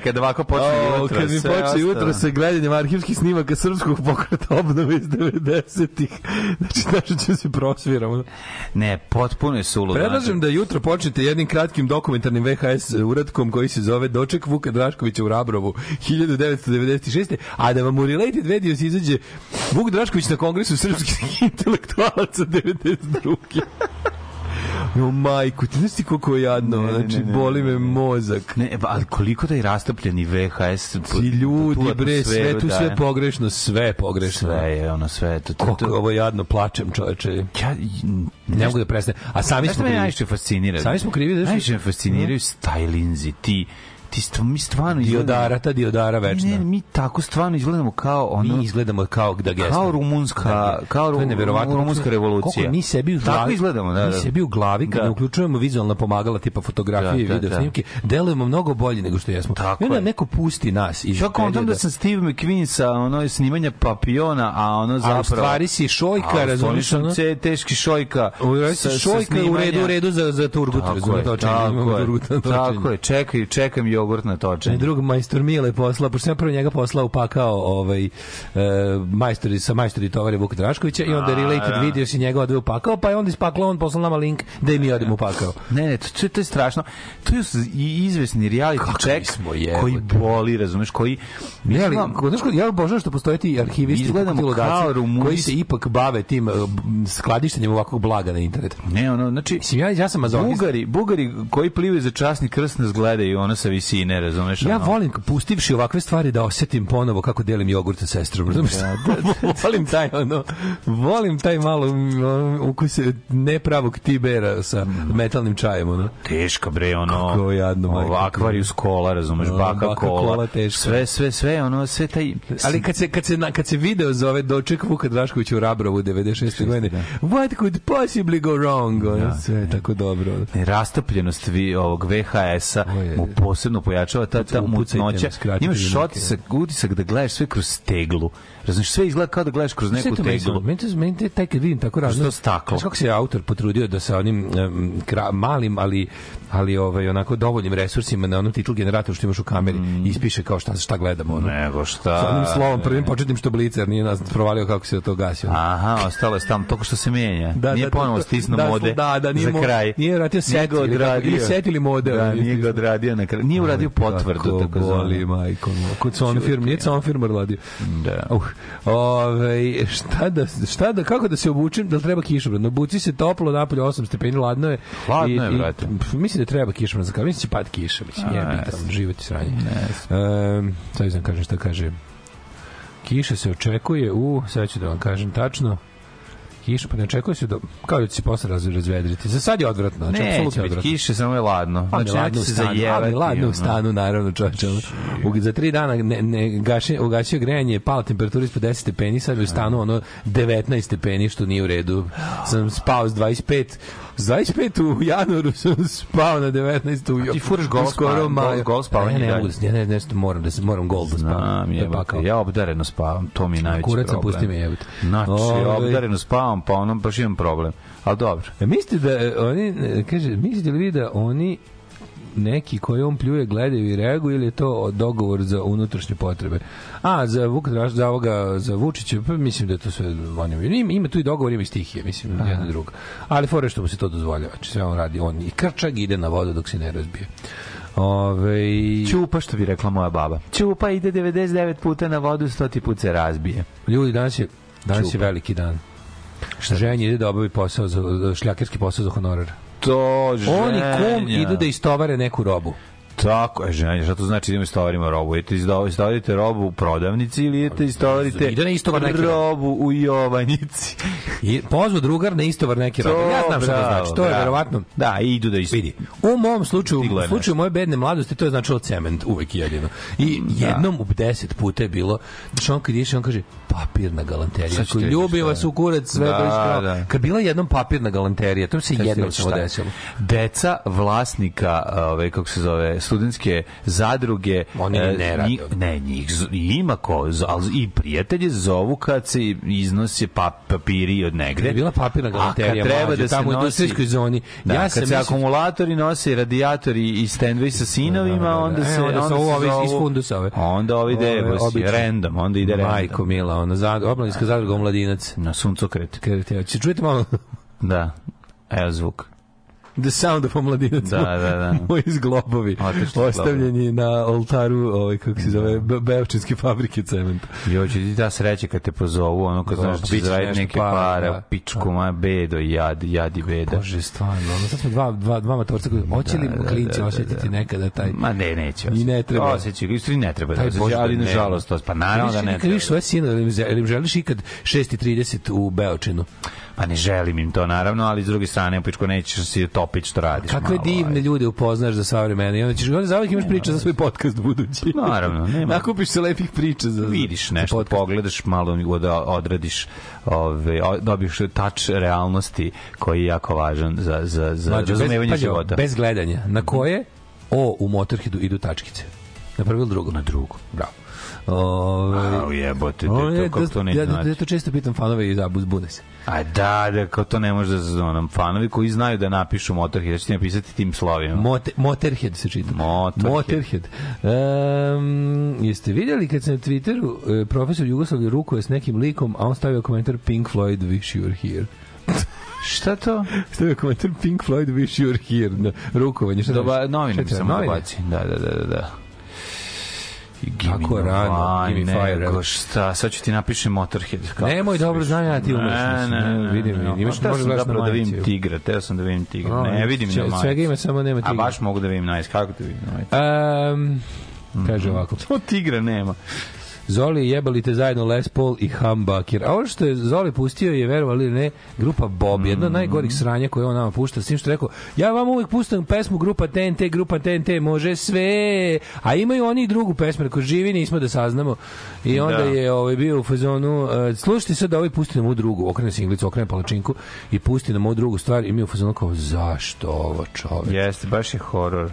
kad ovako počne O, jutro. kad mi počne jutro sa gledanjem arhivskih snimaka srpskog pokreta obnove iz 90-ih. Znači, znači ću se prosviramo. Ne, potpuno je suludo. Predlažem da jutro počnete jednim kratkim dokumentarnim VHS uratkom koji se zove Doček Vuka Draškovića u Rabrovu 1996. A da vam u Related Videos izađe Vuk Drašković na kongresu srpskih intelektualaca 92. Jo, majku, ti znaš ti koliko je jadno, Ne, znači, ne, ne, boli me mozak. Ne, ali koliko da je rastopljeni VHS. Ti ljudi, bre, sve tu sve daje. pogrešno, sve pogrešno. Sve je ono, sve. To, to, Koliko to, ovo jadno, plačem čoveče. ja, Ne mogu da prestane. A sami Znaš smo šta me krivi. najviše fascinira? Sami smo krivi, znaš- Najviše me fasciniraju stylinzi, ti ti stvo, mi stvarno Diodara, ta diodara večna. Ne, ne, mi tako stvarno izgledamo kao ono mi izgledamo kao da gesmo. kao rumunska, kao to je neverovatno. rumunska revolucija. Koliko mi sebi u glavi, Tako izgledamo, da, mi da. sebi u glavi, kad Da. ne uključujemo vizualna pomagala tipa fotografije Da, i da, video da. snimke, delujemo mnogo bolje nego što jesmo. Tako I onda je. neko pusti nas iz Čak perioda- da sam Steve McQueen sa ono snimanja papiona, a ono zapravo... A u stvari si šojka, razumiješ, ono? ce- teški šojka. U sa- si sa šojka u redu, u redu za, za turgut, Tako razumiješ, tako je, tako je, čekaj, čekam jogurt na točenje. drug majstor Mile poslao, pošto sam prvo njega poslao upakao ovaj, e, majstori, sa majstori tovare Vuka Draškovića i onda related da. video si njega odveo upakao, pa je onda ispaklao, on poslao nama link da i mi odemo upakao. Ne, ne, to, to, to je strašno. To i izvesni reality check koji boli, razumeš, koji... Ne, ali, znaš, ja obožavam što postoje ti arhivisti Izgledamo ludaci kao Rumunji. koji se ipak bave tim uh, b- skladištenjem ovakvog blaga na internetu. Ne, ono, znači... Mislim, ja, ja sam. Bugari, Bugari koji plivaju za časni krst nas gledaju ono sa visine, razumeš? Ja ono? volim, pustivši ovakve stvari, da osetim ponovo kako delim jogurt sa sestrom. Razumeš? volim taj, ono, volim taj malo ukus nepravog tibera sa metalnim čajem, ono. Teška bre, ono. Kako jadno, majko. Aquarius kola, razumeš, No, baka, baka kola. kola, teško. Sve, sve, sve, ono, sve taj... Ali kad se, kad se, na- kad se video zove doček Vuka Draškovića u Rabrovu 96. godine, what could possibly go wrong? Ono, sve je tako dobro. ono. rastopljenost vi, ovog VHS-a mu je. Posebno pojačava ta, ta mutnoća. Imaš mi ruke. utisak, da gledaš sve kroz teglu. Razumiješ, sve izgleda kao da gledaš kroz neku meni teglu. Meni to meni to taj kad vidim tako razno. to staklo? Znaš kako se autor potrudio da sa onim em, kra, malim, ali ali ovaj onako dovoljnim resursima na onom titl generatoru što imaš u kameri ispiše kao šta šta gledamo ono. Nego šta... Sa onim slovom prvim početnim što blicer nije nas provalio kako se to gasi. ono. Aha, ostalo je tamo, toko što se menja. Da, nije da, ponovo to- stisnuo da, mode da, da, nije za kraj. nije vratio set ili ili set ili mode, Da, nije ga odradio na kraju. Nije uradio potvrdu, tako boli, zvano. majko. moja. Kod son firm, nije son firma radio. Da. Uh, ove, šta da, šta da, kako da se obučem, da li treba kišobran? Obuci se toplo, napolje 8 stepeni, ladno je. Hladno je, brate. mislim da treba kišobran za kao, mislim da će pad kiša, mislim, jeste. tamo, život i sranje. Um, sad znam kažem šta kaže. Kiša se očekuje u, sad ću da vam kažem tačno, kiša, pa ne očekuje se da, kao da će se posle raz, razvedriti. Za sad je odvratno, znači, apsolutno odvratno. kiše, samo je ladno. Pa Znači, ladno se ali ladno u stanu, naravno, čovječe. ono. U, za tri dana ne, ne, gaši, ugasio grejanje, pala temperatura ispod 10 stepeni, sad je u stanu ono 19 stepeni, što nije u redu. Sam spao s 25, s 25 u januaru sam spao na 19 u ti furaš gol skoro maju. gol- gol spavanje Ne, ne, dalje. mogu, ne, ne, nešto moram da se moram gol da spavam. Je pakao. Ja obdareno spavam, to mi je najveći Kurac sam, problem. pusti me, jebote. Znači, ja obdareno spavam, pa ono baš imam problem. Ali dobro. E, mislite da e, oni, e, kaže, mislite li vi da oni neki koji on pljuje gledaju i reaguju ili je to dogovor za unutrašnje potrebe? A, za Vuk Draš, za ovoga, za Vučića, pa mislim da je to sve on ima, ima, tu i dogovor, ima i stihije, mislim, jedno drugo. Ali fore što mu se to dozvoljava, znači sve on radi, on i krčag ide na vodu dok se ne razbije. Ove, Ćupa, što bi rekla moja baba. Ćupa ide 99 puta na vodu, 100 put se razbije. ljudi, danas je, danas je Čupa. veliki dan. Ženja ide da obavi posao za šljakerski posao za honorar. To On i kum ženja. idu da istovare neku robu. Tako je, ženja. Šta to znači da mi istovarimo robu? Izdo- istovarite robu u prodavnici ili idete istovarite Ide na istovar neki robu u Jovanjici? I pozvao drugar na istovar neke robe. Ja znam šta to znači. To je verovatno Da, idu da isto. vidi. U mom slučaju, u slučaju moje bedne mladosti, to je značilo cement uvek jedino. I jednom u deset puta je bilo, znači on kad išao, on kaže, papirna galanterija. Sad ću Ko ti reći ljubi vas u kurac, sve Da, do iskrao. da. Kad bila jednom papirna galanterija, to se jednom samo desilo. Deca vlasnika, ove kako se zove, studentske zadruge, Oni e, ne rade. njih- ne, njih ima ko, ali i prijatelje zovu kad se iznose pa, papiri od negde. Kad bila papirna galanterija, A kad treba mlađe, da se tamo u nosi- industrijskoj zoni. Da, ja kad se mislio- akumulatori nose, radijatori i standby sa sinovima, Da, da, da. onda E, se onda su ovi iz- iz fundusa ove. Onda ovi obični. random, onda ide random. Majko Mila, ona zad, oblaninska zadruga omladinac. Na suncokret. Će čujete malo Da. Evo zvuk. The Sound of Omladinac. Da, da, da. Moji zglobovi. Otišli Ostavljeni na oltaru, ovaj, kako se zove, Be- Beočinske fabrike cementa. Jo, će ti ta sreća kad te pozovu, ono kad Da, znaš da će zaraditi neke para, pare, da. pičku, ma bedo, jad, jad i beda. Bože, stvarno. Ono, sad smo dva, dva, dva matorca koji, hoće li Da, da, klinci da, da, osjetiti da. nekada taj... Ma ne, neće. I ne treba. Osjeća, ga, isto i ne treba da Taj osjeća, Bože, ali da nažalost pa naravno da ne Kad vidiš treba. svoje sine, ili želiš ikad 6.30 u Beočinu? Pa ne želim im to, naravno, ali s druge strane, pičko, nećeš si topit što radiš. Kakve malo, divne aj. ljude upoznaš za sva vremena i onda ćeš onda zavijek imaš priča za svoj podcast budući. Naravno, nema. Nakupiš se lepih priča za vidiš za nešto, podcast. pogledaš malo od, odradiš, ove, dobiješ tač realnosti koji je jako važan za, za, za Mlađo, razumevanje ovo, života. Bez gledanja. Na koje O u Motorheadu idu tačkice? Na prvo ili drugo? Na drugo. Bravo. Ove, Au jebote, O, te, je, to, kako to ne ja, ja, znači? ja to često pitam fanove i zabuz bune se. A da, da, kao to ne može da znam. Fanovi koji znaju da napišu Motorhead, da ćete napisati tim slovima. Mote, Motorhead se čita. Motorhead. Motorhead. Um, jeste vidjeli kad se na Twitteru e, profesor Jugoslavije rukuje s nekim likom, a on stavio komentar Pink Floyd wish you were here. Šta to? Stavio komentar Pink Floyd wish you were here. Na rukovanje. Šta Doba, novine mi ti novine? dobaci. Da, da, da, da, Tako rano, Give me fire, nego šta, sad ću ti napišem Motorhead. kako Nemoj, dobro, znam ja ti umeš, Ne, ne, ne, ne, vidim, ne, ne. Imaš- teo možeš sam zapravo da vidim tigra, teo sam da vidim tigra. A, Ne, vidim na majici. svega ima, samo nema A tigra. baš mogu da vidim na majici. Kako da vidim na majici? Um, kaže ovako. Samo tigra nema. Zoli jebali te zajedno Les Paul i Humbucker. A ovo što je Zoli pustio je, verovali ili ne, grupa Bob, jedna od najgorih sranja koje on nama pušta, s tim što je rekao, ja vam uvijek pustam pesmu grupa TNT, grupa TNT, može sve, a imaju oni i drugu pesmu, rekao, živi nismo da saznamo. I onda Da. je ovaj, bio u fazonu, uh, slušajte sad da ovaj pusti nam ovu drugu, okrene singlicu, okrene palačinku i pusti nam ovu drugu stvar i mi u fazonu kao, zašto ovo čoveč? Jeste, baš je horor.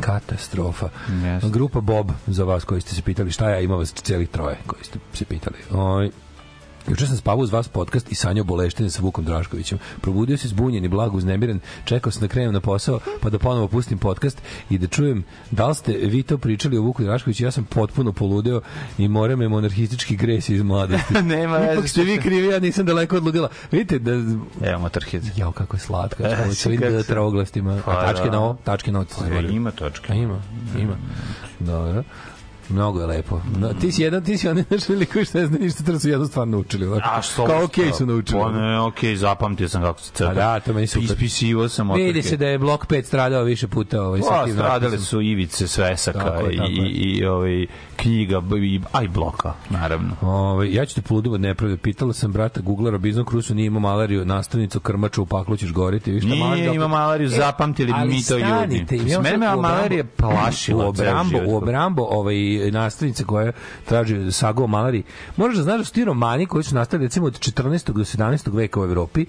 Katastrofa. Jeste. Grupa Bob, za vas koji ste se pitali šta ja, ima vas celih troje koji ste se pitali. Oj, Juče sam spavao uz vas podcast i sanjao boleštine sa Vukom Draškovićem. Probudio se zbunjen i blago uznemiren, čekao sam da krenem na posao, pa da ponovo pustim podcast i da čujem da li ste vi to pričali o Vuku Draškoviću. Ja sam potpuno poludeo i mora me monarhistički gres iz mladosti. Nema veze Ipak ste vi krivi, ja nisam daleko od ludila. Vidite da Evo Motorhead. Jao, kako je slatka. E, Sa ovim kako D se- traoglastima. Pa, tačke da. na O? Tačke na O. ti se zaboravio. ima A točka. ima, ima. Dobro. Mnogo je lepo. No, ti si jedan, ti si onaj naš veliko koji ne zna ništa, treba su jednu stvar naučili. ovako. A što? Kao okej su naučili. Pa ne, okej, zapamtio sam kako se crta. A da, to meni super. Ispisivo sam Motorhead. Vidi se da je blok 5 stradao više puta. Ovaj, sa Pa, stradale su Ivice Svesaka Tako je, i, tako i, i ovaj, knjiga, i, a i bloka, naravno. Ovaj ja ću te poludim od nepravde. Pitala sam brata Googlera Robinson Crusoe nije imao malariju, nastavnicu krmaču u paklu ćeš goriti. Vi šta Nije ima malariju, zapamtili ali mi to ljudi. Mene malarija plašila u život. u obrambu ovaj nastavnice koja traži sagu o. Moraš da znaš da su ti romani koji su nastali recimo od 14. do 17. veka u Evropi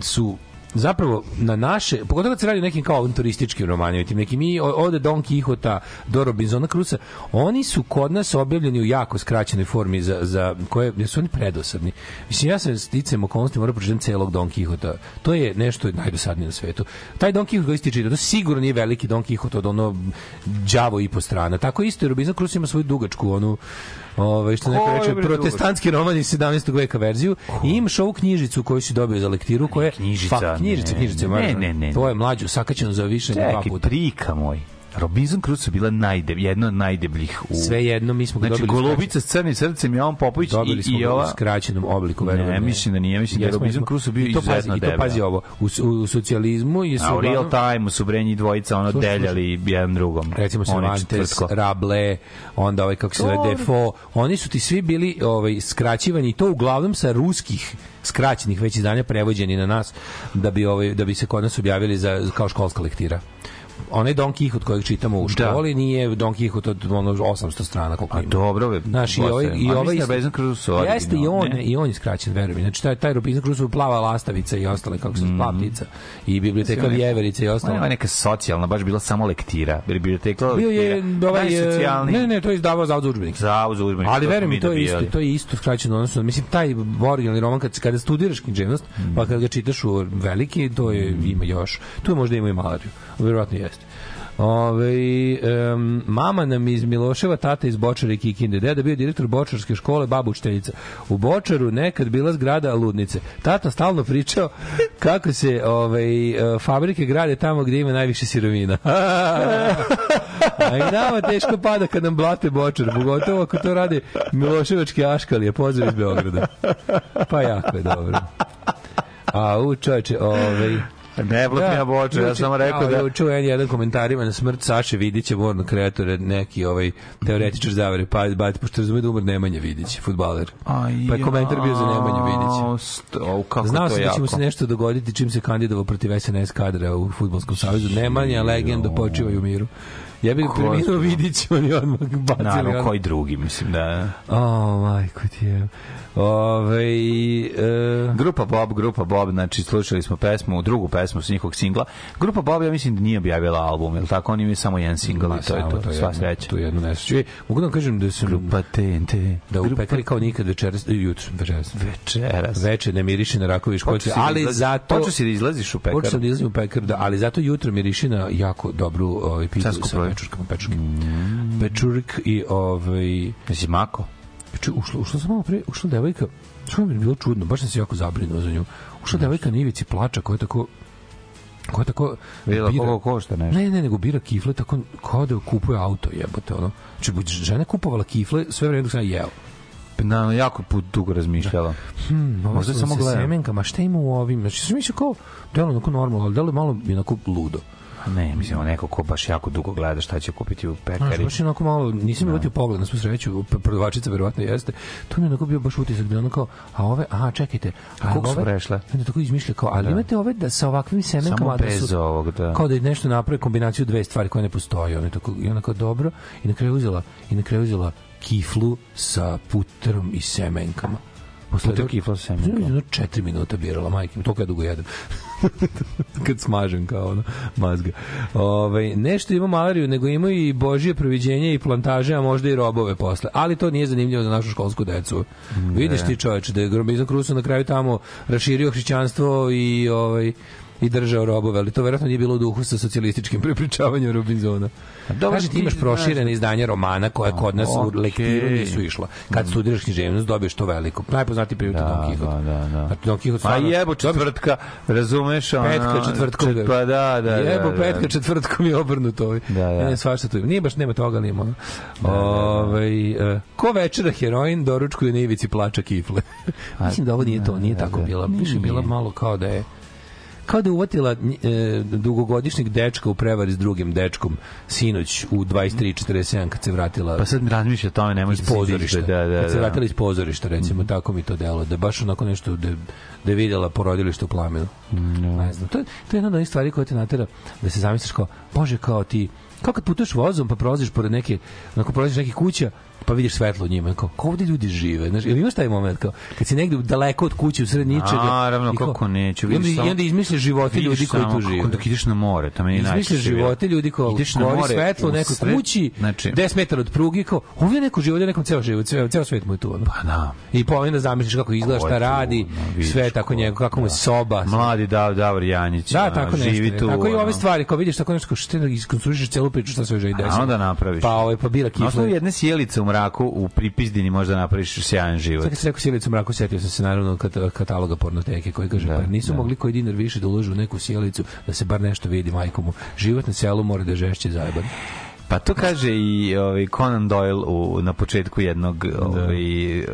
su zapravo na naše, pogotovo kad se radi o nekim kao turističkim romanima, tim nekim i o- ode Don Quixota do Robinsona Cruza, oni su kod nas objavljeni u jako skraćenoj formi za, za koje jer su oni predosadni. Mislim, ja sam sticam okolnosti moram pročitam celog Don Quixota. To je nešto najdosadnije na svetu. Taj Don Quixot koji ste to sigurno nije veliki Don Quixot od ono đavo i po strana. Tako isto je Robinson Crusoe ima svoju dugačku onu Ovaj što neko reče protestantski roman iz 17. veka verziju i imaš ovu knjižicu koju si dobio za lektiru koja je knjižica, fa, knjižica, ne, knjižica, ne, moram- ne, ne. To je mlađu sakaćeno za više nego dva puta. prika moj. Robinson Crusoe bila najdeb, jedna od najdebljih u... Sve jedno mi smo ga Znači, dobili Golubica s crnim srcem, Jovan Popović dobili smo i, i ga u ova... skraćenom obliku verujem. Ne, mislim da nije, mislim da je Robinson. Crusoe bio I to pazi, izuzetno I to debel. pazi ovo, u, u, u socijalizmu je su A u real time su Brenji dvojica ono Slušaj, deljali jedan drugom. recimo Oni Cervantes. Rable, onda ovaj kako se zove. Defoe, oni su ti svi bili ovaj skraćivani i to uglavnom sa ruskih skraćenih već izdanja prevođeni na nas da bi ovaj da bi se kod nas objavili za kao školska lektira. Onaj Don Quixote kojeg čitamo u školi nije Don Quixote od ono 800 strana koliko A ima. dobro, be, Znaš, i ovaj, i A ovaj da je Robinson Crusoe Jeste i on, ne? i on je skraćen, verujem. Znači, taj, taj Robinson Crusoe plava lastavica i ostale, kako se mm. plavtica. I biblioteka Vjeverica i Ona ostalo. je neka socijalna, baš bila samo lektira. Biblioteka Bio je ovaj e, Najsocijalniji. ne ne to je izdavao za udžbenike. Zavod za udžbenike, Ali verujem to je isto, to je isto skraćeno odnosno mislim taj originalni roman kad kada studiraš književnost, Mm. pa kad ga čitaš u veliki, to je ima još. Tu je možda ima i malariju. Verovatno jeste. Ove, um, mama nam iz Miloševa, tata iz Bočara i Kikinde. Deda bio direktor Bočarske škole, baba učiteljica. U Bočaru nekad bila zgrada ludnice. Tata stalno pričao kako se ovaj, e, fabrike grade tamo gde ima najviše sirovina. A i nama teško pada kad nam blate Bočar, pogotovo ako to rade Miloševačke aškalije, pozdrav iz Beograda. Pa jako je dobro. A u čoveče, ovaj... Ne blok ja boče, ja sam rekao da... Ja, čuo jedan, jedan komentarima na smrt Saše Vidića, morno kreatore, neki ovaj teoretičar zavere, pa bati, pošto razume da umr Nemanja Vidić, futbaler. Pa je komentar bio za Nemanju Vidića. Znao sam da će mu se nešto dogoditi čim se kandidovao protiv SNS kadra u futbolskom savezu. Nemanja, legenda, počivaju u miru. Ja bih preminuo. Vidić, oni odmah bacili. Naravno, koji drugi, mislim da... O, majko ti je. Ove, e, Grupa Bob, Grupa Bob, znači slušali smo pesmu, drugu pesmu s njihovog singla. Grupa Bob, ja mislim da nije objavila album, je li tako? Oni imaju samo jedan singl i to je samo to, sva sreća. Tu je jedno nesreće. E, Mogu da vam kažem da sam Grupa TNT. da u Grupa pekari kao nikad večeras, e, jutro, večeras. Večeras. Veče ne miriši na rakovi si da ali izlaziš- zato... Počeo si da izlaziš u pekaru. Počeo sam da izlazim u pekar, da, ali zato jutro miriši na jako dobru ovaj, pitu sa pečurkama, pečurke. Pečurk i ovaj... Jesi mako? Peče, ušla, ušla sam malo pre, ušla devojka, što mi je bilo čudno, baš sam se jako zabrinuo za nju. Ušla devojka na ivici plača koja je tako Ko je tako... Videla bira- koliko košta nešto. Ne, ne, nego bira kifle tako kao da kupuje auto, jebote, ono. Znači, žena kupovala kifle sve vreme dok sam jeo. Na, jako put dugo razmišljala. Hmm, Možda Možda samo samo gledam. semenkama, šta ima u ovim? Znači, sam mislio kao, delo onako normalno, ali delo malo onako ludo. Ne, mislim, ono neko ko baš jako dugo gleda šta će kupiti u Znaš, pekari. baš je onako malo, nisam no. uletio pogled na svu sreću, prodavačica verovatno jeste. To mi je onako bio baš utisak, bilo ono kao, a ove, aha, čekajte, a koliko su prešle? Onda tako izmišlja kao, ali imate ove da sa ovakvim semenkama Samo da su, ovog, da. kao da nešto naprave kombinaciju dve stvari koje ne postoje. Ona je tako, i ona kao dobro, i na kraju uzela, i na kraju uzela kiflu sa puterom i semenkama. Posle jedno- kifla sa semenkama. Jedno četiri minuta birala, majke mi, toliko ja dugo jedem. kad smažem kao ono mazga. Ovaj nešto ima malariju, nego ima i božje proviđenje i plantaže, a možda i robove posle. Ali to nije zanimljivo za našu školsku decu. Vidiš ti čoveče da je Robinson Crusoe na kraju tamo raširio hrišćanstvo i ovaj i držao robove, ali to verovatno nije bilo u duhu sa socijalističkim prepričavanjem Robinsona. dobro, Kaže, ti imaš proširene izdanja romana koje kod nas u okej. lektiru nisu išla. Kad studiraš književnost, dobiješ to veliko. Najpoznatiji je Da, Don Quixote. da, da, da. Znači, Don Quixote stvarno- jebo četvrtka, razumeš? ono, Petka četvrtkom. čet- Pa da, da, da. Jebo da. petka četvrtkom je obrnuto ovaj. Da, da. Ne, svašta tu ima. Nije baš nema toga, ali ima. ono. Ovaj, e, ko večera heroin doručkuje na ivici plača kifle. Mislim da ovo nije to, nije da, tako da. bila. Više bila malo kao da je kao da je uvatila e, dugogodišnjeg dečka u prevari s drugim dečkom sinoć u 23.47 kad se vratila Pa sad mi razmišlja o tome, ne može iz da pozorišta. izdigne, Da, da, Kad se da. vratila iz pozorišta, recimo, tako mi to delo. Da baš onako nešto, da, je- da je vidjela porodilište u plamenu. Ne znam. To, je- to je jedna od onih stvari koja te natera da se zamisliš kao, bože, kao ti, kao kad putuješ vozom pa prolaziš pored neke, onako prolaziš neke kuća, pa vidiš svetlo u njima, kao, kao ovde ljudi žive, znaš, ili imaš taj moment, kao, kad si negde daleko od kuće, u sred ničega, Naravno, kao- kako neću, i onda, vidiš samo- i onda izmisliš živote ljudi koji tu žive. kako Dok ideš na more, meni je Izmisliš najčešće bilo. živote ljudi kao Ideš na more, svetlo u nekoj sred- kući, znači- 10 metara od pruge, kao ovdje je neko živo, ovdje je nekom ceo život, ceo, ceo svet mu je tu. Ono. Pa da. I pa onda zamisliš kako izgleda, šta radi, sve tako ko- njego, kako mu je soba. Mladi Dav, Davor Janjić. Da, tako nešto. Živi ne. tu. tako i ove stvari, kao vidiš tako nešto, što ti iskonstruišeš celu priču, šta sve želi desiti. A onda napraviš. Pa, ovaj, pa bira Na osnovu kifle. jedne sjelice u mraku u pripizdini možda napraviš sjajan život. Sad kad si rekao sjelicu mraku, setio sam se naravno kat- kataloga pornoteke koji kaže, Da, pa nisu da. mogli koji dinar više da uložu u neku sjelicu, da se bar nešto vidi majkomu. Život na selu mora da je žešće zajeban. Pa to kaže i ovaj Conan Doyle u, na početku jednog ovaj, uh,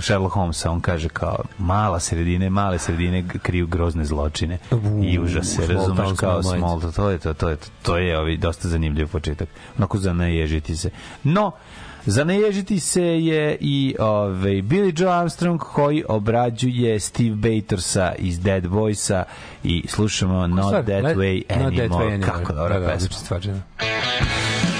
Sherlock Holmesa, on kaže kao mala sredine, male sredine kriju grozne zločine U, i užase, small razumeš kao small to, to je to, to je to, to je ovaj, dosta zanimljiv početak, onako za naježiti se. No, za naježiti se je i ovaj, Billy Joe Armstrong koji obrađuje Steve Batorsa iz Dead Voice-a i slušamo Not Stvar, That Way Not Anymore. That Way Anymore. Kako dobra Da, da, pesma. odlična stvar, da. I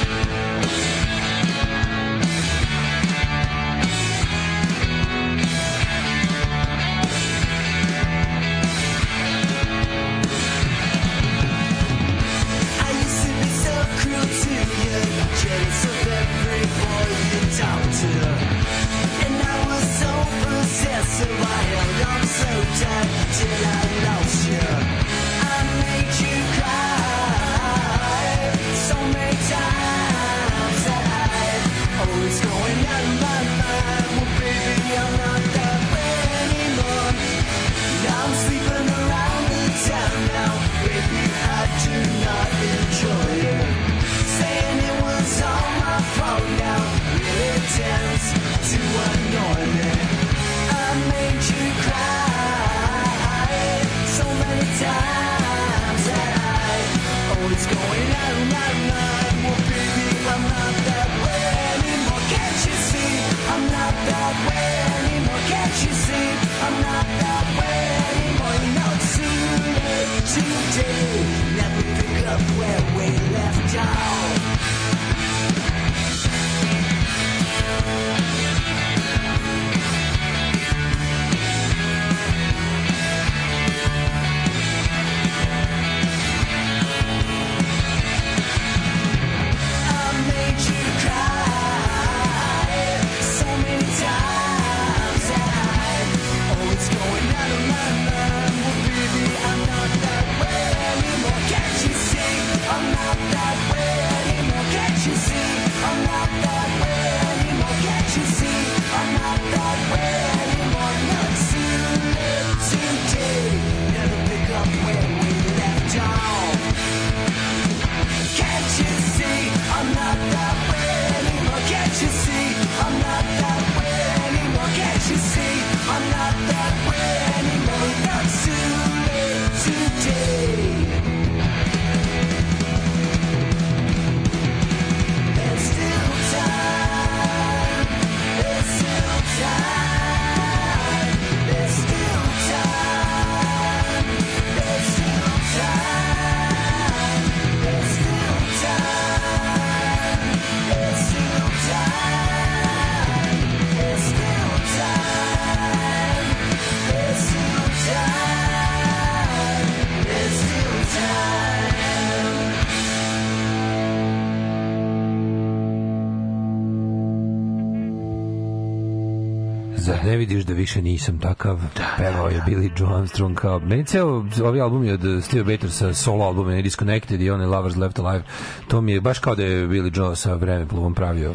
vidiš da više nisam takav? Da, Pevao je Billy Joe Armstrong kao... Meni ceo ovaj album je od Steve Batersa solo album je Disconnected i onaj Lovers Left Alive. To mi je baš kao da je Billy Joe sa vreme pluvom pravio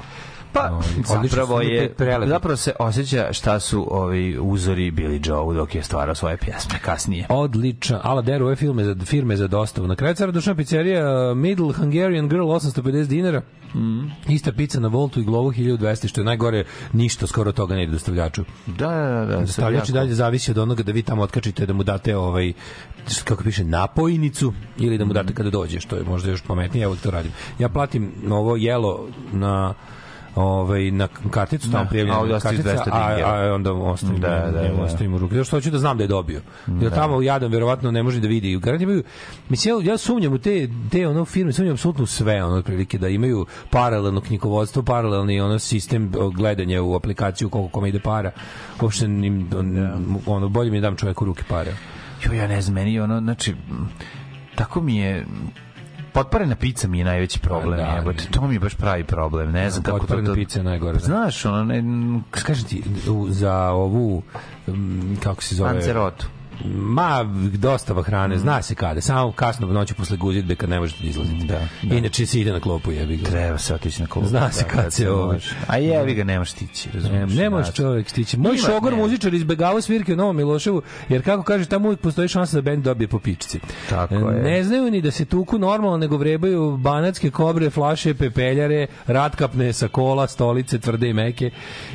Pa, zapravo je, zapravo se osjeća šta su ovi uzori Billy Joe dok je stvarao svoje pjesme kasnije. Odličan. Ala Deru ove filme za, firme za dostavu. Na kraju cara dušna pizzerija uh, Middle Hungarian Girl 850 dinara. Mm. Ista pizza na Voltu i Glovu 1200, što je najgore, ništa skoro toga ne ide dostavljaču. Da, da, da. Dostavljač dalje zavisi od onoga da vi tamo otkačite da mu date ovaj kako piše napojnicu ili da mu date kada dođe, što je možda još pametnije, ja uvijek to radim. Ja platim ovo jelo na ovaj na karticu tamo Da, prijavljena a ovdje ostaje kartica, 200 a, a onda ostavim Da, da, da. ostavim u ruke. Zato što hoću da znam da je dobio. Jer tamo jadan verovatno ne može da vidi. Garant imaju mislim ja, ja sumnjam u te te ono firme, sumnjam apsolutno sve ono otprilike da imaju paralelno knjigovodstvo, paralelni ono sistem gledanja u aplikaciju koliko kome ide para. Uopšte im, on, ono bolje mi je dam čoveku ruke pare. Jo, ja ne znam, meni ono, znači, tako mi je, potparena pizza mi je najveći problem. Da, Da, jebote, to mi je baš pravi problem. Ne znam kako to... Potparena pizza je najgore, da. Znaš, ono, ne, Kažem ti, za ovu, kako se zove? pancerotu. Ma, dostava hrane, zna se kada. Samo kasno noću posle guzidbe kad ne možete da izlaziti. Da, da. Inače se ide na klopu, jebi ga. Treba se otići na klubu. Zna se kad se ovo-. A jevi ga, nemaš tići, Ne, razumiješ? ne može Znaš. čovjek stići. Moj šogor ne. muzičar izbegavao svirke u Novom Miloševu, jer kako kaže, tamo uvijek postoji šansa da bend dobije po pičci. Tako E, je. Ne znaju ni da se tuku normalno, nego vrebaju banatske kobre, flaše, pepeljare, ratkapne sa kola, stolice, tvrde i meke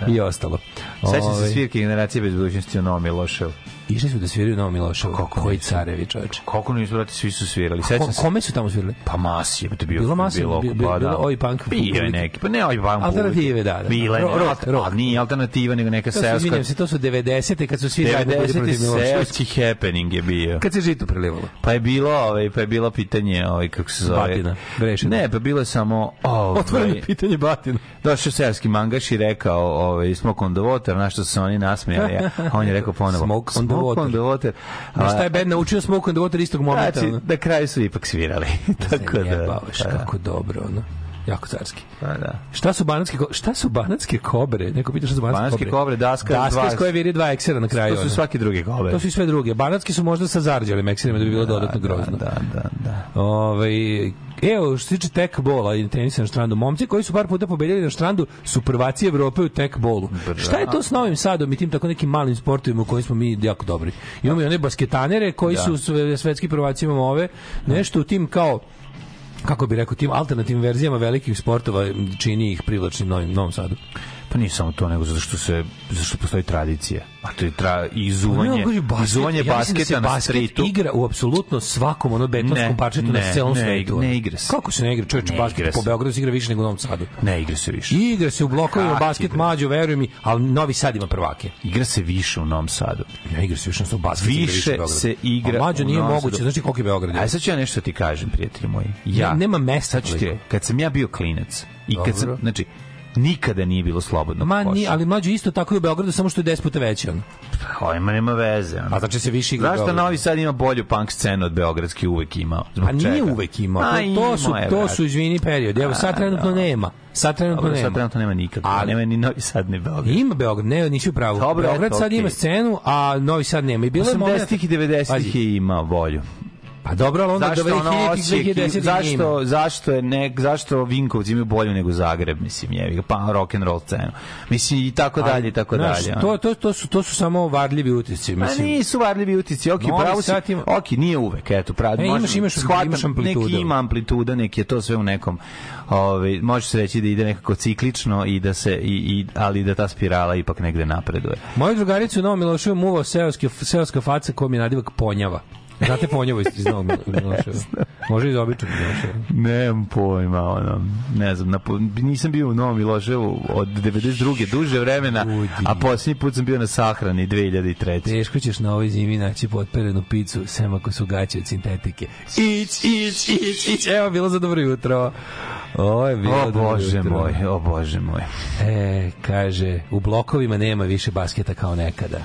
i ostalo. Sećam Ovaj, se svirke generacije bez budućnosti u Novom Miloševu. Išli su da sviraju u Novom Miloševu. Kako Koji nisu? carevi, čoveče. Koliko nisu, brate, svi su svirali. Ko, Sećam se. kome su tamo svirali? Pa mas je, to bio Bilo masa, bilo, bi- bi- pa, bilo da. oj punk Bio je neki, pa ne oj punk Alternative, publike. da, da. Bila je, Ro- rock, rock, nije alternativa, nego neka seoska. izvinjam se, to su 90. kad su svi zajedno bili 90. protiv Miloševića. seoski happening je bio. Kad se žito prelivalo. Pa je bilo, ovaj, pa je bilo pitanje, ovaj kako se zove. Batina, Brešina. Ne, pa bilo je samo ovaj, Otvoreno pitanje batina. Došao seoski mangaš i rekao, ovaj smoke on the water, na što se oni nasmejali, a on je rekao ponovo Smoke on the water. on the water. Na šta je A, band naučio Smoke on the Water istog momenta? Znači, na kraju su ipak svirali. Tako da. Jebavaš, pa da. kako dobro, ono. Jako carski. Pa da. Šta su banatske šta su banatske kobre? Neko pita šta su banatske, Banatske kobre, daska, daska dva- s koje viri dva eksera na kraju. To su svaki drugi kobe. to su i sve druge. Banatski su možda sa zarđalim ekserima da bi bilo dodatno grozno. Da, da, da. Ovaj Evo, što se tiče tek bola i tenisa na štrandu, momci koji su par puta pobedili na štrandu su prvaci Evrope u tek bolu. Šta je to s Novim Sadom i tim tako nekim malim sportovima u kojim smo mi jako dobri? Imamo i one basketanere koji Da. su sve- svetski prvaci, imamo ove, nešto u tim kao kako bi rekao, tim alternativnim verzijama velikih sportova čini ih privlačnim novim, Novom Sadu. Pa nije samo to, nego zato što se zato što postoji tradicija. A to je tra, izuvanje, Pa govori basket, izuvanje ja mislim da basketa na stritu. igra u apsolutno svakom ono betonskom Ne, parčetu na celom ne, svetu. ne igra se. Kako se ne igra? Čovječe, Ne basket po. Beogradu se igra više nego u Novom Sadu. Ne igra se više. Igra se u blokovima basket mlađo, veruj mi, ali Novi Sad ima prvake. Igra se više u Novom Sadu. Ja igra se više na basket. Više u Beogradu. se igra A mlađo u nije moguće, znači koliko je Beograd. Aj sad ću ja nešto ti kažem, prijatelji moji. Ja, Ne- nema mesta kad sam ja bio klinac i kad sam, znači, nikada nije bilo slobodno Ma, ni, ali mlađo isto tako i u Beogradu, samo što je 10 puta veće. Ono. Ojma, nema veze. ono. A znači se više igra Zašto. Novi Sad ima bolju punk scenu od Beogradske uvek imao? Zbog A nije čega? uvek imao. A, To, to su, to su, izvini, period. Evo, sad A, trenutno da. nema. Sad trenutno Dobro, nema. sad trenutno nema nikako. Ali- nema ni Novi Sad, ni Beograd. Ima Beograd, ne, nisi u pravu. Dobro, Beograd eto, sad okej. ima scenu, a Novi Sad nema. I bilo je moment... 80-ih i 90-ih Pazi, je imao volju. Pa dobro, ali onda Zašto do ono 2000-ih, Osijek, 2010-ih nije imao. zašto, zašto, je ne, zašto Vinkovci imaju bolju nego Zagreb, mislim, ga, pa rock and roll scenu. Mislim, i tako dalje, i tako Znaš, dalje. To, to, to, su, to su samo varljivi utisci. Ma Mislim, nisu varljivi utici, ok, Novi pravo si, ima- ok, nije uvek, eto, pravo, E, možemo- imaš- imaš- shvatam, imaš amplitude. Neki ima amplituda, neki je to sve u nekom, ovaj, može se reći da ide nekako ciklično, i da se, i, i, ali da ta spirala ipak negde napreduje. Moju drugaricu u Novom Miloševu muvao seoske, seoska faca koja mi je nadivak Ponjava. Znate Ponjavo iz, Novog Miloševa? Može iz običnog Miloševa. Nemam pojma, ono, ne znam, na, nisam bio u Novom Miloševu od 92. duže vremena, Ljudi. a posljednji put sam bio na sahrani 2003. Teško ćeš na ovoj zimi naći potperenu picu, sem ako su gaće od sintetike. Ić, ić, ić, ić. Evo, bilo za dobro jutro. Ovo je bilo O dobro Bože jutro. moj, o Bože moj. E, kaže, u blokovima nema više basketa kao nekada.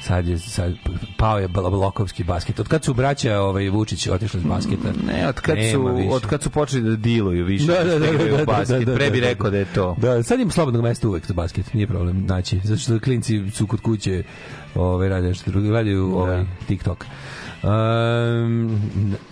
Sad je sad pao je blo- blokovski basket. Od kad su braća ovaj Vučić otišli iz basketa? Ne, od kad su, od kad su počeli da diluju više, Da, da, da, da, da, basket. da, da, Pre bi da, da. rekao da je to. Da, sad im slobodnog mesta uvek za basket, nije problem naći. Zato što klinci su kod kuće ovaj, rade nešto drugo, gledaju ovaj, TikTok. Um,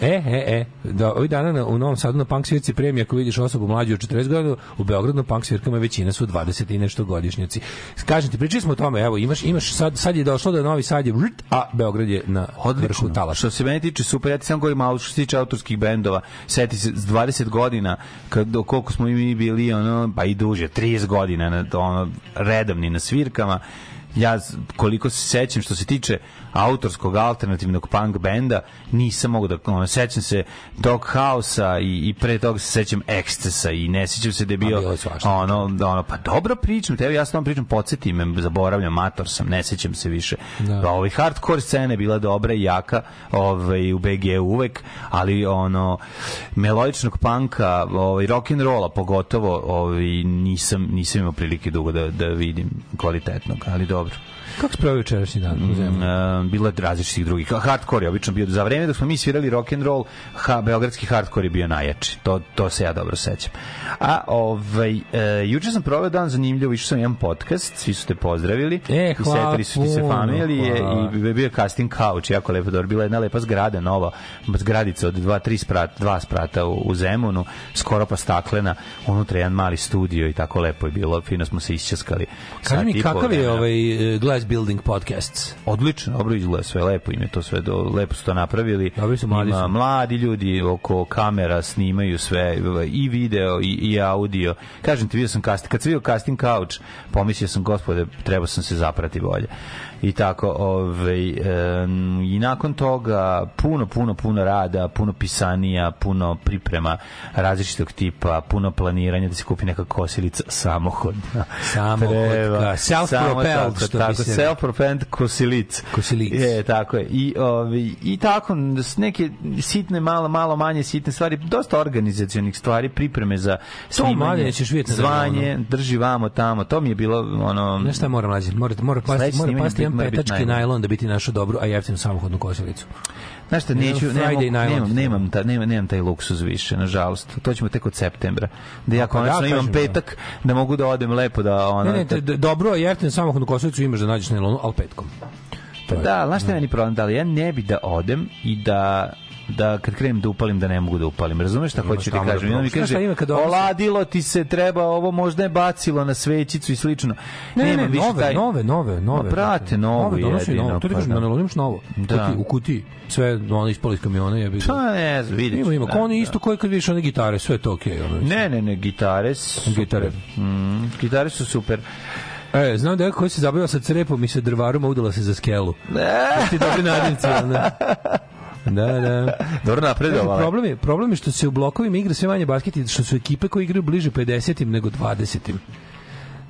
e, e, e, da, ovih dana na, u Novom Sadu na punk svirci premija ako vidiš osobu mlađu od 40 godina, u Beogradu na punk svirkama većina su 20 i nešto godišnjaci. Kažem ti, pričali smo o tome, evo, imaš, imaš sad, sad je došlo da Novi Sad je vrt, a Beograd je na vrhu Odlično. talaša. Što se mene tiče super, ja ti sam govorim malo što se tiče autorskih bendova. Seti se s 20 godina kad koliko smo i mi bili ono pa i duže, 30 godina na ono redovni na svirkama. Ja koliko se sećam što se tiče autorskog alternativnog punk benda, nisam mogu da ono, sećam se Dog House-a i, i pre toga se sećam Excessa i ne sećam se da je bio svašta. ono, ono pa dobro pričam, te ja s tom pričam, podsjeti me, zaboravljam, mator sam, ne sećam se više. Da. Ovaj hardcore scena je bila dobra i jaka, ovaj u BG uvek, ali ono melodičnog panka, ovaj rock and rolla pogotovo, ovaj nisam nisam imao prilike dugo da da vidim kvalitetnog, ali dobro. loved. Kako se pravi jučerašnji dan u zemlji? Uh, bilo je različitih drugih. Hardcore je obično bio za vreme dok smo mi svirali rock and roll, ha, beogradski hardcore je bio najjači. To to se ja dobro sećam. A ovaj uh, juče sam proveo dan zanimljivo, išao sam jedan podcast, svi su te pozdravili. E, I hvala setili su ti se familije i bio je casting couch, jako lepo dobro. Bila je jedna lepa zgrada nova, zgradica od dva, tri sprata, dva sprata u, u Zemunu, skoro pa staklena, unutra jedan mali studio i tako lepo je bilo, fino smo se isćaskali. Kaži mi, i kakav je ovaj eh, Building Podcasts? Odlično, dobro izgleda sve lepo im je to sve do, lepo su to napravili. Dobri su, mladi Ima su. mladi ljudi oko kamera snimaju sve i video i, i audio. Kažem ti, vidio sam casting, kad sam vidio casting couch, pomislio sam gospode, trebao sam se zaprati bolje. I tako, ovaj em, i nakon toga puno puno puno rada, puno pisanija, puno priprema različitog tipa, puno planiranja da se kupi neka kosilica samohodna. Samohodka, Treba. self-propelled, Samo tako, što tako, bi se- self-propelled kosilic. Kosilic. Je, tako je. I, ovi, i tako, neke sitne, malo, malo manje sitne stvari, dosta organizacionih stvari, pripreme za snimanje, manje ćeš vidjeti zvanje, drži vamo tamo, to mi je bilo ono... Šta mora mlađe? Mora, mora pasti, mora pasti jedan biti petački najlon da bi ti našao dobru, a jeftinu samohodnu kosilicu. Znaš šta, neću, nemam, nemam, nemam, ta, nemam, nemam taj luksuz više, nažalost. To ćemo tek od septembra. Da ja Pa da, konačno imam da. petak, da mogu da odem lepo da... Ono, Ne, ne, dobro, jeftinu samohodnu kosilicu imaš da nađeš na najlonu, ali petkom. Pa da, znaš šta je meni problem? Da li ja ne bi da odem i da da kad krenem da upalim da ne mogu da upalim. Razumeš šta hoću ti da kažem? I onda mi kaže, ima kad odnosi- oladilo ti se, treba ovo, možda je bacilo na svećicu i slično. Ne, ne, Nemam više nove, taj- nove, nove, nove. Ma, brate, novu nove, donosi jedino, novo. To ti pa kažem, da. najlonu imaš novo. Da. U kutiji. Sve ono ispali iz kamiona, ga. Pa ne vidjet Ima, ima. da, Kao oni da. isto koji kad vidiš one gitare, sve je to okej. mislim. Ne, ne, ne, gitare su Gitare. Mm, gitare su super. E, znam da je koji se zabavio sa crepom i sa drvarom, udala se za skelu. E, Ti dobri nadimci, ono. Da, da. dobro napredovala. problem je, problem je što se u blokovima igra sve manje basket i što su ekipe koje igraju bliže 50-im nego 20-im.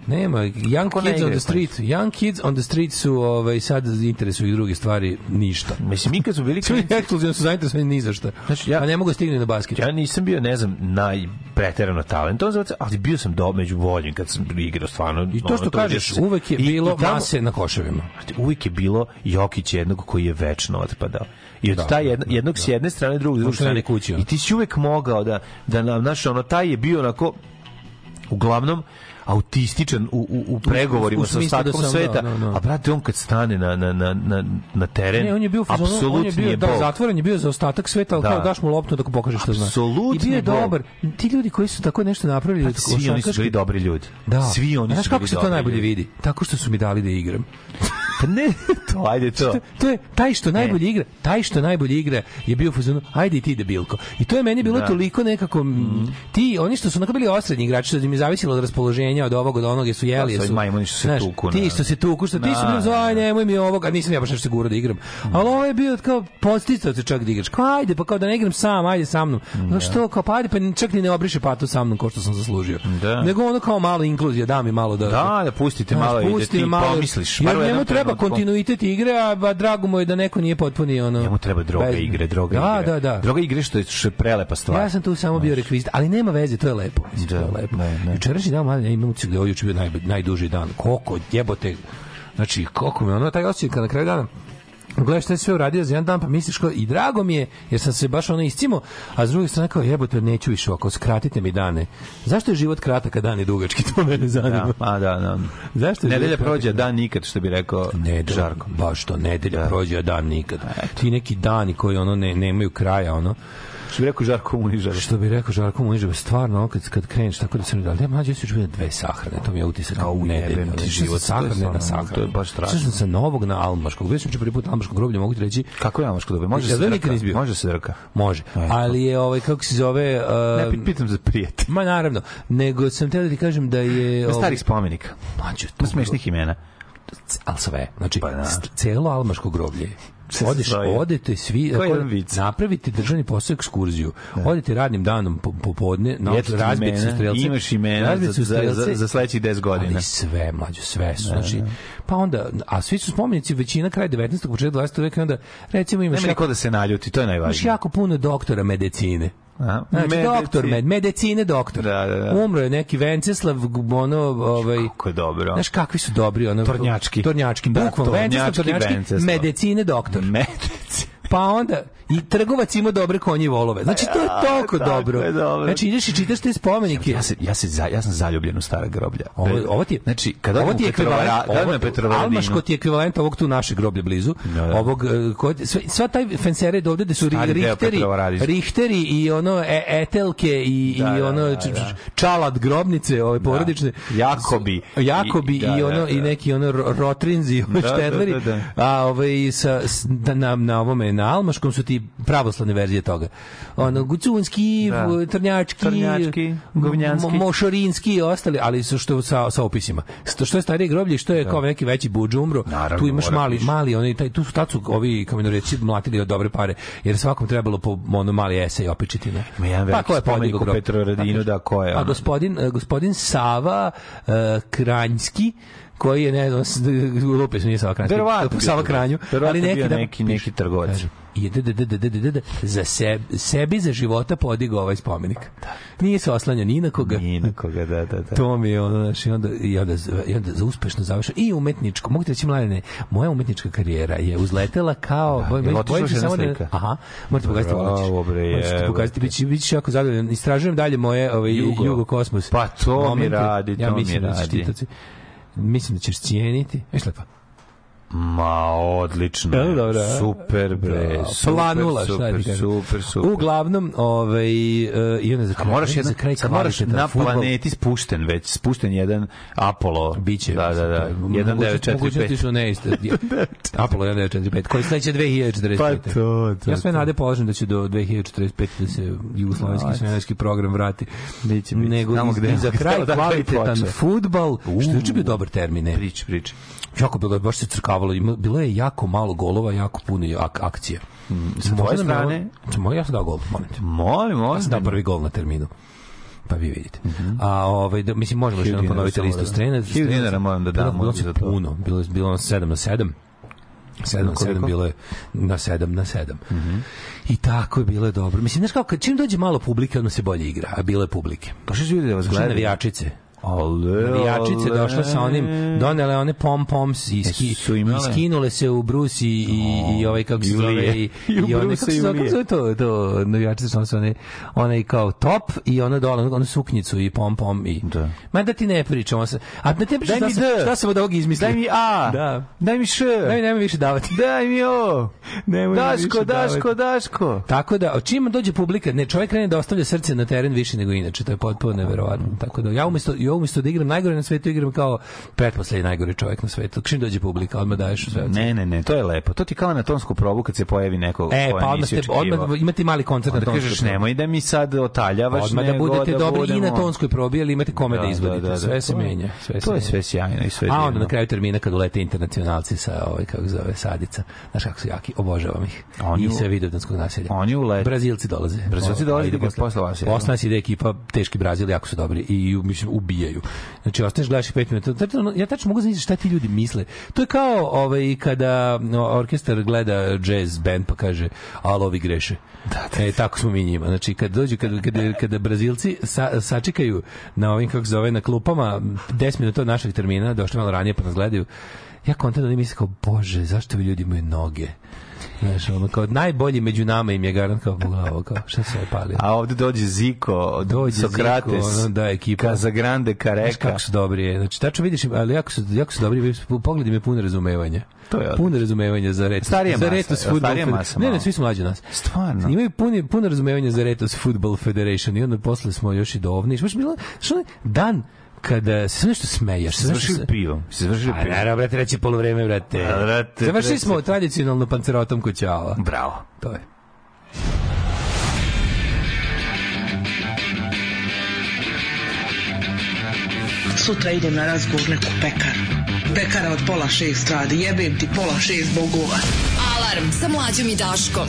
Nema, young Kako ne kids on the street, young kids on the street su ovaj, sad interesuju i druge stvari, ništa. Mislim, mi kad smo bili klinci, ekskluzivno su zainteresovani ni za šta. Znači, ja- Pa ne mogu da stignu na basket. ja nisam bio, ne znam, najpreterano talentovan, ali bio sam do među boljim kad sam igrao stvarno. I to ono, što kažeš, vidiš. uvek je I- bilo i tamo- mase na koševima. Uvijek je bilo Jokić jednog koji je večno otpadao. I od Da, taj da, jedna, da, jednog s jedne strane, drugog s druge strane. kući, ono. I ti si uvijek mogao da, da na- znaš, ono, taj je bio onako, uglavnom, autističan u, u, u pregovorima u sa smislu da ostatkom sam, sveta, da, da, da. a brate, on kad stane na, na, na, na, na teren, Ne, on je bio u fazonu, on je bio da, zatvoren je bio za ostatak sveta, ali Da. kao daš mu loptu da pokaže šta zna. I bio je dobar. Ti ljudi koji su tako nešto napravili, Pa svi oni su bili dobri ljudi. Da. Svi oni su kako se to najbolje vidi? Tako što su mi dali da igram. Pa ne, to, ajde to. To, to je taj što najbolje igra, taj što najbolje igra je bio u fazonu, ajde i ti debilko. I to je meni bilo Da. Toliko nekako m, ti oni što su onako bili osrednji igrači, što im je zavisilo od raspoloženja, od ovog, od onog, jesu jeli, Da, su jesu. majmuni što se znaš, tuku, Ti da. što se tuku, što ti su Da, bili zvaj, da. nemoj mi ovog, a nisam ja baš nešto sigurno da igram. Ali ovo je bio kao podsticao te čak da igraš. Kao ajde, pa kao da ne igram sam, ajde sa mnom. No što, kao pa ajde, pa čak ni ne obriše patu sa mnom kao što sam zaslužio. Da. Nego ono kao malo inkluzija, da mi malo da... Da, da pustite Znaš, malo i da ti malo, pomisliš. Jer njemu treba kontinuitet igre, a drago mu je da neko nije potpuni ono. Njemu treba droga bez- igre, droga da, igre. Da, da, Droga igre što je, što je prelepa stvar. Ja sam tu samo bio rekvizit, ali nema veze, to je lepo. Mislim, Da, to je lepo. ne, ne. Jučerašnji dan, ja imam utisak da je juče bio naj, najduži dan. Koliko jebote Znači, koliko mi ono, taj osjećaj kad na kraju dana gledaš šta je sve uradio za jedan dan, pa misliš kao, i drago mi je, jer sam se baš ono iscimo, a s druge strane kao, jebote, neću više ovako, skratite mi dane. Zašto je život kratak, a dan je dugački, to mene zanima. Da, a da, da. Zašto je Nedelja prođe, kratak? dan nikad, što bi rekao Ne, Žarko. Baš to, nedelja prođe, a dan nikad. Ti neki dani koji ono ne, nemaju kraja, ono, Što bi rekao Žarko Munižar. Što bi rekao Žarko Munižev, stvarno, kad, kad kreneš tako da se ne da, ja mlađe se čuje dve sahrane, to mi je utisak Au, u nedelju. ti Znači, život, to je sahrane na sahranu. to je baš strašno. Sad sam sa novog na Almaškog. Bio sam prvi put na Almaškom groblju, mogu ti reći, Kako je Amaško dobro? Može se da drka. Može se drka. može. Ali je, ovaj, kako se zove... Uh, Ne, pit- pitam za prijatelj. Ma naravno, nego sam teo da ti kažem da je... Na ovaj, starih spomenika. Mlađe, Na smešnih imena. ali sve. Znači, Pa da. celo almaško groblje. Se Odeš, sastoji. odete svi, Ko je ako- jedan vic. napravite državni posao ekskurziju. Odete radnim danom po- popodne, na su imena, strelce. Imaš imena za, za, za, za sledećih 10 godina. Ali sve, mlađe, sve su. Znači, pa onda, a svi su spomenici, većina kraj 19. početak 20. veka, onda, recimo, imaš Nema jako, niko da se naljuti, to je imaš najvažnije. jako puno doktora medicine. A? Znači, Medicine. doktor, med, medicine doktor. Da, da, da. Umro je neki Venceslav, ono, ovaj, Kako je dobro. Znaš kakvi su dobri ono Tornjački. Tornjački, Da, bukvalno Venceslav tornjački Tornjački, Venceslav. medicine doktor. Medici. Pa onda i trgovac ima dobre konje i volove. Znači to je toliko dobro. je dobro. Znači ideš i čitaš te spomenike. Ja se ja se za, ja sam zaljubljen u stara groblja. Ovo, ovo ti je, znači kad ovo ti je ekvivalent, ovo- Petrovaradinu. Almaško ti je ekvivalent ovog tu naše groblje blizu. Da, da. Ovog, e, kod, sve, sva taj fensere ovde da su ri- Stari rihteri, rihteri i ono e, etelke i, Da, i da, ono da, da. č- čalad grobnice, ove porodične. Jakobi. Jakobi i, I- da, ono da, i da. neki ono ro- rotrinzi, Da, da, štedleri. da, da. A ovaj sa da, na na ovome na almaškom su ti pravoslavne verzije toga. Ono gucunski, Da. trnjački, Trnjački, govnjanski. mo- mošorinski i ostali, ali su što sa sa opisima. Što što je starije groblje, što je kao neki veći budž umro, Naravno, tu imaš mali mali oni taj tu su tad su ovi kamenoreci mlatili od dobre pare, jer svakom trebalo po ono mali esej opečiti ne. Ima jedan veliki ko je spomenik u? Petrovaradinu, Pa, da, ko je Pa ono? gospodin eh, gospodin Sava eh, Kranjski koji je ne znam lupe se nije Sava Kranjski Verovatno Sava trgovac. Kranju ali neki da neki- neki trgovac. Kaže, i d, d, d, d, d, d, d, za seb, sebi za života podigao ovaj spomenik. Nije se oslanja ni na koga. Ni na koga, da, da, da. To mi je ono, znaš, i onda, i onda, i onda za uspešno završeno. I umetničko, mogu ti reći, mladene, moja umetnička karijera je uzletela kao... Da, boj- još se jedna samo da- slika? Aha, morate pogledati Bravo, ovo bre, Možete jebote. pokazati, bit će jako zadovoljan. Istražujem dalje moje ovaj, Jugo. Jugo, Kosmos. Pa to mi radi, ja to mi da radi. Mislim da ćeš cijeniti. Viš lepo. Ma, odlično. Jel, dobro, a? Super, bre. Da, Super, planula, šta super, ti kažem. super, super. Uglavnom, ovaj, uh, i onda za A kraj, moraš za jedan, kraj kad moraš kvalitetan na fudbal. planeti spušten već, spušten jedan Apollo. Biće. Da, da, da. Mogućnosti 1945. su neiste. Apollo 1945. Koji sledeće 2045. Pa to, to, Ja sve to. nade položim da će do 2045 da se jugoslovenski svemirski program vrati. Biće, biće. Nego Znamo gde- i za kraj odakle je kvalitetan počeo. fudbal, što je juče bio dobar termin, ne? Prič, prič. Jako bilo, baš se crkavalo, ima- bilo je jako malo golova, jako puno ak akcije. Sa tvoje strane? Sa moje, ja sam dao gol, molim te. Molim, Ja sam dao molim. prvi gol na terminu. Pa vi vidite. A ovaj da mislim možemo još jednom ponoviti listu da- strena. Hiljadu dinara moram da dam Bilo, bilo puno, bilo je bilo je 7 na 7. 7 na 7 Koliko? bilo je na 7 na 7. I tako je bilo je dobro. Mislim, znaš kao, kad čim dođe malo publike, odmah se bolje igra, a bilo je publike. Došli su ljudi da vas gledaju. navijačice. Ale, Navijačice ale. došle sa onim, donele one pom poms i, ski, i skinule se u Brusi i, i, i ovaj kako se zove i, I one kako se zove, to, to navijačice su one, onaj kao top i ono dole, onu, suknjicu i pom pom i Da. Ma da ti ne pričamo se. A da ti pričam Daj šta, sam, šta sam od ovog izmislio. Daj mi A. Da. Daj mi Š. Daj mi, nemoj više davati. Daj mi O. Nemoj Daško, Daško. Daško. Tako da, čim dođe publika, ne, čovjek krene da ostavlja srce na teren više nego inače, to je potpuno neverovatno. Tako da, ja umesto, ja umesto da igram najgore na svetu, igram kao pretposlednji najgori čovjek na svetu. Čim dođe publika, odmah daješ sve. Ne, ne, ne, to je lepo. To ti kao na tonsku probu kad se pojavi neko E, ko pa odmah, ste, odmah imate mali koncert na Onda tonskoj kažeš, probi. nemoj da mi sad otaljavaš, Odmah da budete da dobri i na budemo- tonskoj probi, ali imate kome da, izvodite. sve se to je- menja. Sve se To je sve sjajno i sve A onda na kraju termina kad ulete internacionalci sa ovaj kako se zove Sadica. Znaš kako su jaki, obožavam ih. Oni I sve vidovdanskog naselja. Oni ulete. Brazilci dolaze. Brazilci O, dolaze ide posle vas? Posle nas ide ekipa, teški Brazil, jako su dobri i mislim ubijaju. Znači ostaneš gledaš ih 5 minuta. Ono, ja tačno mogu zamisliti šta ti ljudi misle. To je kao ovaj kada orkestar gleda jazz band pa kaže al ovi greše. Da, E, tako smo mi njima. Znači, kad dođu, kad, kada, kada Brazilci sa, sačekaju na ovim, kako zove, na klupama 10 minuta od našeg termina, došli malo ranije pa nas gledaju, ja kontam da oni misle kao, bože, zašto vi ljudi imaju noge? Znaš, ono, kao najbolji među nama im je garant kao pogledao, kao šta se je palio. A ovde dođe Ziko, Dođe Sokrates, Ziko, ono, da, ekipa. Casagrande, Znaš Kareka. kako su dobri je. Znači, tačno vidiš, ali jako su, jako su dobri, pogled im je puno razumevanja. To je puno razumevanja za Retos. Starija za masa, Retos Football starija masa Ne, ne, svi su mlađi nas. Stvarno? Imaju puno, puno razumevanja za Retos Football Federation i onda posle smo još i dovni. Baš bilo, što onaj dan kada se sve nešto smeješ. Se se- pivom. Se završili A pivom. naravno, brate, reći polovreme, brate. Brate, Završili brate. smo tradicionalno pancerotom kod Ćala. Bravo. To je. Sutra idem na razgovor neku pekaru. Pekara od pola šest radi. Jebem ti pola šest bogova. Alarm sa mlađom i Daškom.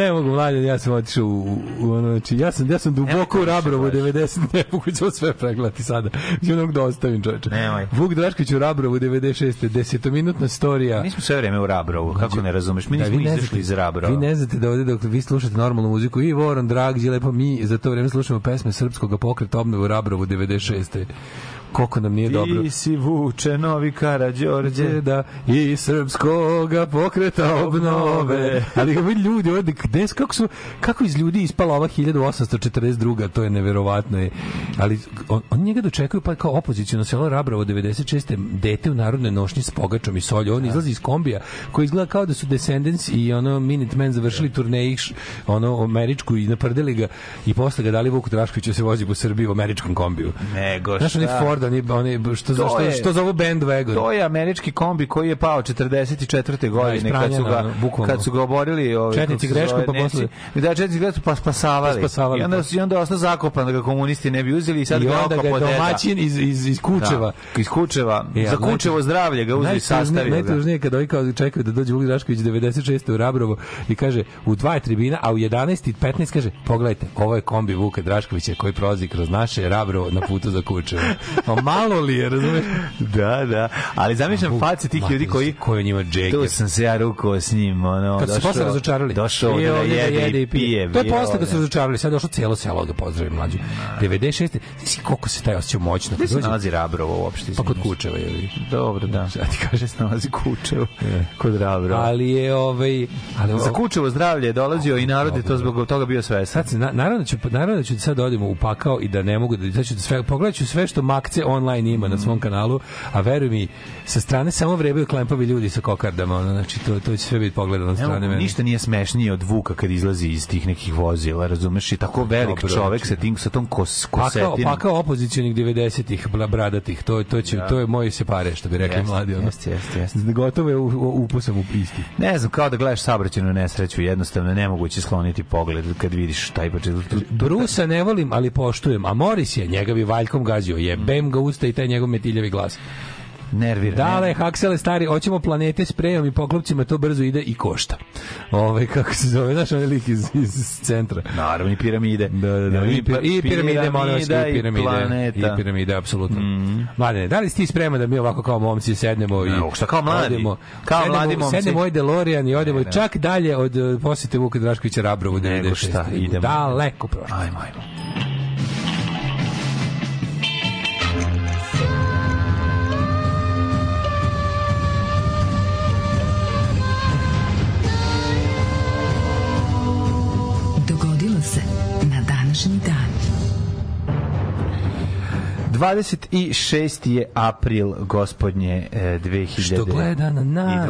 Ne mogu, mladen, ja sam otišao u, u, u ono, znači, ja sam, ja sam duboko u Rabrovu, više baš. 90, ne mogu ću sve pregledati sada. Ću onog da ostavim, čoveče. Nemoj. Vuk Drašković u Rabrovu, 96. Desetominutna storija. Mi smo sve vreme u Rabrovu, kako ne razumeš? Mi Da, nismo ne izašli iz Rabrova. Vi ne znate da ovde dok vi slušate normalnu muziku i Voron Dragđi, lepo mi za to vreme slušamo pesme srpskog pokreta obnove u Rabrovu 96. Koliko nam nije dobro. Ti si vuče novi Karađorđe. Đe da i srpskog pokreta obnove. Ali ovi ljudi ovde, gde, kako su, kako iz ljudi ispala ova 1842. To je neverovatno. Je. Ali on, on njega dočekuju pa kao opoziciju selo Rabravo 96. dete u narodnoj nošnji s pogačom i solju. On izlazi iz kombija koji izgleda kao da su Descendants i ono Minutemen završili turneji š- ono američku i naprdeli ga i posle ga dali Vuku Draškoviću da se vozi po Srbiji u američkom kombiju. Nego Znaš, šta? Ford, oni, oni, što, To što, je- što zovu bandwagon. To je američki kombi koji je pao 44. godine iz kad su ga bukvalno. kad su ga oborili ovaj Četnici greškom, pa posle- da četnici greškom pa spasavali. Pa spasavali, I onda pa. i onda je ostao zakopan da ga komunisti ne bi uzeli i sad I ga onda ga domaćin iz, iz, iz Kučeva. Da, iz Kučeva. E, za ali Kučevo zdravlje ga uzeo i Najtužnije- sastavio ga. Najtužnije je kad ovi kao čekaju da dođe Vuk Drašković 96. u Rabrovo i kaže u dva je tribina, a u 11 i 15 kaže pogledajte, ovo je kombi Vuka Draškovića koji prolazi kroz naše Rabrovo na putu za Kučevo. Pa malo li je, razumeš? Da, da. Ali zamišljam face tih ljudi koji... koji njima džege. Tu sam se ja rukao s njim, ono, Kad su se došao- posle razočarali. Došao ovde I da ovdje jede, i pije. To je posle kad ovde. su razočarali. Sad je došlo cijelo selo da pozdravi mlađu. 96. Znaš koliko se taj osjećao moćno. Gde se nalazi Rabrovo uopšte? Pa kod? Kučeva je. Dobro, da. Šta ti kaže se nalazi Kučevo? Kod Rabrova. Ali je ovaj ali Za Kučevo zdravlje je dolazio i narod je to zbog toga bio svestan. Sad se, na, naravno, da ću, naravno da ću sad da odemo u pakao i da ne mogu da, sad ću da sve, pogledat ću sve što Makce online ima na svom kanalu, a veruj mi, sa strane samo vrebaju klempavi ljudi sa kokardama, ono, znači to, to će sve biti pogledano Ne strane mene. ništa nije smešnije od Vuka kad izlazi iz tih nekih vozila, razumeš? I tako velik Dobro, čovek znači. sa tim sa tom kos, Pakao, kosetinom. pakao opozicijonih 90-ih bla- bradatih, to, to, će, to je moj se pare, što bi rekli Jeste, mladi. Ono. jeste, jeste, jeste. Gotovo je upusam u isti. Ne znam, kao da gledaš saobraćajnu nesreću, jednostavno nemoguće skloniti pogled kad vidiš taj počet. Brusa ne volim, ali poštujem, a Moris je, njega bi valjkom gazio, je bem ga usta i taj njegov metiljavi glas. Nervira. Dale, haksele stari, hoćemo planete sprejom i poklopcima, to brzo ide i košta. Ove, kako se zove, znaš, onaj lik iz, iz centra. Naravno i piramide. Da, da, da. I, i piramide, molim vas, i piramide. planeta. I piramide, apsolutno. Mladene, da li si ti spreman da mi ovako kao momci sednemo i... Ne, šta kao mladi? Odemo, Kao sednemo, mladi momci. Sednemo ovaj DeLorean i odemo Ne, ne. čak dalje od uh, posete Vuka Draškovića Rabrovu. Nego 96. šta, idemo. Daleko prošlo. Ajmo, ajmo. 26. je april gospodnje e, 2000 Što gleda na nas.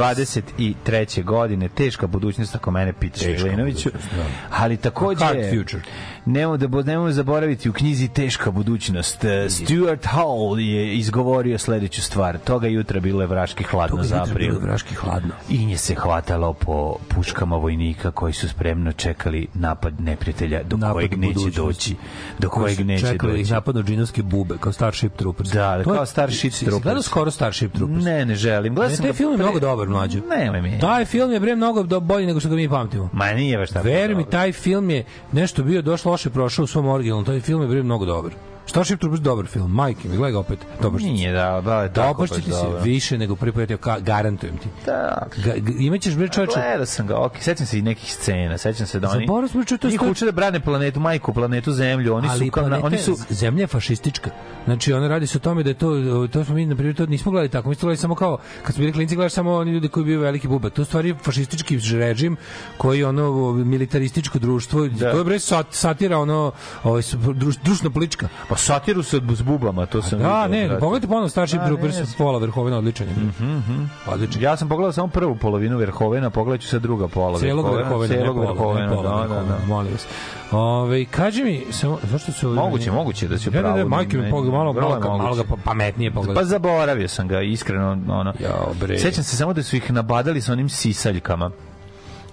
i 23. godine teška budućnost ako mene pitaš da. ali takođe Hard future. Nemo da nemojmo zaboraviti u knjizi Teška budućnost e, Stuart Hall je izgovorio sledeću stvar toga jutra bilo je vraški hladno za april bilo vraški hladno. i nje se hvatalo po puškama vojnika koji su spremno čekali napad neprijatelja do Napad kojeg neće doći do kojeg neće Čekali doći napadnu džinovske bube, kao Starship Troopers. Da, da, kao Starship si- Troopers. Gledao skoro Starship Troopers. Ne, ne želim. Gledao sam taj film je pre- mnogo dobar, mlađo. Nemoj mi. Taj film je bre mnogo bolji nego što ga mi pamtimo. Ma nije baš tako. Veruj mi, taj film je nešto bio došlo loše prošao u svom originalnom. Taj film je bre mnogo dobar. Starship Troopers dobar film. Majke mi, gledaj opet. Dobar Nije da, da, je tako baš ti se više nego ja ka- garantujem ti. Da. Ga, imaćeš bre čoveče. Gledao sam ga, ok, sećam se i nekih scena, sećam se da oni... Zaboravio sam, čuj, to Njih uče da brane planetu, majku, planetu Zemlju, oni ali su kao, oni su... zemlja je fašistička. Znači ona radi se o tome da je to to smo mi na primjer to nismo gledali tako, mi smo gledali samo kao kad smo bili klinci gledali samo oni ljudi koji biju veliki buba. To stvari fašistički režim koji ono militarističko društvo, Da. to je bre sat, satira ono ovaj druš, društveno politička. Pa satiru se s bubama, to sam Da, ne, brate. pogledajte ponovno Starship Da, Troopers ne, pola Verhovena odličan je. Mhm, Odličan. Ja sam pogledao samo prvu polovinu Verhovena, pogledat ću sad druga pola Celog Verhovena, ne pola, Verhovena, ne da, da, da. molim vas. Ove, kaži mi, samo, zašto se... Moguće, moguće da si u Ja, da, da, pravu, majke mi pogled, malo, malo, malo, ga pa- pametnije pogleda. Pa zaboravio sam ga, iskreno, ono. Jao, bre. Sećam se samo da su ih nabadali sa onim sisaljkama.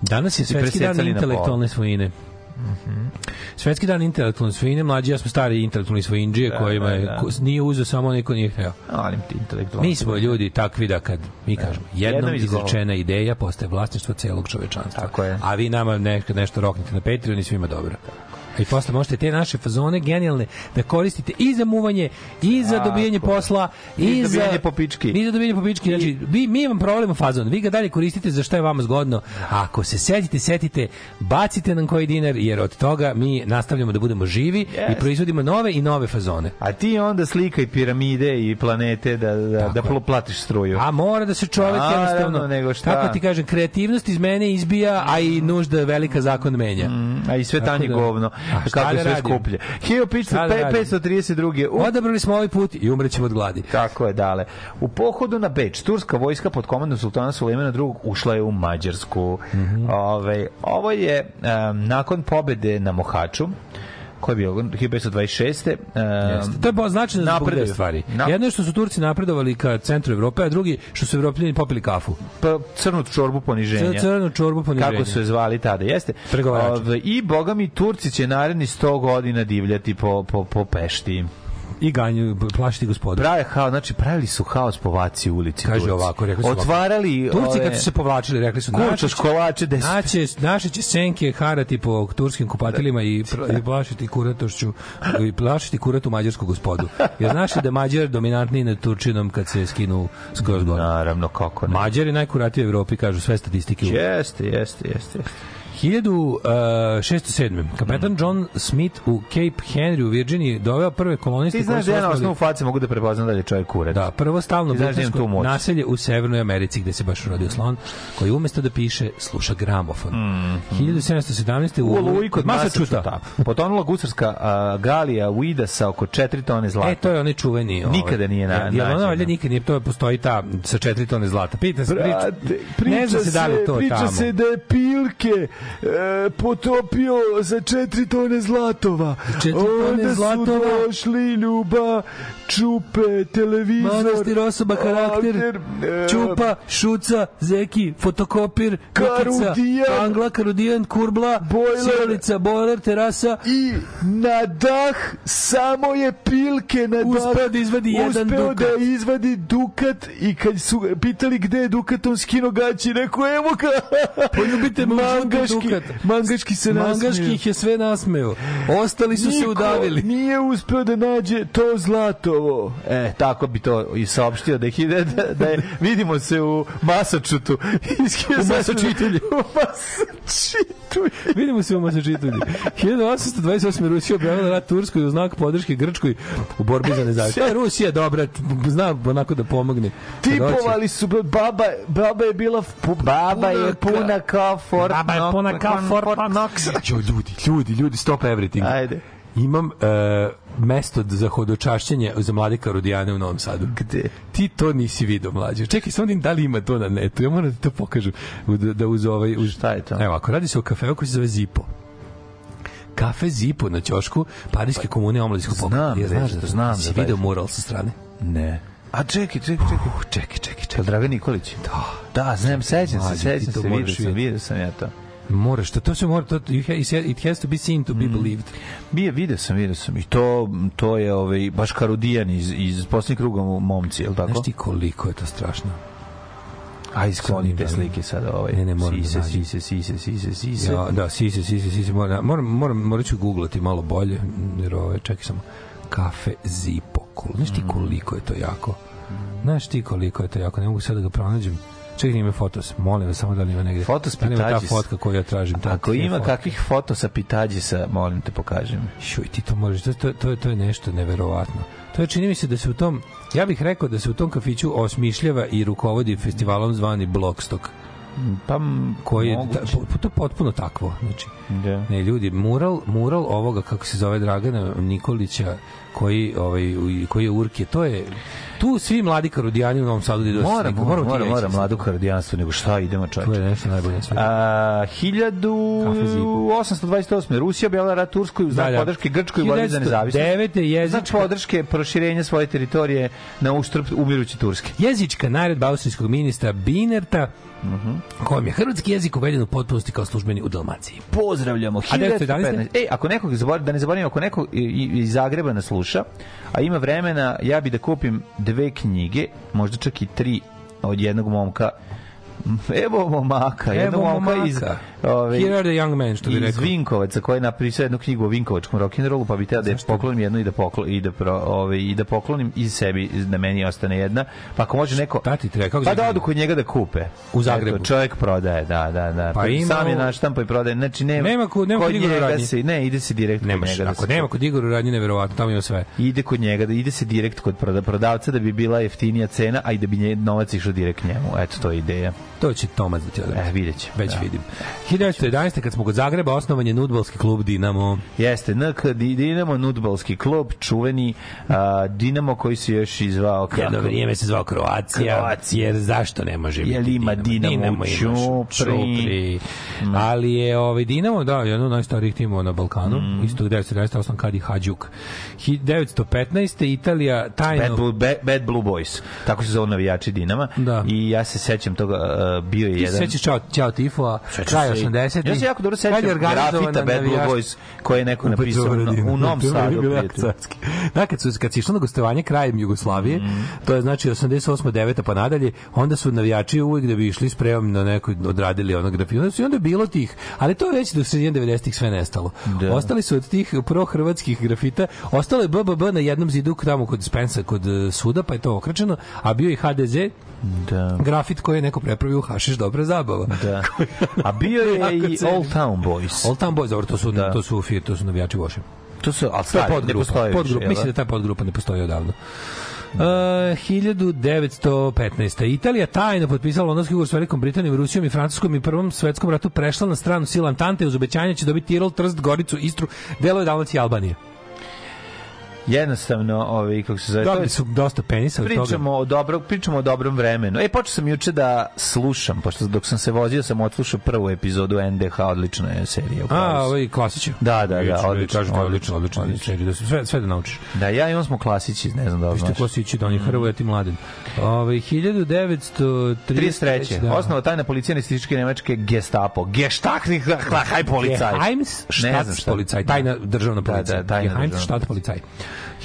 Danas je Svetski dan presecali na svojine. Svetski dan intelektualne svojine, mlađi ja smo stari intelektualni svojinđije Da, kojima je, da, da. ko- nije uzeo samo neko nije hteo. Alim ti intelektualno. Mi smo ljudi takvi da kad mi kažemo jednom Jednom izrečena ideja postaje vlasništvo celog čovečanstva. Tako je. A vi nama nešto, nešto roknite na Patreon i svima dobro. I posle možete te naše fazone genijalne da koristite i za muvanje, i za dobijanje je. posla, i, I za dobijanje po pički. I za dobijanje po pički. Znači, vi, mi vam provalimo fazon, vi ga dalje koristite za šta je vama zgodno. A ako se setite, setite, bacite nam koji dinar, jer od toga mi nastavljamo da budemo živi i Jest. proizvodimo nove i nove fazone. A ti onda slikaj piramide i planete da, da, da Tako platiš struju. A mora da se čovek Naravno, jednostavno, nego šta? kako ti kažem, kreativnost iz mene izbija, a i nužda velika zakon menja. A i sve tanje da- govno. Kako je da sve skuplje. Šta da radim? 1532. U Odabrali smo ovaj put i umrećemo od gladi. Tako je, dale. U pohodu na Beč, turska vojska pod komandom sultana Sulejmana II ušla je u Mađarsku. Mhm. Ove, ovo je em, nakon pobede na Mohaču, Ko je bio? 1526. Uh, Jeste. To je bilo značajno zbog napreduju. dve stvari. Na- Jedno je što su Turci napredovali ka centru Evrope, a drugi što su Evropljani popili kafu. pa, crnu čorbu poniženja. Cr- crnu čorbu poniženja. Kako su je zvali tada, jeste. Pregovarači. I, boga mi, Turci će naredni 100 godina divljati po, po, po Pešti. I ganju, plašiti gospodu. Prave haos, znači pravili su haos po vaci ulici. Kaže Turci. ovako, rekli su ovako. Otvarali... Turci kad su se povlačili, rekli su Kurča, će- školače, des... Naće, naše će senke harati po turskim kupatilima i, i plašiti kuratošću i plašiti kuratu mađarsku gospodu. Jer znaš da je Mađar dominantniji nad Turčinom kad se skinu skroz gore. Naravno, kako ne. Mađar je najkuratiji u Evropi, kažu sve statistike. u Jeste, jeste, jeste. 1607. Kapetan John Smith u Cape Henry u Virginiji doveo prve koloniste Ti znaš da ja na osnovu face mogu da prepoznam da li je čovjek kurac. Da, prvo stalno da britansko naselje u Severnoj Americi gde se baš rodio slon, koji umesto da piše, sluša gramofon. 1717. U Oluji kod. Massachusetts. Potonula gusarska a, galija Uida sa oko 4 tone zlata. E, to je onaj čuveni. Ovaj. Nikada nije na- Ja, ona nađeno. valjda nikad nije, to postoji ta sa četiri tone zlata. Pita se, priča, Brate, ne zna se da li je to priča tamo. se da je Pilke e, potopio za četiri tone zlatova. četiri tone Onda zlatova. su došli Ljuba, Čupe, televizor. Manastir osoba, karakter, Akter, e, Čupa, Šuca, Zeki, Fotokopir, Karudijan. Angla, Karudijan, Kurbla, Bojler. Sjelica, Bojler, Terasa, I na dah samo je Pilke na dah Uspeo da izvadi jedan uspeo dukat. da izvadi dukat i kad su pitali gde je dukat on skino gaći rekao evo ga Poljubite me u žuti mangaški, dukat. mangaški se Mangaški nasmeo. ih je sve nasmeo. Ostali su se Niko udavili. nije uspeo da nađe to zlatovo E, tako bi to i saopštio da, je, da, da je, vidimo se u Masačutu. U Masačitulji. u. Vidimo se u Massachusettsu. 1828. Rusija objavila rat Turskoj u znak podrške Grčkoj u borbi za nezavisnost. Je Rusija dobra, zna onako da pomogne. Tipovali su baba, baba je bila pu- Baba je puna kao Fort Baba je puna kao Fort Knox. Ljudi, ljudi, ljudi, stop everything. Ajde. Imam e, mesto za hodočašćenje za mlade karudijane u Novom Sadu. Gde? Ti to nisi video, mlađe. Čekaj, samo da li ima to na netu. Ja moram da to pokažem. Da, da uz ovaj... Uz... Šta je to? Evo, ako radi se o kafeu koji se zove Zipo. Kafe Zipo na ćošku Parijske komune omladinskog pokreta. Znam, Ja, znaš da znam Si da video mural sa strane? Ne. A čekaj, čekaj, čekaj. Uh, čekaj, čekaj, čekaj. Dragan Nikolić? Da. Da, znam, sećam se, sećam se, vidio sam, vidio sam ja to. Moraš, to, to se mora, to, it has to be seen to be Mm. believed. Bije, vidio sam, vidio sam. I to, to je ovaj, baš Karudijan iz, iz posljednjeg kruga momci, je li tako? Znaš ti koliko je to strašno? Aj, skloni te Sad slike sada. Ovaj. Ne, ne, moram da sise, nađem. sise, sise, sise, sise. Ja, da, sise, sise, sise, moram, moram, moram, morat ću googlati malo bolje, jer ove, čekaj samo, kafe Zipo, znaš Mm. ti koliko je to jako? Znaš ti koliko je to jako, ne mogu sad da ga pronađem. Čekaj, ima fotos, molim vas, samo da li ima negde. Fotos Da ima ta Pitađis. fotka koju ja tražim. Ta, Ako ima fotke. kakvih foto sa Pitađisa, molim te pokaži mi. Šuj, ti to možeš, to, to, to, je, to je nešto neverovatno. To je, čini mi se da se u tom, ja bih rekao da se u tom kafiću osmišljava i rukovodi festivalom zvani Blockstock, Pa, koji je, ta, to je potpuno takvo, znači, Da. Ne, ljudi, mural, mural ovoga kako se zove Dragana Nikolića koji ovaj koji je Urke, to je tu svi mladi karudijani u Novom Sadu idu Mora, mora, mora, mora, sad. mladu kardijanstvo, nego šta, idemo To čovječe. je nešto najbolje na svetu. A, Kafe Zipu. 1828. Rusija objavila rat Turskoj u znak Da, da. podrške Grčkoj borbi za nezavisnost. 1909. jezička- Znak podrške proširenja svoje teritorije na uštrb umiruće Turske. Jezička naredba austrijskog ministra Binerta Mhm. kojom je hrvatski jezik uveden u potpunosti kao službeni u Dalmaciji. Pozdravljamo. 1915? Ej, ako nekog zaboravim, da ne zaboravim, ako i- iz Zagreba nas sluša, a ima vremena, ja bi da kupim dve knjige, možda čak i tri od jednog momka Evo momaka, momka momaka. iz, ove, Here are the young men, što bi iz rekao. Vinkovaca koji je napisao jednu knjigu o Vinkovačkom rock'n'rollu, pa bi teo da je poklonim jednu i da poklonim i da pro, ove, i da poklonim i sebi da meni ostane jedna. Pa ako može neko Šta ti treba? Pa da odu kod njega da kupe. U Zagrebu. Eto, čovjek prodaje, da, da, da. Pa ima sam je naštampa i prodaje. Znači nema Nema kod- nema kod Igora njega Radnje. se ne ide se direkt kod Nemaš, njega da ako se nema kod Igora radnje neverovatno, tamo ima sve. ide kod njega da ide se direkt kod proda- prodavca da bi bila jeftinija cena a i da bi nje, novac išao direkt njemu eto to je ideja To će Tomac da ti odredi. E, vidjet će. Već Da. vidim. 1911. kad smo kod Zagreba osnovan je nudbalski klub Dinamo. Jeste, NK Di- Dinamo, nudbalski klub, čuveni a, Dinamo koji se još izvao kako? Jedno vrijeme se zvao Kroacija, Kroacija. jer zašto ne može biti Jel ima Dinamo u ima Ćupri? Ali je ovaj Dinamo, da, jedan od najstarijih timova na Balkanu, Mm. isto 1998 kad i Hadjuk. 1915. Italija tajno... Bad Blue, Bad, Bad Blue Boys, tako se zove navijači Dinama. Da. I ja se sećam toga, bio je Ti se jedan... sećaš Ćao, Ćao Tifo, kraj se i- 80. Ja se jako dobro sećam grafita Bad Blue Boys koje je neko napisao u, u Novom Sadu. Da, kad, su, kad si išlo na gostovanje krajem Jugoslavije, to je znači 88. 9. pa nadalje, onda su navijači uvijek da bi išli spremom na nekoj odradili ono grafiju. Onda su i onda je bilo tih, ali to je već do sredine 90-ih sve nestalo. Da. Ostali su od tih pro-hrvatskih grafita, ostalo je BBB na jednom zidu tamo kod Spensa, kod eh, suda, pa je to okrečeno, a bio je HDZ, Da. grafit koji je neko prepravio u hašiš dobra zabava. Da. A bio je i. Old Town Boys. Old Town Boys, dobro, to su, Da. to su, to su navijači Vošim. To su, ali stari, ne podgrupa. postoje više. podgrupa. jel Mislim da ta podgrupa ne postoji odavno. Uh, 1915. Italija tajno potpisala londonski ugovor s Velikom Britanijom, Rusijom i Francuskom i Prvom svetskom ratu prešla na stranu sila Antante uz obećanje da će dobiti Tirol, Trst, Goricu, Istru, delove Dalmacije i Albanije. Jednostavno, ovaj, kako se zove, je Dobili su dosta penisa od toga. Pričamo o dobrom, pričamo o dobrom vremenu. E, počeo sam juče da slušam, pošto dok sam se vozio sam odslušao prvu epizodu NDH, odlična je serija. A, ovaj klasić. Da, da, da, odlično, Kažem, odlično, odlično, odlično, odlično. serija, da sve, sve da naučiš. Da, ja i on smo klasići, ne znam da li Vi ste znaš. klasići, da je Hrvoje, ti mladen. Ove, 1933. 33. Da. Osnova tajna policija nacističke nemačke Gestapo. Gestachtnik, haj policaj. Geheims tajna državna Da, policija. da, tajna Geheims državna policaj.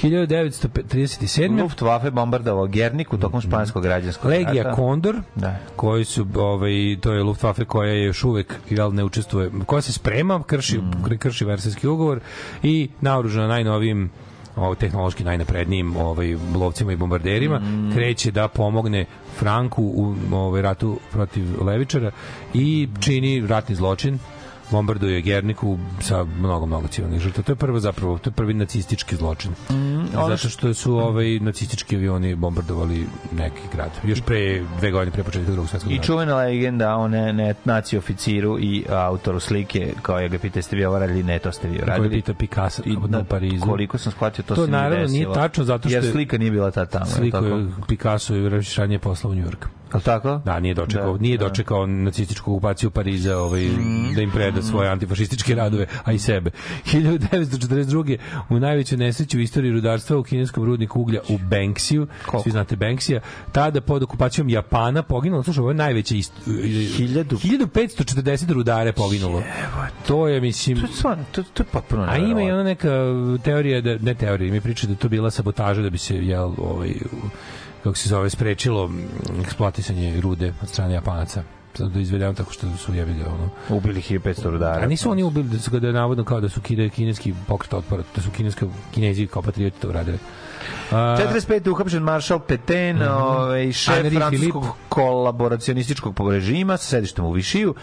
1937. Luftwaffe bombardovao Gerniku tokom španskog građanskog Legija rata. Kondor, Da. koji su, ovaj, to je Luftwaffe koja je još uvek, jel, ne učestvuje, koja se sprema, krši, Mm. krši versijski ugovor i naoružana najnovijim ovo, tehnološki najnaprednijim ovaj, lovcima i bombarderima, Mm. kreće da pomogne Franku u ovaj, ratu protiv Levičara i čini ratni zločin bombarduje Gerniku sa mnogo, mnogo civilnih žrtva. To je prvo zapravo, to je prvi nacistički zločin. ono Zato što su ovaj nacistički avioni bombardovali neki grad. Još pre dve godine pre početka drugog svetskog I rata. čuvena legenda o ne, ne, naci oficiru i autoru slike, kao je ga pita, jeste vi ovo radili? Ne, to ste vi Koji radili. pita Picasso I u na, Parizu. koliko sam shvatio, to, To se naravno nije tačno, zato što Jer je- slika nije bila ta tamo. Sliku Sliku je Picasso i ranije poslao u New Li tako? Da, nije dočekao, Da, nije da. dočekao nacističku okupaciju Pariza, ovaj da im preda svoje antifašističke radove, a i sebe. 1942. u najvećoj nesreći u istoriji rudarstva u kineskom rudniku uglja u Banksiju, Koliko? svi znate Banksija, tada pod okupacijom Japana poginulo, slušaj, ovo je najveća ist... Hiljadu- 1540 rudare poginulo. To je, mislim... To je stvarno, to, to je potpuno A ima i ona neka teorija da ne teorija, mi priča da to bila sabotaža da bi se jel ovaj kako se zove sprečilo eksploatisanje rude od strane Japanaca. Da izvedemo tako što su jebili ono. Ubili 1500 rudara. A nisu oni ubili da su ga da je navodno kao da su kineski pokret otpora, da su kineska kinezi kao patrioti to uradili. A, 45. uhapšen maršal Petain, ovaj, šef Henri francuskog Philippe. kolaboracionističkog režima sa sedištem u Višiju,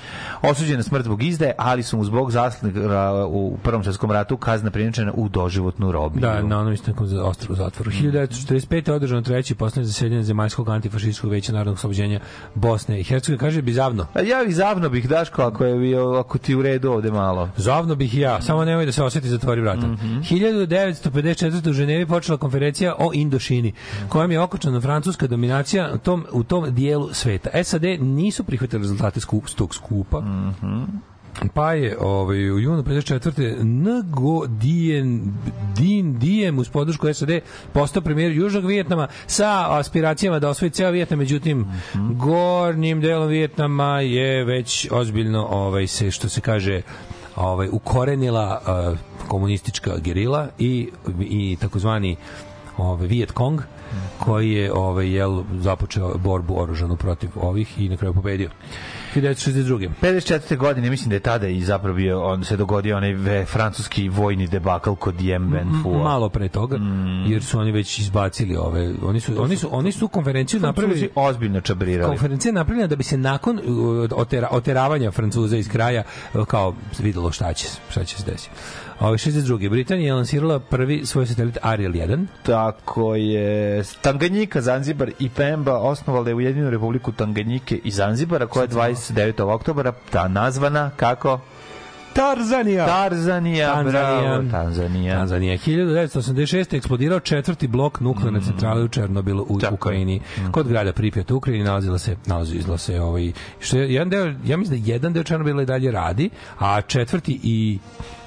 osuđen na smrt zbog izdaje, ali su mu zbog zasluga u Prvom svetskom ratu kazna prinačena u doživotnu robiju. Da, na onom istom za ostrovu zatvoru. 1945. je održano treći poslednji zasedanje Zemaljskog antifašističkog veća narodnog oslobođenja Bosne i Hercegovine. Kaže bizavno. A ja i zavno bih, Daško, ako, je, bio- ako ti u redu ovde malo. Zavno bih ja, samo nemoj da se osjeti zatvori vrata. Mhm. 1954. u Ženevi počela konferencija o Indošini, kojom je okočena francuska dominacija u tom, u tom dijelu sveta. SAD nisu prihvatili rezultate skup, tog skupa, Mhm. Pa je ovaj, u junu 54. Ngo Dien, Din Diem uz podršku SAD postao premijer Južnog Vijetnama sa aspiracijama da osvoji ceo Vijetnam, međutim gornjim delom Vijetnama je već ozbiljno ovaj se što se kaže ovaj ukorenila uh, komunistička gerila i i takozvani ovaj Viet Cong koji je ovaj jel započeo borbu oružanu protiv ovih i na kraju pobedio. 1962. 54. godine, mislim da je tada i zapravo bio, on se dogodio onaj ve, francuski vojni debakl kod Ben Phu. malo pre toga jer su oni već izbacili ove oni su oni su oni su konferenciju napravili ozbiljno čabrirali. konferencija je napravljena da bi se nakon uh, otera, oteravanja Francuza iz kraja uh, kao videlo šta će, šta će se desiti. Ove 62. Britanija je lansirala prvi svoj satelit Ariel 1. Tako je. Tanganjika, Zanzibar i Pemba osnovale Ujedinjenu republiku Tanganjike i Zanzibara, koja je 29. oktobara ta nazvana kako? Tarzanija. Tarzanija, Tanzanija. bravo, Tanzanija. Tanzanija. 1986. eksplodirao četvrti blok nuklearne centrale u Černobilu u Mm. Tako je. Mm. Ukrajini. Kod grada Pripjat u Ukrajini nalazila se nalazila se ovaj što je jedan deo ja mislim da jedan deo Černobila i dalje radi, a četvrti i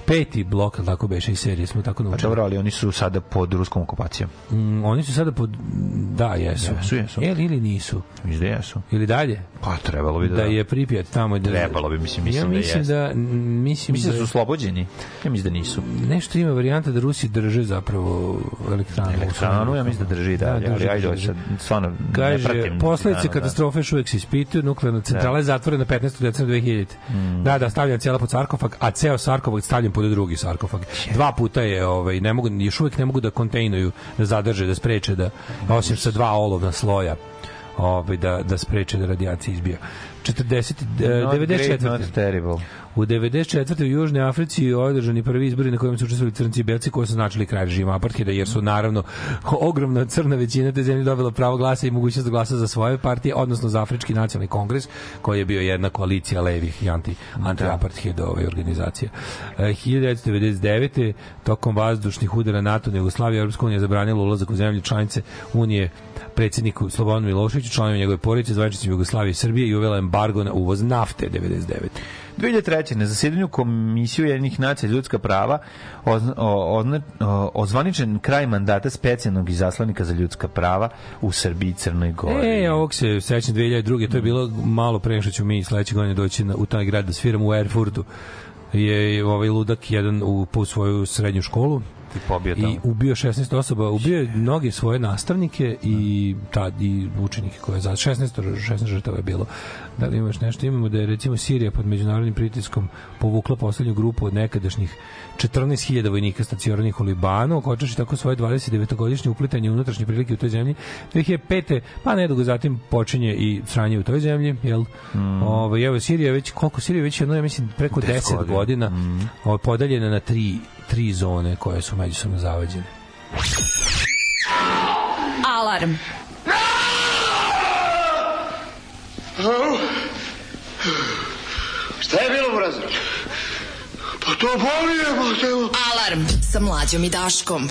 peti blok, tako beše iz serije, smo tako Pa naučili. dobro, ali oni su sada pod ruskom okupacijom. Mm, oni su sada pod... Da, jesu. Jesu, jesu. Jel, ili nisu? Mislim da jesu. Ili dalje? Pa trebalo bi da, Da je Pripjat tamo. Da, Trebalo bi, mislim, mislim ja da mislim jeste. da, m, mislim, Mislim da su da, oslobođeni. Ja mislim da nisu. nešto ima varijanta da Rusi drže zapravo elektranu. Elektranu, ja mislim da drži Da, dalje, ali drži, ajde, drži. sad, stvarno, ne Kaže, pratim. posledice da. katastrofe još uvijek se ispituju, nuklearna centrala je zatvorena 15. decembra 2000. Mm. Da, da, stavljena cijela pod sarkofag, a ceo sarkofag stavljen pod drugi sarkofag. Dva puta je, ovaj, ne mogu, još uvijek ne mogu da kontejnuju, da zadrže, da spreče, da, osim sa dva olovna sloja, ovaj, da, da spreče da radijacija izbija. 40, eh, Not great, 94. not terrible. U 94. u Južnoj Africi održani prvi izbori na kojima su učestvovali crnci i belci koji su značili kraj režima apartheida jer su naravno ogromna crna većina te zemlje dobila pravo glasa i mogućnost da glasa za svoje partije, odnosno za Afrički nacionalni kongres koji je bio jedna koalicija levih i anti anti apartheid ove organizacije. E, 1999. tokom vazdušnih udara NATO na Jugoslaviju Evropska unija zabranila ulazak u zemlje članice unije predsjedniku Slobodanu Miloševiću, članovima njegove porodice, zvaničnicima Jugoslavije i Srbije i uvela embargo na uvoz nafte 99. 2003. na zasedanju Komisije Ujedinjenih nacija ljudska prava ozna, ozna, ozvaničen kraj mandata specijalnog izaslanika za ljudska prava u Srbiji i Crnoj Gori. E, ovog se sećam 2002. To je bilo malo pre što ćemo mi sledeće godine doći na, u taj grad da sviramo u Erfurtu. Je ovaj ludak jedan u, po svoju srednju školu I pobio tamo. i ubio 16 osoba, ubio je mnoge svoje nastavnike i tad i učenike koje je za 16 16 žrtava je bilo. Da li imaš nešto? Imamo da je recimo Sirija pod međunarodnim pritiskom povukla poslednju grupu od nekadašnjih 14.000 vojnika stacioniranih u Libanu, okočaši tako svoje 29-godišnje uplitanje u unutrašnje prilike u toj zemlji. 2005. pa nedugo zatim počinje i sranje u toj zemlji, jel? Mm. Ovo, evo, Sirija već, koliko Sirija je već jedno, ja mislim, preko 10 10 godina, godina. mm. ovo, podeljena na tri, tri zone koje su međusobno zavađene. Alarm. Šta je bilo, Burazer? Pa to boli je, pa te... Alarm sa mlađom i Daškom.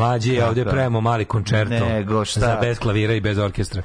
Mlađi je ovde pravimo mali koncerto. Nego šta? Za bez klavira i bez orkestra.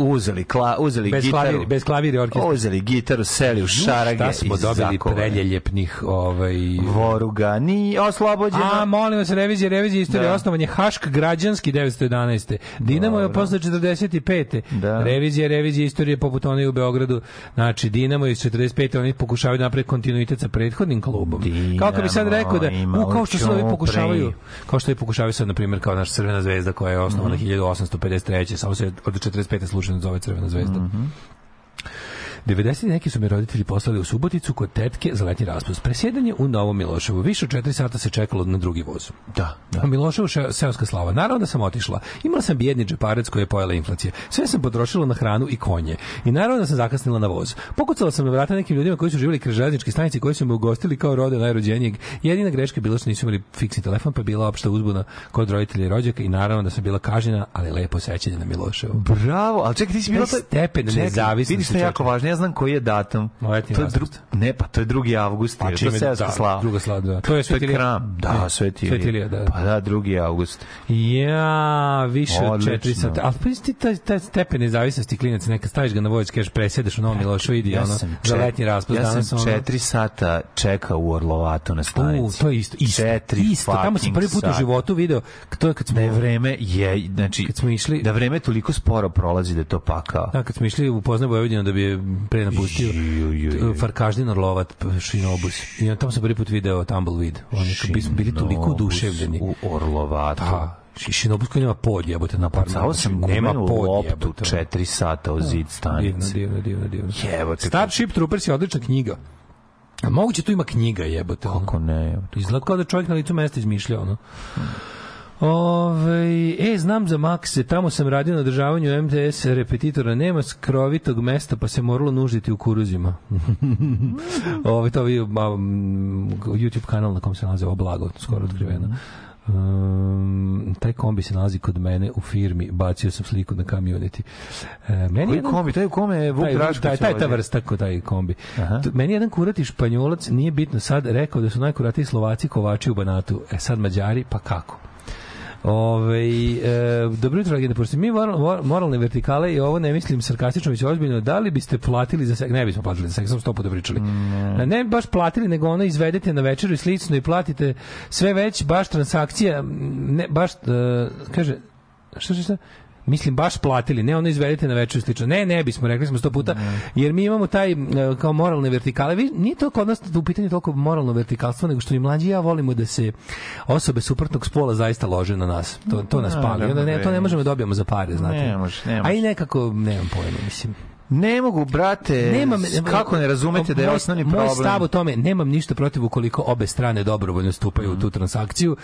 Uzeli, kla, uzeli Bez gitaru. klavir, bez klavira orkestra. Uzeli gitaru, seli u šarage Šta smo dobili zakovali. preljeljepnih ovaj Voruga, ni oslobođena. A, molim vas, revizija, revizija istorije, Da. osnovan je Hašk građanski 911. Dinamo je posle 45. Da. Revizija, revizija istorije poput one u Beogradu. Znači, Dinamo iz 45. Oni pokušavaju napraviti kontinuitet sa prethodnim klubom. kao kad bi sad Dinamo rekao da, u, kao što su ovi Ćuprije. pokušavaju, kao što je pokušavaju sad, na primjer, kao naša Crvena zvezda koja je osnovana Mhm. 1853. Samo se od 45. slučajno zove Crvena zvezda. Mhm. 90 neki su me roditelji poslali u Suboticu kod tetke za letnji raspust. Presjedanje u Novom Miloševu. Više od 4 sata se čekalo na drugi voz. Da, da. U Miloševu še- seoska slava. Naravno da sam otišla. Imala sam bijedni džeparac koji je pojela inflacija. Sve sam potrošila na hranu i konje. I naravno da sam zakasnila na voz. Pokucala sam na vrata nekim ljudima koji su živjeli kroz železničke stanice koji su me ugostili kao rode najrođenijeg. Jedina greška je bila što nisu imali fiksni telefon, pa bila opšta uzbuna kod roditelja i rođaka i naravno da sam bila kažnjena, ali lepo sećanje na Miloševu. Bravo, ali čekaj, ti si bila... Taj stepen nezavisnosti, Vidiš što je jako važno, ja znam koji je datum. Letnji to je raspust. Ne, pa to je 2. avgust. Pa to čime- da, slava. druga slava, da. To je Svetilija. kram. Da, Svetilija. Svetilija, da. Pa da, 2. avgust. Ja, više od Odlično. 4 sata. Ali pa ti taj, taj stepen nezavisnosti klinaca, neka staviš ga na voz, kažeš presjedeš u Novom Milošu, idi ono, za letnji raspust. Ja danas sam ono- 4 sata čekao u Orlovatu na U, stanici. to je isto, isto, Četiri isto. Tamo sam prvi put u životu video, to je kad smo, Da je vreme je, znači, kad smo išli, da vreme toliko sporo prolazi da to pakao. Da, kad smo išli u Poznaj Vojvodinu da bi pre napustio. Farkaždin Orlovat, Šinobus. I on tamo sam prvi put video Tumbleweed. Oni kad bismo bili toliko oduševljeni. U Orlovatu. Da, Ši- Šinobus koji nema pod jebote na par Pucao sam nema gumenu pod loptu jebote. 4 sata u zid Divno, stanice. divno, divno, divno. Jebote. Starship Troopers je odlična knjiga. A moguće tu ima knjiga jebote. Kako ne? jebote. Izgleda kao da čovjek na licu mesta izmišlja ono. Ove, e, znam za Makse, tamo sam radio na održavanju MTS repetitora, nema skrovitog mesta, pa se moralo nužiti u kuruzima. Ove, to vi, YouTube kanal na kom se nalaze ovo blago, skoro otkriveno. Um, taj kombi se nalazi kod mene u firmi, bacio sam sliku na community. E, meni Koji jedan- kombi? Taj u kome je Vuk taj, Drašković taj, taj, ta vrsta ko taj kombi. Aha. Meni je jedan kurati španjolac, nije bitno sad, rekao da su najkuratiji Slovaci kovači u Banatu. E sad Mađari, pa kako? Ove, e, dobro jutro, Agenda, pošto mi moral, mor- moralne vertikale i ovo ne mislim sarkastično, već ozbiljno, da li biste platili za seks? Ne bismo platili za seks, sam sto puta pričali. Ne. ne baš platili, nego ono izvedete na večeru i slično i platite sve već, baš transakcija, ne, baš, e, kaže, što što što? Mislim, baš platili, ne ono izvedete na večeru i slično. Ne, ne bismo, rekli smo sto puta, jer mi imamo taj e, kao moralne vertikale. Vi, nije to kod nas u pitanju toliko moralno vertikalstvo, nego što i mlađi ja volimo da se osobe suprotnog spola zaista lože na nas. To, to nas pali. Onda ne, to ne možemo da dobijemo za pare, znate. Ne može, ne A može. i nekako, nemam pojma, mislim. Ne mogu, brate. Nemam, kako ne razumete da je moj- osnovni problem? Moj stav o tome, nemam ništa protiv ukoliko obe strane dobrovoljno stupaju u tu transakciju,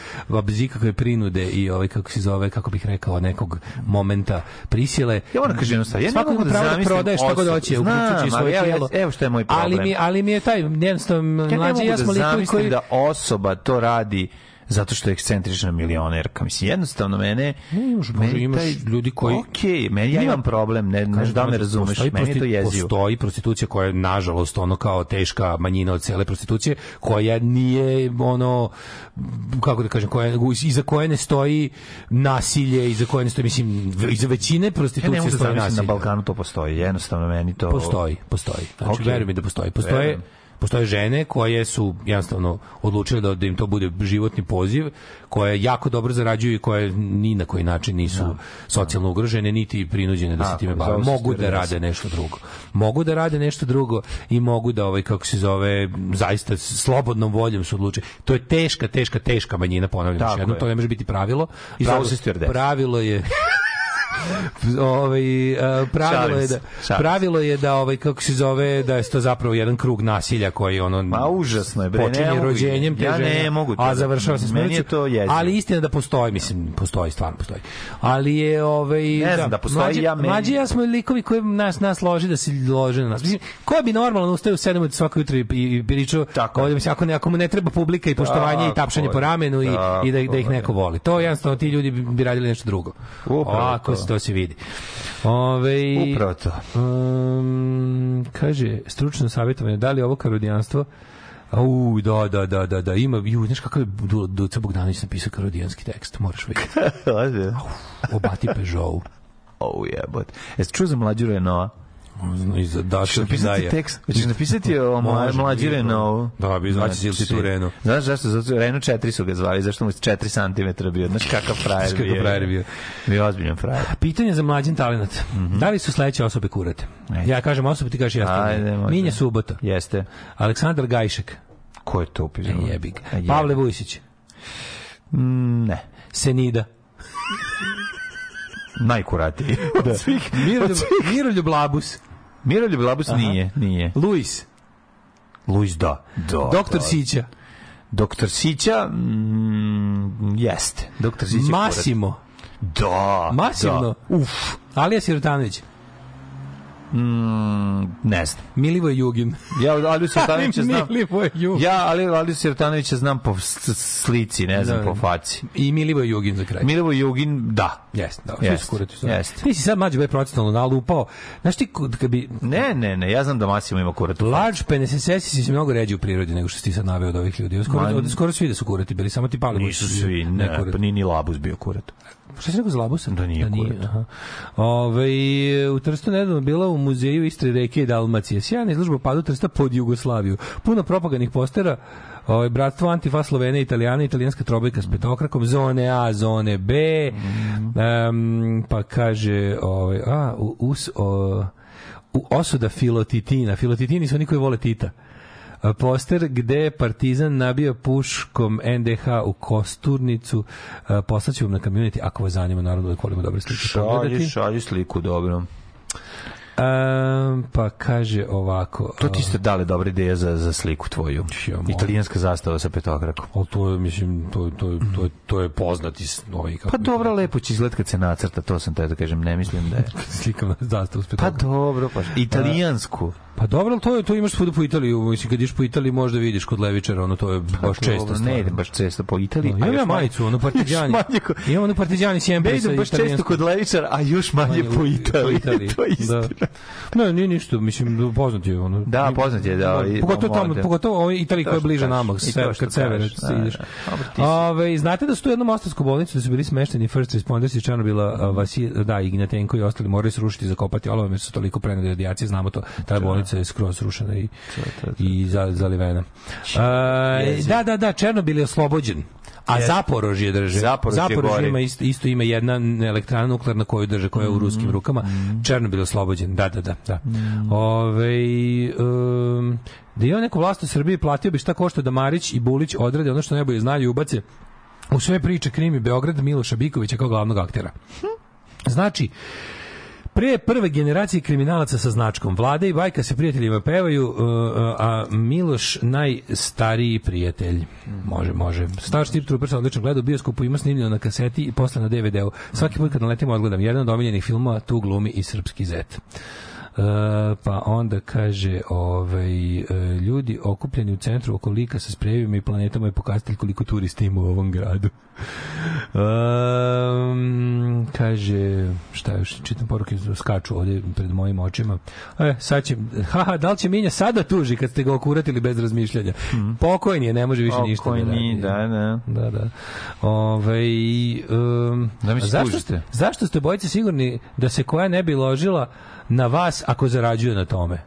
bez ikakve prinude i ovaj kako se zove, kako bih rekao, nekog momenta prisile. Ja moram kažem jednu stvar, ja ne mogu da pravo zamislim prodaje šta god hoće, uključujući svoje evo- tijelo. evo što je moj problem. Ali mi, ali mi je taj, jednostavno, Ja ne mlađi, ja da smo likovi zamislim koji... da osoba to radi zato što je ekscentrična milionerka. Mislim, jednostavno mene... imaš, Bože, meni imaš taj- ljudi koji- Okej, meni ja Ima- imam problem, ne, ne da me razumeš, Postoji meni je to prosti- jezivo. Postoji prostitucija koja je, nažalost, ono kao teška manjina od cele prostitucije, koja nije, ono, kako da kažem, koja, iza koje ne stoji nasilje, iza koje ne stoji, mislim, iza većine Ja ne prostitucije mogu da stoji nasilje. na Balkanu to postoji, jednostavno meni to... Postoji, postoji. Znači, Okej. veruj mi da postoji. Postoje, Verujem. Postoje žene koje su jednostavno odlučile da, da im to bude životni poziv, koje jako dobro zarađuju i koje ni na koji način nisu socijalno ugrožene, niti prinuđene da se time bave. Mogu da rade nešto drugo. Mogu da rade nešto drugo i mogu da, ovaj, kako se zove, zaista slobodnom voljom se odluče. To je teška, teška, teška manjina, ponavljam još jednom, je. to ne može biti pravilo. Pravilo-. Pravilo je... ovaj e, pravilo je da pravilo je da ovaj kako se zove da je to zapravo jedan krug nasilja koji ono Ma užasno je, bre, ne počinje rođenjem te Ja ne žene, mogu to a da- završava se je smrću. to jezivo. ali istina da postoji mislim postoji stvarno postoji ali je ovaj Ne znam da postoji, mlađi, ja meni- mlađi ja smo likovi koji nas nas loži da se lože na nas mislim ko bi normalno ustao u 7 od svako jutro i, i pričao je. ovdje mislim ako, ne, ako mu ne treba publika i poštovanje i tapšanje po je. ramenu i, i da, da ih je. neko voli to jednostavno ti ljudi bi, radili nešto drugo Upravo. Se to se vidi Ove, Upravo to. Um, kaže, stručno savjetovanje, da li ovo karodijanstvo Au, da, da, da, da, da, ima, ju, znaš kakav je Du- Duca Bogdanović napisao karodijanski tekst, moraš vidjeti. O Bati Peugeot. Oh, jebot. Jesi čuo za mlađu Renault? I za Hoćeš Daško napisati tekst? Hoćeš napisati o mlađi Renault? Da, bi znači ti tu Renault. Znaš zašto? Zato Renault 4 su ga zvali, zašto mu je 4 cm bio. Znaš kakav frajer Znaš kakav bio. frajer bio. Bio ozbiljan frajer. Pitanje za mlađen talent. Da li su sledeće osobe kurate? Ajde. Ja kažem osobe, ti kažeš ja. Ajde. Minja Subota. Jeste. Aleksandar Gajšek. Ko je to upisao? Jebi ga. A jebe. Pavle Vujsić. Mm, Ne. Senida. Najkuratiji. Od svih. Miroljub, Miroljub Labus. Miroljub Labus nije, nije. Luis. Luis da. da Doktor da. Sića. Doktor Sića, mm, jeste. Doktor Sića Masimo. kurat. Da. Masivno. Da. Uf. Alija Sirotanović. Mm, ne znam. Milivoj Jugin. Ja Aliju Sirtanovića znam. Milivoj Jugin. Ja ali Aliju Sirtanovića znam po slici, ne znam Da. po faci. I Milivoj Jugin za kraj. Milivo Jugin, da. Jeste, da, Jeste, su. jeste. Ti si sad mlađe ovaj procentalno nalupao. Znaš ti, kad bi Ne, ne, ne, ja znam da Masimo ima kurat. Large penisesesi se mnogo ređe u prirodi nego što si ti sad naveo od ovih ljudi. Skoro, Ma, od, skoro svi da su kurati bili, samo ti pali Nisu svi, ne, kurati. pa ni, ni Labus bio kurat. Šta si rekao za Labusa? Da nije kurat. aha. Ove, u Trstu nedavno bila u muzeju Istre reke i Dalmacije. Sjajna izložba padu Trsta pod Jugoslaviju. Puno propaganih postera Ovaj bratstvo Antifa Slovene Italijana, italijanska trobojka s petokrakom, zone A, zone B. em, pa kaže, ovaj a u, us, o, u osuda filotitina. Filotitini su oni koji vole Tita. Poster gde je Partizan nabio puškom NDH u Kosturnicu. Poslaću vam na community ako vas zanima, naravno da volimo dobre slike. Šalji, šalji sliku, dobro. Em, pa kaže ovako. To ti ste dali dobra ideja za, za sliku tvoju. Ja. Italijanska zastava sa petokrakom. Ali to je, mislim, to, to, to, to je poznati ovaj, kako Pa dobro, lepo će izgled kad se nacrta, to sam te da kažem, ne mislim da je. slika na zastavu s Pa petokrakom. dobro, pa italijansku. Pa dobro, to, je, to imaš svuda po Italiji. Mislim, kad ideš po Italiji možda vidiš kod Levičara, ono to je baš često Pa Dobro. Ne idem baš često po Italiji. No, a imam ja majicu, ono partizani. ko- Imam ono partizani sjembre Ne idem baš često kod Levičara, a još manje Manje po Italiji. po Italiji. to je istina. Da. Ne, nije ništa, mislim, poznat je ono. Da, poznat je, da, i- Pogotovo tamo, pogotovo ovaj Italiji koja je bliže nama, I to se, što kad da, ideš. da. Ove, znate da su tu jednom ostarsku bolnicu da su bili smešteni first responders iz Černobila, Vasi, da, Ignatenko i ostali morali se rušiti i zakopati olove, jer su toliko preneli radijacije, znamo to, ta bolnica je skroz rušena i, i za, zalivena. Da, da, da, Černobil je oslobođen. A Zaporožje drže. Zaporožje gori. ima isto, isto ima jedna elektrana nuklearna koju drže, koja je u Mm. ruskim rukama. Černobil je oslobođen. Da, da, da. da. Ove, um, da je on neko vlast u Srbiji platio bi šta košta da Marić i Bulić odrade ono što najbolje znaju i ubace u sve priče Krim i Beograd Miloša Bikovića kao glavnog aktera. Znači, Pre prve generacije kriminalaca sa značkom. Vlada i bajka se prijateljima pevaju, uh, a Miloš najstariji prijatelj. Može, može. Star Steve Trooper sam odlično gledao u bioskopu, ima snimljeno na kaseti i posle na DVD-u. Svaki put kad naletimo odgledam. Jedan od omiljenih filmova, tu glumi i srpski zet. Uh, pa onda kaže ovaj, uh, ljudi okupljeni u centru oko lika sa sprejevima i planetama je pokazatelj koliko turista ima u ovom gradu. Um, kaže, šta još, čitam poruke, skaču ovde pred mojim očima. E, sad će, haha, da li će Minja sada tuži kad ste ga okuratili bez razmišljanja? Pokojni je, ne može više ništa da. Pokojni, da, da. Da, da. Ove, um, Da mi zašto, tužite. ste, zašto ste bojice sigurni da se koja ne bi ložila na vas ako zarađuje na tome?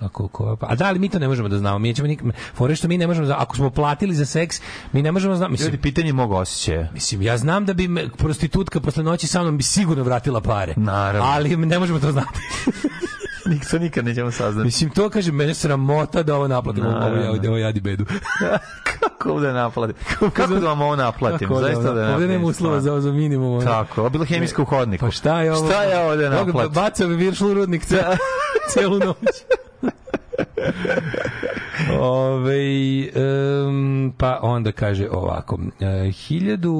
Ako, ko, a da li mi to ne možemo da znamo? Mi ćemo nik, fore što mi ne možemo da ako smo platili za seks, mi ne možemo da znamo. Mislim, Ljudi, pitanje mog osjećaja. Mislim, ja znam da bi me prostitutka posle noći sa mnom bi sigurno vratila pare. Naravno. Ali ne možemo to znati. Nikto nikad nećemo saznati. Mislim, to kaže, mene sramota da ovo naplatim. Ovo, ovo, ovo, ovo jadi bedu. Kako ovde naplatim? Kako da vam ovo naplatim? Kako Zaista da Ovde naplatim. nema uslova za, za minimum. ono. Tako, ovo je bila hemijska u hodniku. Pa šta je ovo? Šta je ovde da naplatim? Bacao bi viršlu rudnik ce, celu noć. Ove, um, pa onda kaže ovako, e, hiljadu,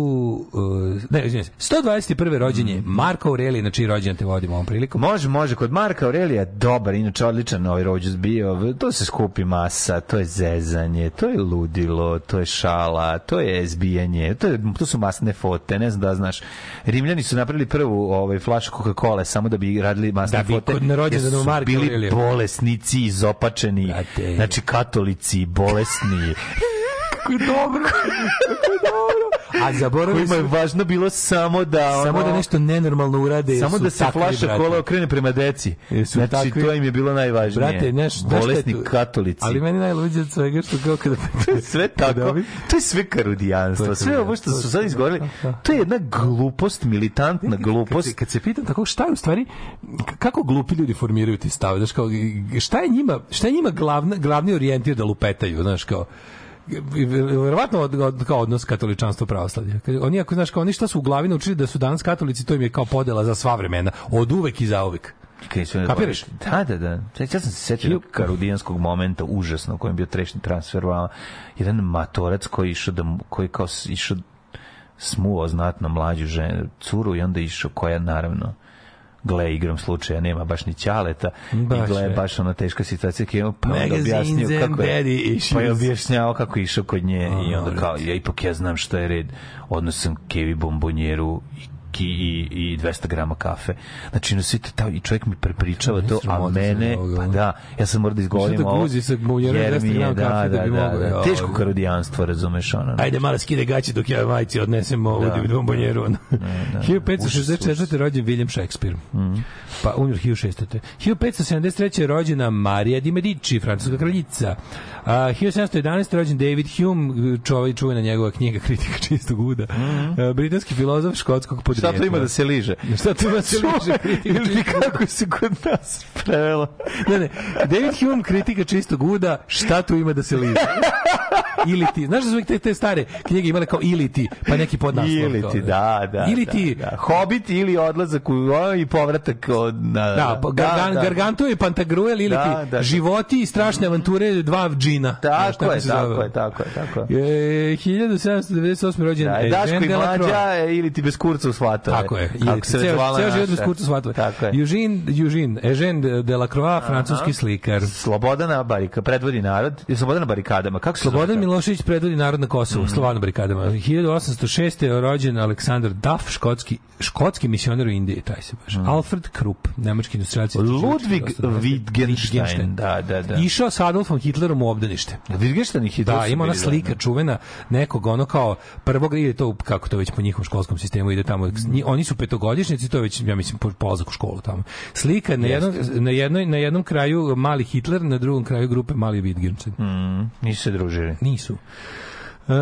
uh, ne, izvinjam se, 121. rođen je Marko Aurelije, na čiji rođendan te vodimo ovom prilikom. Može, može. Kod Marka Aurelija dobar, inače odličan ovaj rođus bio. To se skupi masa, to je zezanje, to je ludilo, to je šala, to je zbijanje, to, je, to su masne fote, ne znam da znaš. Rimljani su napravili prvu ovaj, flašu Coca-Cola samo da bi radili masne Da bi fote. kod na rođendanu jer su Marka bili Aurelija. bolesnici, Brate. znači katolici, bolesni, Kako je dobro, kako je dobro. A zaboravili kojima je važno bilo samo da samo ono, da nešto nenormalno urade. Samo da se flaša brate. kola okrene prema deci. Jesu Znači, takvi. to im je bilo najvažnije. Brate, je Bolesni tu? katolici. Ali meni najluđe od svega što kao kada... to je sve tako. To je sve karudijanstvo. Je Sve ovo što su sad izgovorili, to je jedna glupost, militantna Kad se, glupost. kad se pitam tako šta je u stvari kako glupi ljudi formiraju ti stave znaš kao šta je njima šta je njima glavna, glavni orijentir da lupetaju znaš kao verovatno od, od, kao odnos katoličanstvo pravoslavlje. Kad- Oni ako znaš kao oni šta su u glavi naučili da su danas katolici, to im je kao podela za sva vremena, od uvek i za uvek. Kaj su- Kapiraš? Da, da, da. Ja sam se setio karudijanskog momenta užasno u kojem je bio trešni transfer. vama. Jedan matorac koji išao da, koji kao išao smuo znatno mlađu ženu, curu i onda išao koja naravno gle igrom slučaja nema baš ni ćaleta Baš i gle je. baš ona teška situacija je pa onda objasnio kako je pa je objašnjavao kako je išao kod nje i onda kao ja ipak ja znam šta je red odnosam kevi bombonjeru i ki i, i 200 grama kafe. Znači, no, svi to, ta, i čovjek mi prepričava to, a mene, pa da, ja sam morao da izgovorim da ovo. guzi bombonjerom jer 200 mi je, grama da, kafe da da, bi da, da, teško karudijanstvo, razumeš, ono. Ajde malo skide gaće dok ja majci odnesem ovu Da. da. bombonjeru. ono. 1564. rođen William Shakespeare. Mhm. Pa umir 1600. 1573. je rođena Marija di Medici, francuska kraljica. A, 1711. rođen David Hume, čovjek čuvena njegova knjiga Kritika čistog uda. A, britanski filozof škotskog podrijetla. Šta to ima da se liže? Šta to ima da se liže? Ili kako se kod nas prevelo? ne, ne. David Hume, kritika čistog uda, šta tu ima da se liže? ili ti. Znaš da su te, te stare knjige imale kao ili ti, pa neki podnaslov. Ili ti, da, da. Ili da, ti. Da, Hobbit ili odlazak u o, i povratak od... Da, Da, pa Gargan, Gargantua i Pantagruel ili Da, ti da. životi i strašne avanture dva džina. Tako je, tako je, tako je, tako je. E, 1798. rođen Da, Daško i mlađa ili ti bez kurca u svatove. Tako je. Kako Ili se ceo, ceo život bez kurca svatove. Tako je. Eugene, Eugene, Eugene Delacroix, francuski slikar. Slobodana barika, predvodi narod, je Slobodana barikadama. Kako se Slobodan zove? Milošević predvodi narod na Kosovu, mm. Slovano barikadama. 1806. je rođen Aleksandar Duff, škotski, škotski misioner u Indiji, taj se baš. Alfred Krupp, nemački industrijalci. Ludwig Wittgenstein. Da, da, da. Išao sa Adolfom Hitlerom u obdanište. Wittgenstein i Hitler Da, ima ona bili slika zajedno. čuvena nekog ono kao prvog ide to kako to već po njihovom školskom sistemu ide tamo nji- oni su petogodišnjaci to je već ja mislim po- polazak u školu tamo slika na jednom na jednoj na jednom kraju mali Hitler na drugom kraju grupe mali Wittgenstein Mm, nisu se družili. nisu Um,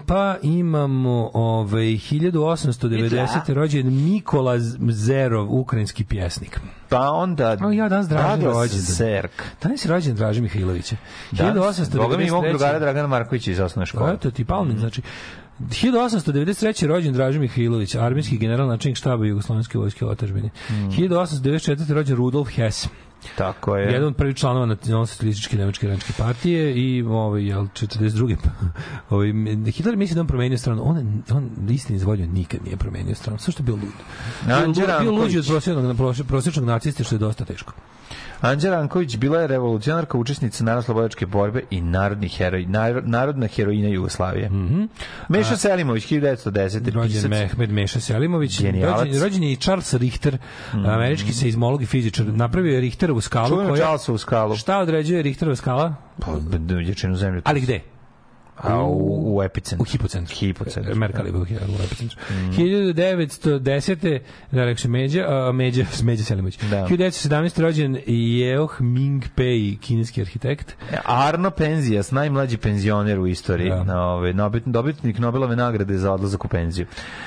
pa imamo ovaj 1890. rođen Nikola Zerov, ukrajinski pjesnik. Pa onda O, ja danas Dražen rođendan. Serk. Danas je rođen Draži Mihajlovića. Da, Boga mi mog 1893. drugara Dragana Markovića iz osnovne škole. Eto ti Palmin, znači 1893. rođen Draža Mihajlović, armijski general načelnik štaba Jugoslovenske vojske u otadžbini. 1894. rođen Rudolf Hess, Tako je. jedan od prvih članova nacionalno-socijalističke nemačke radničke partije i ovaj jel 42. ovaj Hitler misli da on promenio stranu. On on istini izvolio nikad nije promenio stranu. Sve što je bio lud. Bio, Anđe lud- bio luđi od Ranković. prosječnog prosječnog naciste što je dosta teško. Anđela Ranković bila je revolucionarka, učesnica narodno-slobodačke borbe i narodni heroj, nar- narodna heroina Jugoslavije. Mm -hmm. Meša Selimović, 1910. rođen pisac. Mehmed Meša Selimović, Genijalac. rođen, rođen je i Charles Richter, američki seizmolog i fizičar. Napravio je Richterovu skalu Čuvenu koja Charlesovu skalu. Šta određuje Richterova skala? Pa, jačinu zemlje. Ali gde? A u, u epicentru. U hipocentru. Hipocentru. Merkali u, u epicentru. 1910. Da, rekao se Međa, a, Međa, Međa Selimović. Da. 1917. rođen Yeoh Ming Pei, kineski arhitekt. Arno Penzijas, najmlađi penzioner u istoriji, Da. na ove, dobitnik, dobitnik Nobelove nagrade za odlazak u penziju.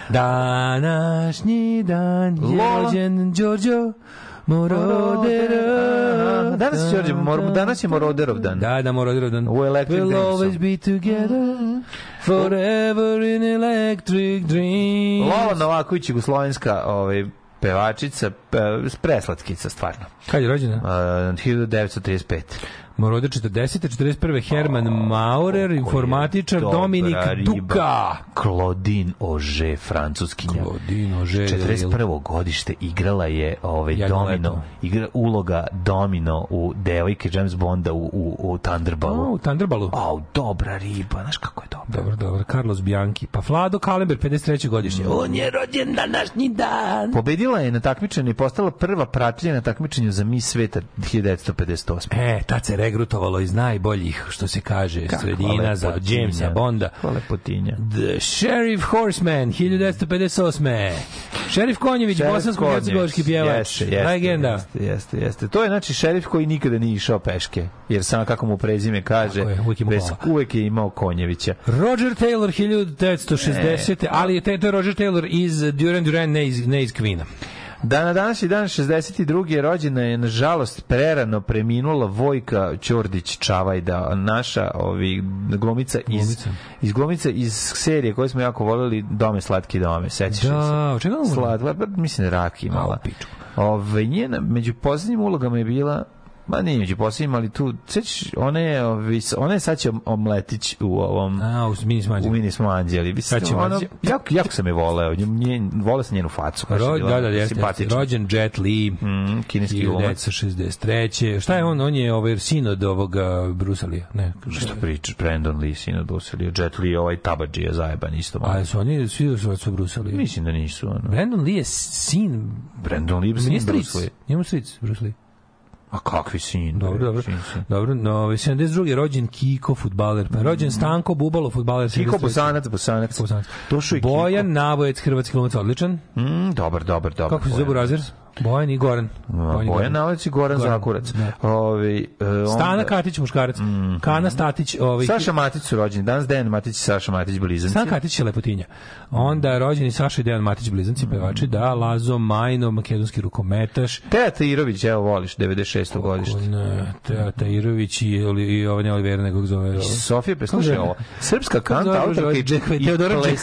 Današnji dan je Lola. rođen Giorgio Moroderov. Danas je, Đorđe, Mor- danas je Moroderov dan. Da, da, Moroderov dan. U Electric We'll Dreams always be together forever in electric dreams. Lola Novaković, jugoslovenska ovaj, pevačica, pe, preslatkica, stvarno. Kad je rođena? Uh, 1935. Morode 40. 41. Herman Maurer, informatičar, Dominik riba. Duka. Claudine Auger, francuskinja. Claudine Auger, 41. godište igrala je ovaj Jedno Domino, igra uloga Domino u devojke James Bonda u, u, u Thunderballu. O, u Thunderballu. Au, dobra riba, znaš kako je dobra. Dobro, dobro. Carlos Bianchi. Pa Vlado Kalember, 53. godišnje. On je rođen današnji dan. Pobedila je na takmičenju i postala prva pratlja na takmičenju za Miss Sveta 1958. E, tad se regrutovalo iz najboljih, što se kaže, Kakva sredina za. Jamesa Bonda. Kakva lepotinja. The Sheriff Horseman, 1958. Šerif Konjević, bosansko-hercegovački pjevač. Jeste, jeste, Legenda. Jeste, jeste, jeste. To je znači šerif koji nikada nije išao peške. Jer samo kako mu prezime kaže, je, uvijek bez- uvijek je imao Konjevića. Roger Taylor 1960. ali je je Roger Taylor iz Duran Duran, ne iz, ne iz Queen-a. Da na današnji dan 62. je rođena je nažalost prerano preminula Vojka Ćordić Čavajda, naša ovi glumica iz Glumica. iz glumica iz serije koju smo jako voleli Dome slatki dome, sećaš Da, se? od čega? Slatla, pa mislim da rak imala. A, u pičku. Ove, njena, među posljednjim ulogama je bila Ma nije među posljednjim, ali tu, sećaš, je, ona je sad će omletić u ovom, A, u mini u smađe. mini smo anđeli. Mislim, Sad će ono, jako, jako sam je voleo. Nje, voleo sam njenu facu. je Ro, bila da, da, jeste. Rođen Jet Li, Mm, kineski glumac. 1963. Šta je on? On je ovaj sin od ovoga Brusalija. Ne, Šta pričaš, Brandon Lee, sin od Brusalija, Jet Li, ovaj Tabadžija zajeban isto malo. A su oni svi su su Brusalija? Mislim da nisu, ono. Brandon Lee je sin Brandon Lee, Nije sin Lee. Njemu stric, Lee. A kakvi sin? Dobro, bre, dobro. sin, sin. Dobro, no, ovaj, 72. rođen Kiko, futbaler. Pa rođen Stanko Bubalo, futbaler. Kiko 73. Bosanac, Bosanac. Bosanac. Došao i Kiko. Bojan Navojec, hrvatski glumac, odličan. Mm, dobar, dobar, dobar. Kako se zove Burazer? Bojan i Goran. Bojan, Navodić i Goran, Goran, Zakurac. da. Ovi, e, onda- Stana Katić, muškarac. Kana Statić, ovaj, Saša Matić su rođeni. Danas Dejan Matić i Saša Matić blizanci. Stan Katić je lepotinja. Onda rođeni Saša i Dejan Matić blizanci, pevači, da, Lazo Majno, makedonski rukometaš, Teja Tairović, evo voliš, 96. godište. ne, Teja Tajirović i, i ovaj ne Olivera, nego zove... Sofija Peslušaj Kako ovo. Srpska kanta, autorka i,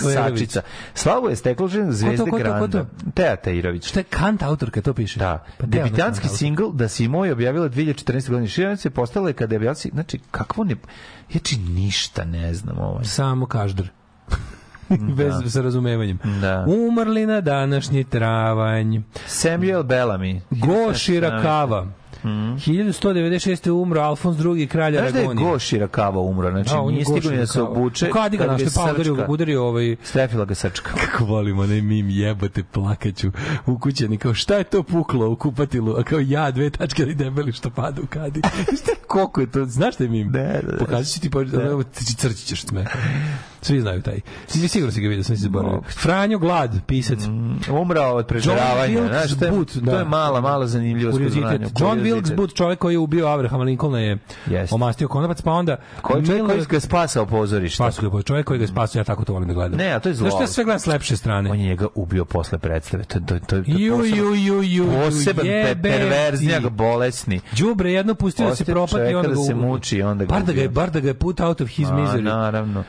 plesačica. Slavu je stekložen zvezde Granda. Teja Tairović. Šta je kant autorka, to piše? Da. Pa Debitanski singl Da si moj objavila 2014. godine. Širanice postala je kada je objavila znači, kakvo ne... Znači, ništa ne znam ovaj. Samo každar. Bez sa razumevanjem. Da. Umrli na današnji travanj. Samuel Bellamy. Go Shirakava. 1196. umro Alfons II. kralj Znaš da je Aragonije. Go Shirakava umro? Znači, A, on je nije stigao ni da se obuče. Kad ga našli, pa udario, srčka- udario ovaj... Strefila ga srčka. Kako volim onaj mim jebate plakaću u kućeni kao šta je to puklo u kupatilu a kao ja dve tačke ali debeli što pada u kadi šta koliko je to znaš šta je mim Da, da, da. pokazat ću ti pa da. crći ćeš me svi znaju taj mi sigurno si ga vidio sam se zaboravio Franjo Glad pisac Umrao od prežeravanja. John Wilkes to je, Booth, to da. je mala, mala zanimljivost. John Wilkes. Booth, čovjek koji je ubio Abrahama Lincolna je Jeste. omastio konopac, pa onda Koji čovjek koji Miller- ga je spasao pozorište? Spasio ga, čovjek koji ga je spasio, ja tako to volim da gledam. Ne, a to je Znaš što ja zlo. sve gledam s lepše strane? On je njega ubio posle predstave. To, to, to, to, to Ju, ju, ju, ju, poseban pe, perverznjak, bolesni. Đubre jedno pustio da se propati onda da ga se ubio. muči, onda ga bar da ga je da ga put out of his misery. naravno.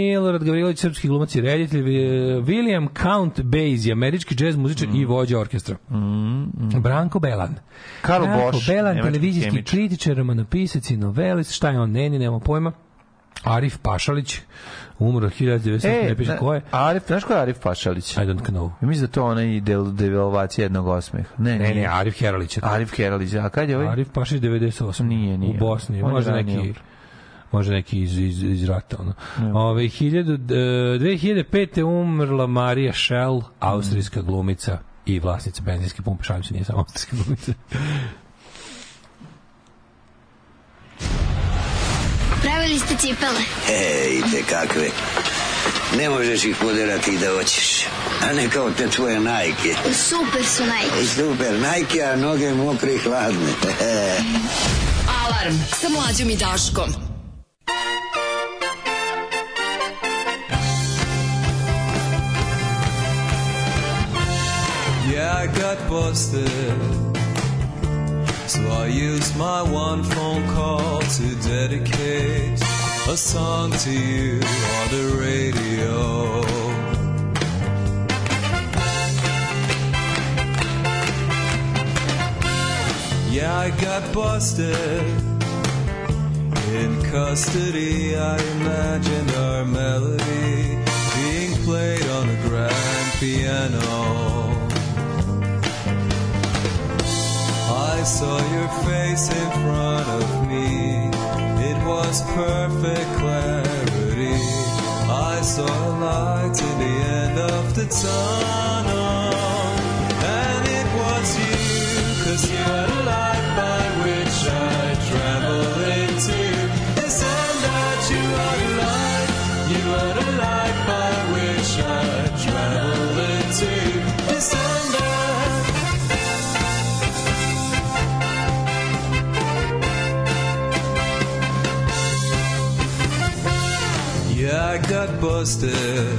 Milorad Gavrilović srpski glumac i reditelj, eh, William Count Basie, američki džez muzičar i vođa orkestra. Branko Belan. Mm. Karl Branko Bosch, Belan, televizijski hemičar. kritičar, romanopisac i novelist, šta je on, neni, nema pojma. Arif Pašalić, umro 1900, ne piše na- ko je. Arif, znaš ko je Arif Pašalić? I don't know. Ja Mislim da to onaj del, devalvacija jednog osmeha. Ne, Ne, ne, Arif Heralić. Arif Keralić, a kad je ovaj? Arif Pašić 98. Nije, nije. U Bosni, On možda ranije neki umro. Možda neki iz, iz, iz rata. Ono. Ove, 1000, e, 2005. umrla Marija Shell, austrijska glumica i vlasnica benzinske pumpe. Šalim se, nije samo austrijska glumica. Pravili ste cipele. Ej, te kakve. Ne možeš ih uderati da hoćeš. A ne kao te tvoje najke. Super su najke. I super, najke, a noge mokre i hladne. Alarm sa mlađom i Daškom. Yeah, I got busted. So I used my one phone call to dedicate a song to you on the radio. Yeah, I got busted. In custody, I imagined our melody being played on a grand piano. I saw your face in front of me. It was perfect clarity. I saw a light in the end of the tunnel. Got busted.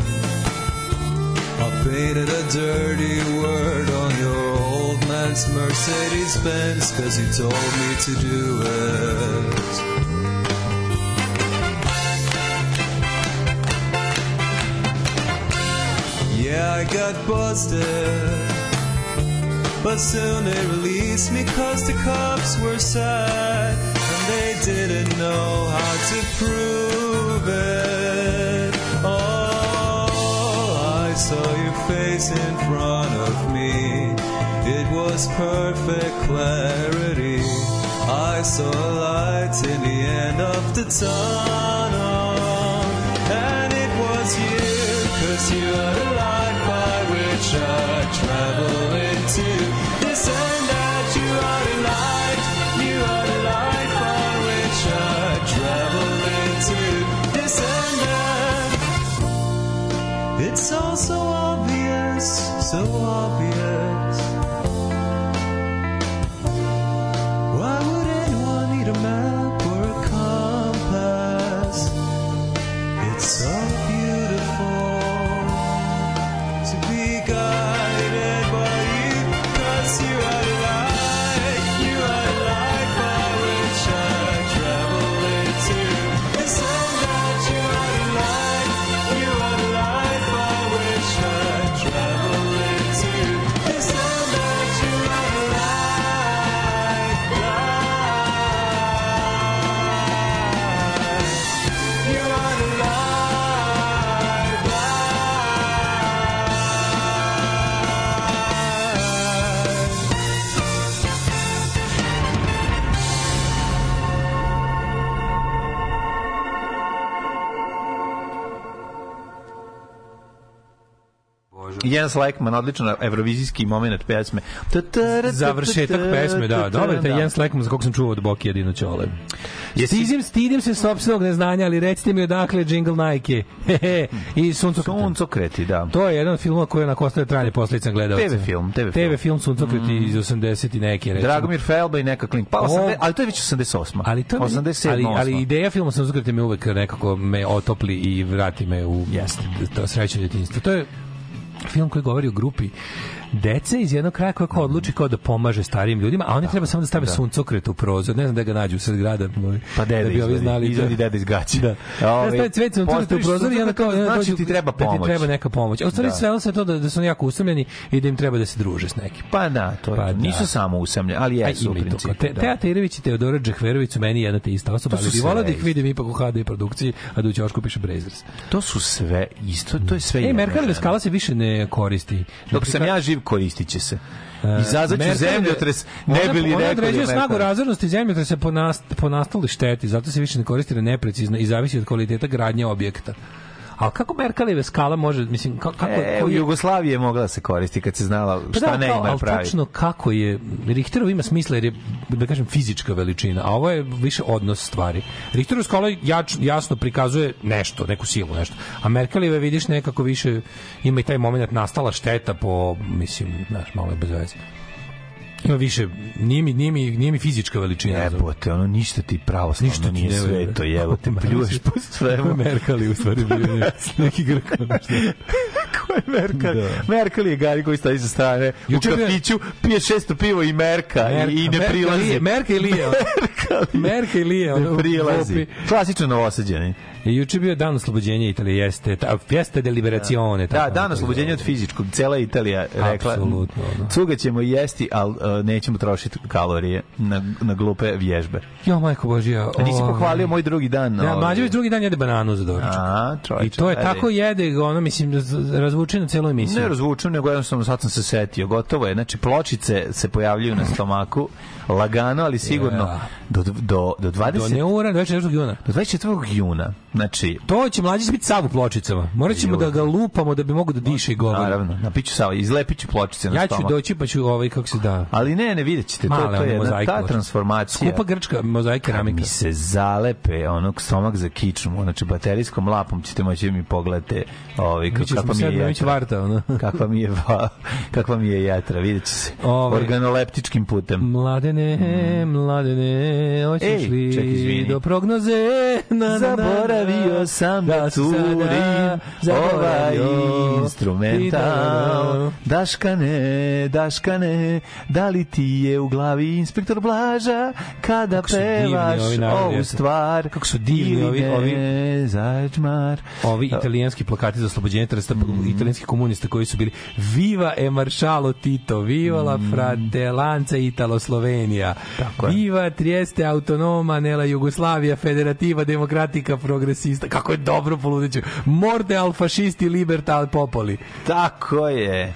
I painted a dirty word on your old man's Mercedes Benz cause he told me to do it. Yeah, I got busted. But soon they released me cause the cops were sad and they didn't know how to prove it. Face in front of me. It was perfect clarity. I saw a light in the end of the tunnel. And it was you, cause you are the light by which I travel into. This and that, you are a light, so obvious. Jens Lekman, odličan evrovizijski moment pesme. Završetak pesme, da. Dobro, taj Jens Lekman za kog sam čuo od Boki jedino ćole. Stidim, stidim se sopstvenog neznanja, ali recite mi odakle Jingle Nike. I Suncokreti. Suncokreti, da. To je jedan od filmova koji je na ostaje trajne posledice gledalca. TV film, TV film. TV film Suncokreti iz 80 i neke, recimo. Dragomir Felba i neka klink. Pa, O- 80, ali to je već 88. Ali to je meni- 87. ali, ali ideja filma Suncokreti me uvek nekako me otopli i vrati me u Jeste. to srećno djetinjstvo. To je film koji govori o grupi dece iz jednog kraja koja kao odluči kao da pomaže starijim ljudima, a oni treba samo da stave suncokret u prozor. Ne znam da ga nađu sred grada. Pa deda da bi ovi izvadi, znali. izvadi deda iz gaća. Da. Ovaj, Ja stavim cvet suncokret u prozor i onda kao znači dođu- ti treba Da pomoć. ti treba neka pomoć. A u stvari Da. svelo se to da, da su oni jako usamljeni i da im treba da se druže s nekim. Pa da, to je. Pa da. Nisu samo usamljeni, ali Aj, jesu u principu. Te, da. Teja Terević i Teodora Džehverović su meni jedna te ista osoba, ali bi volao da ih vidim ipak u HD produkciji, a da u ćošku piše Brazers. To su sve isto, to je sve E, jedna Merkalova žena. skala se više ne koristi. Dok sam ja živ, koristit će se. Izazvaću Merkelove- zemljotres, ne bi li rekao da je određuje snagu Merkel. razornosti zemljotresa po, nast, po nastali šteti, zato se više ne koristi jer je neprecizna i zavisi od kvaliteta gradnje objekta. Ali kako Merkaleve skala može, mislim, ka- kako, E, u koji Jugoslaviji je mogla da se koristi kad se znala Pa šta da, ne kao, ima ali pravi. tačno kako je Richterov ima smisla jer je da kažem fizička veličina, a ovo je više odnos stvari. Richterov skala jač, jasno prikazuje nešto, neku silu, nešto. A Merkelove vidiš nekako više ima i taj moment nastala šteta po mislim, znaš, malo je bez veze. Ima više, nije mi, nije mi, nije mi fizička veličina. Jebote, ono ništa ti pravoslavno Ništa ti nije to, jebote, pljuješ po je svemu. Merkali u stvari bio? Neki grk. Ko je Merkel? Da. Merkel je gari koji stoji sa strane u Juče kafiću, pije šesto pivo i merka i, i ne Merka prilazi. Merka i Lije. Merka i Lije. ono, Ne prilazi. Klasično novosađeni. I juče je bio dan oslobođenja Italije, jeste, ta, fiesta de liberazione. Da, dan oslobođenja od fizičkog. Cela Italija rekla, Apsolutno, ono. cuga ćemo jesti, ali uh, nećemo trošiti kalorije na, na glupe vježbe. Jo, majko Božija. A nisi ovaj. pohvalio moj drugi dan? Ja, ovaj? mlađe drugi dan jede bananu za doručak. A, čovječe, I to je tako jede, ono, mislim, raz- razvuče na celu emisiju. Ne razvučem, nego jednostavno sad sam se setio. Gotovo je. Znači, pločice se pojavljuju na stomaku, lagano, ali sigurno do, do, do 20... Do neura, 24. juna. do 24. juna. Znači, To će mlađe će biti sav u pločicama. Morat ćemo da ga lupamo da bi mogu da diše i govori. naravno, napiću sa, izlepiću pločice na Ja ću stomak. doći pa ću ovaj, kako se da... Ali ne, ne, vidjet ćete, to, Male to one je jedna, ta transformacija. Skupa grčka mozaik Kad keramika. mi se zalepe onog stomak za kičmu, znači baterijskom lapom ćete moći da mi pogledate ovaj, kakva mi je jetra. varta, ono. kakva mi je, va, kakva mi je jetra, vidjet će se. Ovaj. Organoleptičkim putem. Mladene, mladene, hoćeš li do prognoze? Na, na, na, Zaboravio sam da si sada turim ovaj instrumental. Daškane, Daškane, da li ti je u glavi inspektor Blaža kada pevaš ovu stvar? Kako su divni ovi- ovi- Zađmar. Ovi italijanski plakati za oslobođenje Trsta, Mhm. italijanski komunista koji su bili Viva e maršalo Tito, Viva la fratellanza Italo Slovenija. Viva Trieste autonoma nella Jugoslavia federativa demokratika progresista. Kako je dobro poludeću. Morte al fascisti liberta al popoli. Tako je.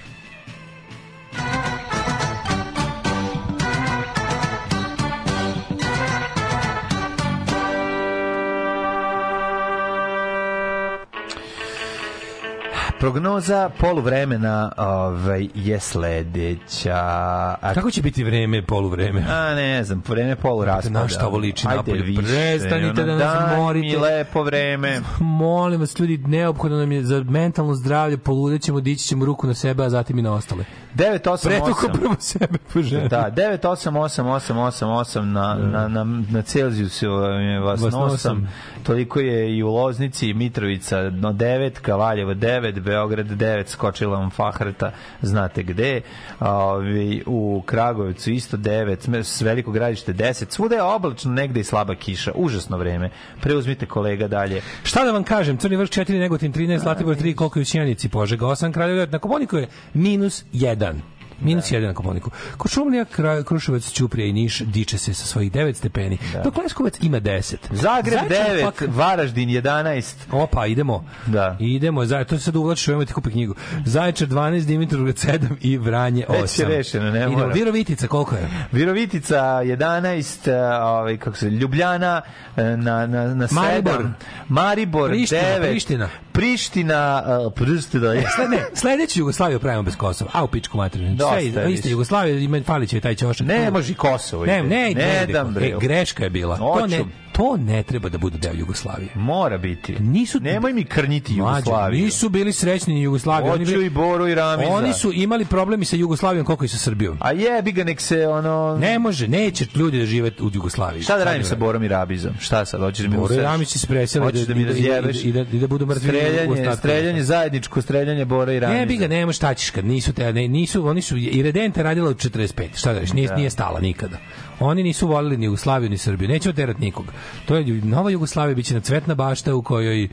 Prognoza poluvremena ovaj, je sledeća. A, Kako će biti vreme, poluvreme? a ne znam, vreme polu raspada. na šta ovo liči Ajde napolju? više, Prestanite ono, da nas morite. mi lepo vreme. Molim vas, ljudi, neophodno nam je za mentalno zdravlje, poludećemo, dići ćemo ruku na sebe, a zatim i na ostale. 988. Pretuko prvo sebe po ženi. Da, 9888888 na, na, na, na Celzijusu je vas Vas nosam. nosam. Toliko je i u Loznici, Mitrovica no 9, Kavaljevo 9, Beograd 9, skočila vam Fahreta, znate gde. Ovi, u Kragujevcu isto 9, s veliko gradište 10. Svuda je oblačno, negde i slaba kiša. Užasno vreme. Preuzmite kolega dalje. Šta da vam kažem, Crni vrh 4, Negotin 13, Zlatibor 3, koliko je u Sjenici, Požega 8, Kraljevo 9, na Koponiku je minus 1. Minus 1 na Koponiku. Košumlija, Kruševac, Ćuprija i Niš diče se sa svojih 9 stepeni, dok Leskovac ima 10. Zagreb Zaječar 9, pak- Varaždin 11. Opa, idemo. Da. Idemo, za to se sad uvlačiš, evo ti kupi knjigu. Zaječar 12, Dimitrovgrad 7 i Vranje 8. Već je rešeno, ne Idemo, moram. Virovitica, koliko je? Virovitica 11, eh, ovaj kako se Ljubljana eh, na na na Maribor. 7, Maribor Priština, 9, Priština. Priština, uh, Priština. ne, sledeću Jugoslaviju pravimo bez Kosova. A u pičku materinu. Dosta Sve, je iste više. Jugoslavije, ima fali će taj ćošak. Ne može i Kosovo. Ne, ne, ne, ne. E, greška je bila. To ne, to ne treba da bude deo Jugoslavije. Mora biti. Nisu Nemoj mi krnjiti Mlađe, Jugoslaviju. nisu bili srećni ni Jugoslavije. Oni, bili- i Boru i Ramiza. oni su imali problemi sa Jugoslavijom koliko i sa Srbijom. A jebi ga nek se ono... Ne može, neće ljudi da žive u Jugoslaviji. Šta da radim sa Borom i Rabizom? Šta sad? Hoćeš da mi Boro i? Ramić će se preseli da, da mi razjebeš? da, i, da, i da budu mrtvi Streljanje, streljanje zajedničko, streljanje Bora i Ramiza. Ne bi ga, nema šta ćeš kad nisu te, ne, nisu, oni su, i Redenta radila od 45, šta da reš, nije, nije stala nikada. Oni nisu volili ni Jugoslaviju ni Srbiju, neće oterati nikog. To je nova Jugoslavija biće na cvetna bašta u kojoj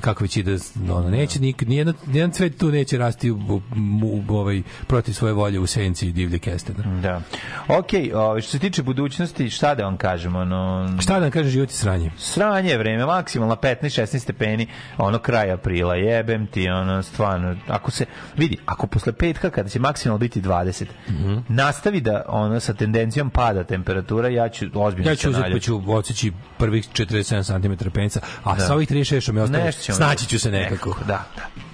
kako već ide, ono, neće nik, nijedan, nijedan cvet tu neće rasti u, u, u, u, ovaj, protiv svoje volje u senci divlje kestena. Da. Okej, ovaj, što se tiče budućnosti, šta da vam kažem? Ono, Šta da vam kažem, život je sranje. Sranje je vreme, maksimalno 15-16 stepeni, ono kraj aprila, jebem ti, ono, stvarno, ako se, vidi, ako posle petka, kada će maksimalno biti 20, Mhm. nastavi da, ono, sa tendencijom pada temperatura, ja ću ozbiljno Ja ću uzeti pa ću odseći prvih 47 cm penca, a Da. sa ovih 36 što mi ostalo, snaći ću se nekako. Da, da.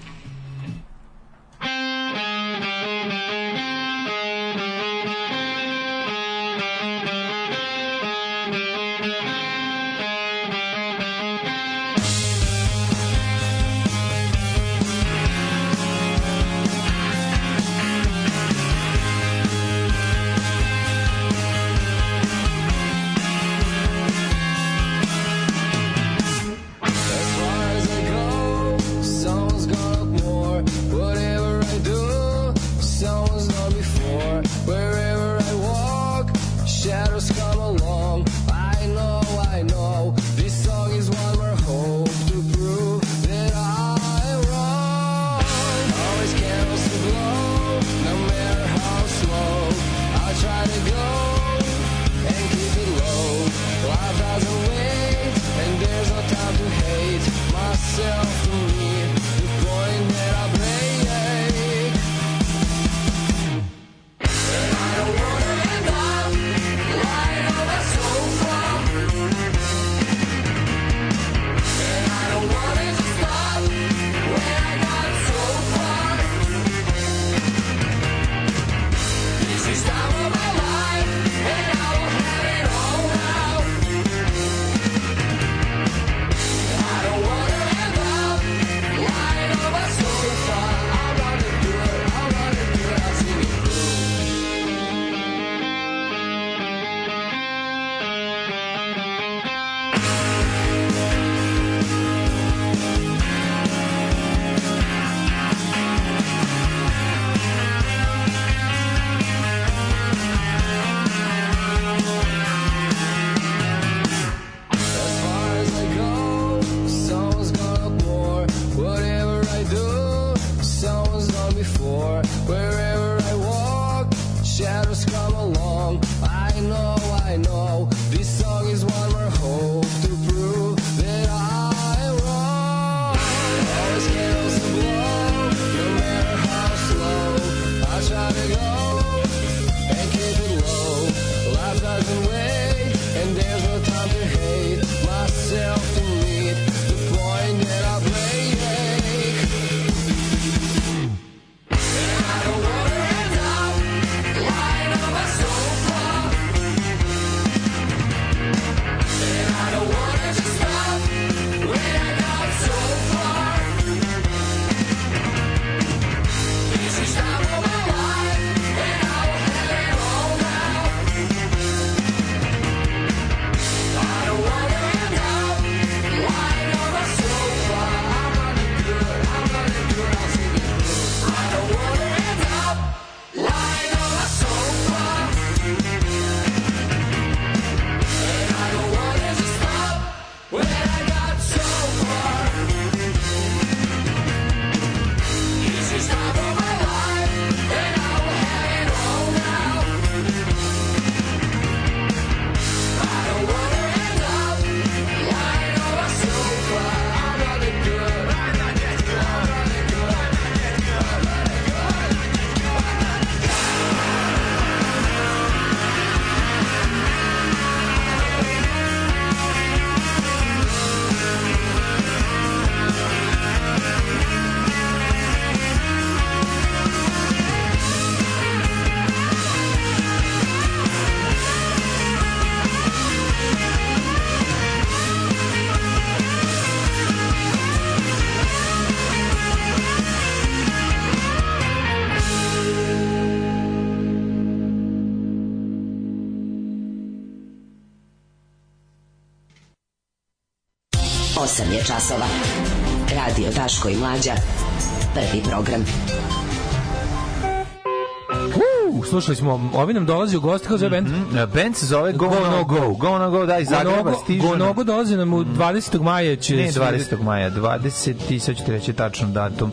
Je časova. Radio Daško i Mlađa. Prvi program. Uh, slušali smo, ovi nam dolazi u gosti, kao zove band? Band se zove Go, No Go. Go No Go, da, iz Zagreba stižu. nam- Gonogo dolazi nam u 20. maja će... Ne, se- 20. maja, 20. sad ću ti reći tačno datum.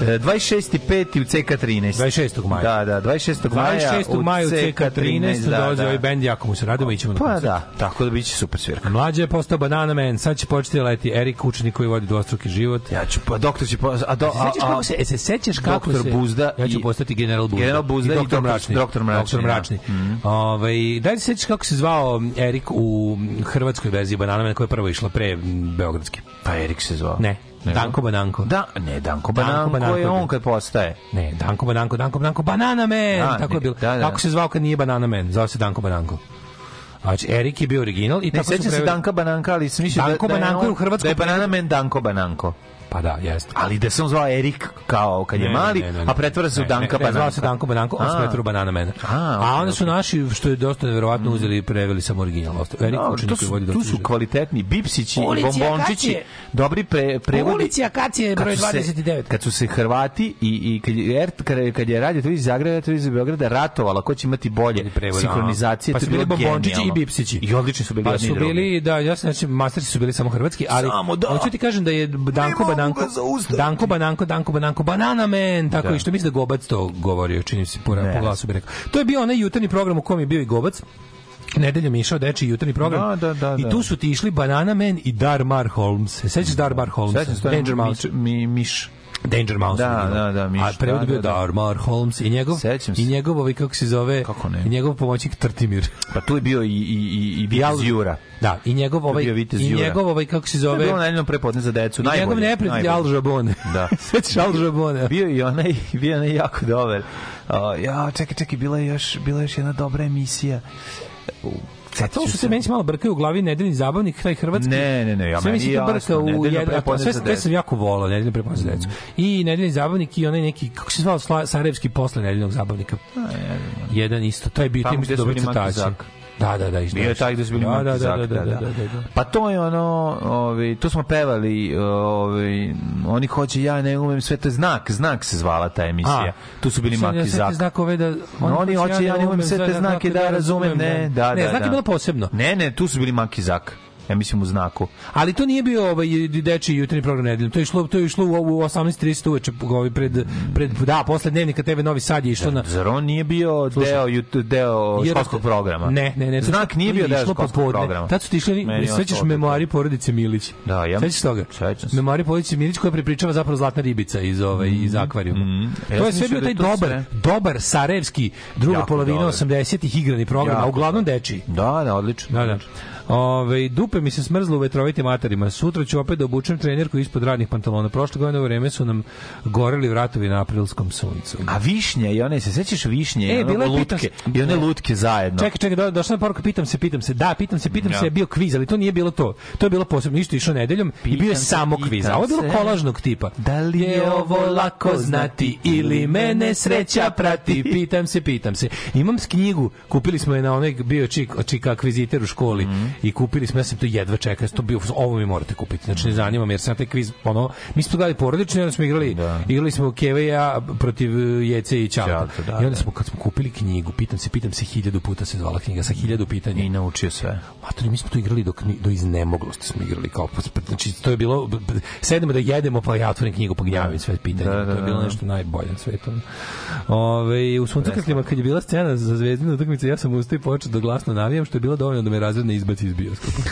E, 26.5. u CK13. 26. maja. Da, da, 26. maja 26. maja u CK13 da, dolazi da. ovaj bend, jako mu se radimo, ićemo na Pa koncert. da, tako da biće super svirka. Mlađe je postao Banana Man, sad će početi da leti Erik, učenik koji vodi dvostruki život. Ja ću, pa doktor će... Po, a, do, Se sećaš kako se, e, se sećaš kako Doktor se... Buzda ja ću i- postati general Buzda. General Buzda i doktor doktor- Mračni. doktor Mračni, Doktor da. Mračni. Ovaj, daj se sećaš kako se zvao Erik u hrvatskoj verziji Banana Man koja je prvo išla pre Beogradske. Pa Erik se zvao. Ne? Danko Bananko. Da, ne, Danko Danko Bananko, Bananko je on bio. kad postaje. Ne, Danko Bananko, Danko Bananko, Banana Man. Da, tako ne, je bilo. da, da. Kako se zvao kad nije Banana Man? Zvao se Danko Bananko. Znači, Erik je bio original i Ne, tako su sećam se preveli- Danka Bananka, ali sam mislio da, Danko da je Bananko u Hrvatskoj Da je Banana Man Danko Bananko. Pa da, jeste. Ali da se on zvao Erik kao kad je Ne, mali, ne, ne, ne. a pretvara se u Danka ne, ne, Bananka. Zvao se Danko Bananko, on se A. pretvara u Banana Man. A, A okej, onda su naši, što je dosta nevjerovatno, uzeli i preveli samo original. Erik Dobro, učenik to koji su, vodi tu doktor su kvalitetni bipsići i bombončići, dobri pre, prevodi. Ulici Akacije, broj su se- 29. Kad su se Hrvati i, i kad, je, kad, je- kad je radio televizija Zagreba, televizija Beograda ratovala, ko će imati bolje sinhronizacije, Pa to su bili bombončići i bipsići. I odlični su bili Pa su bili, da, ja se znači, mastersi su bili samo hrvatski, ali Samo da. hoću ti kažem da je Danko Bananko. Danko Bananko, Danko Bananko, Banana Man, tako Da. i što mislim da Gobac to govorio, čini se po, po glasu bi rekao. To je bio onaj jutarnji program u kom je bio i Gobac, Nedeljom je išao dečiji jutarnji program Da, da, da, i da. tu su ti išli Banana Man i Darmar Holmes. Se sećaš Darmar Holmes? Sećam se, to je Danger mi- Mouse. Mi, miš. Danger Mouse. Da, da, da, Miš, A prevod da, je bio da, da. Darmar Holmes i njegov, Sećam se. i njegov, ovaj, kako se zove, Kako ne? i njegov pomoćnik Trtimir. Pa tu je bio i, i, i, i Vitez Jura. Da, i njegov ovaj, i njegov ovaj, kako se To je zove, bilo nedeljno prepodne za decu. Najbolje. njegov neprijatelj Al. Žabone. Da. Sećaš Al Žabone? Bio i onaj, bio onaj jako dobar. O, ja, čekaj, čekaj, bila je još, bila je još jedna dobra emisija. U, A to su se meni malo brkaju u glavi nedeljni zabavnik, taj hrvatski. Ne, ne, ne, ja Sve meni se to brka u jedan, a sve, sve sam jako volao, nedeljno prepodne za decu. I nedeljni zabavnik i onaj neki, kako se zvao, Sarajevski posle nedeljnog zabavnika. Jedan isto, to je bio tim su dobro crtači. Da, da, da. isto. Bio je taj gde su bili da, Maki da, Zak, da, da, da, da, da. Pa to je ono, ovaj, to smo pevali, ovaj, oni hoće, ja ne umem, sve to je znak, znak se zvala ta emisija. Tu su bili Maki Zak. znakove da... Oni hoće, ja ne umem sve te znake da razumem, ne, da, da, Ne, znak da. je bilo posebno. Ne, ne, tu su bili Maki Zak. Ja mislim u znaku. Ali to nije bio ovaj dečiji jutarnji program nedeljom. To je išlo, to je išlo u, u 18:30 uveče ovaj pred pred da posle dnevnika TV Novi Sad je išlo na Zar on nije bio Slušaj. deo, jut- deo Jer- školskog programa? Ne, ne, ne. to- Znak nije to bio deo školskog popodne. programa. Tad su ti išli, sećaš memoari porodice Milić. Da, ja- Sećaš toga? Sećam se. Memoari porodice Milić koja prepričava zapravo zlatna ribica iz ovaj iz akvarijuma. mm. To Ja je sve bio da taj to dobar, dobar sarajevski druga polovina dobar. 80-ih igrani program, a uglavnom dečiji. Da, da, odlično. Da, da. Ove, dupe mi se smrzlo u vetrovitim materima. Sutra ću opet da obučem trenerku ispod radnih pantalona. Prošle godine u vreme su nam goreli vratovi na aprilskom suncu. A višnje i one, se sećaš višnje? E, je lutke, I one lutke zajedno. Čekaj, čekaj, do, došla je poruka, pitam se, pitam se. Da, pitam se, pitam Ja. se, je bio kviz, ali to nije bilo to. To je bilo posebno, isto išlo nedeljom i bio je Pitam se, samo pitam kviz. A ovo je bilo se. kolažnog tipa. Da li je ovo lako znati ili mene sreća prati? Pitam se, pitam se. Imam s knjigu, kupili smo je na onaj bio čik, čika akviziter u školi Mhm. I kupili smo, ja sam to jedva čekao, ja sam to bio, ovo mi morate kupiti. Znači ne zanima me jer sam taj kviz, ono, mi smo gledali porodično, onda smo igrali, Da. igrali smo Keve i ja protiv uh, Jece i Ćaleta. Ćaleta, da, I onda da. smo, kad smo kupili knjigu, pitam se, pitam se, hiljadu puta se zvala knjiga, sa hiljadu pitanja. I naučio sve. Matori, mi smo to igrali dok, ni- do iznemoglosti smo igrali kao pa- znači to je bilo sedemo da jedemo pa ja otvorim knjigu pa gnjavim sve pitanja Da, da, to je bilo da. nešto najbolje na svetu Ove, u suncokrtlima kad je bila scena za zvezdinu utakmicu ja sam ustao i počeo da glasno navijam što je bilo dovoljno da me razred ne izbaci iz bioskopa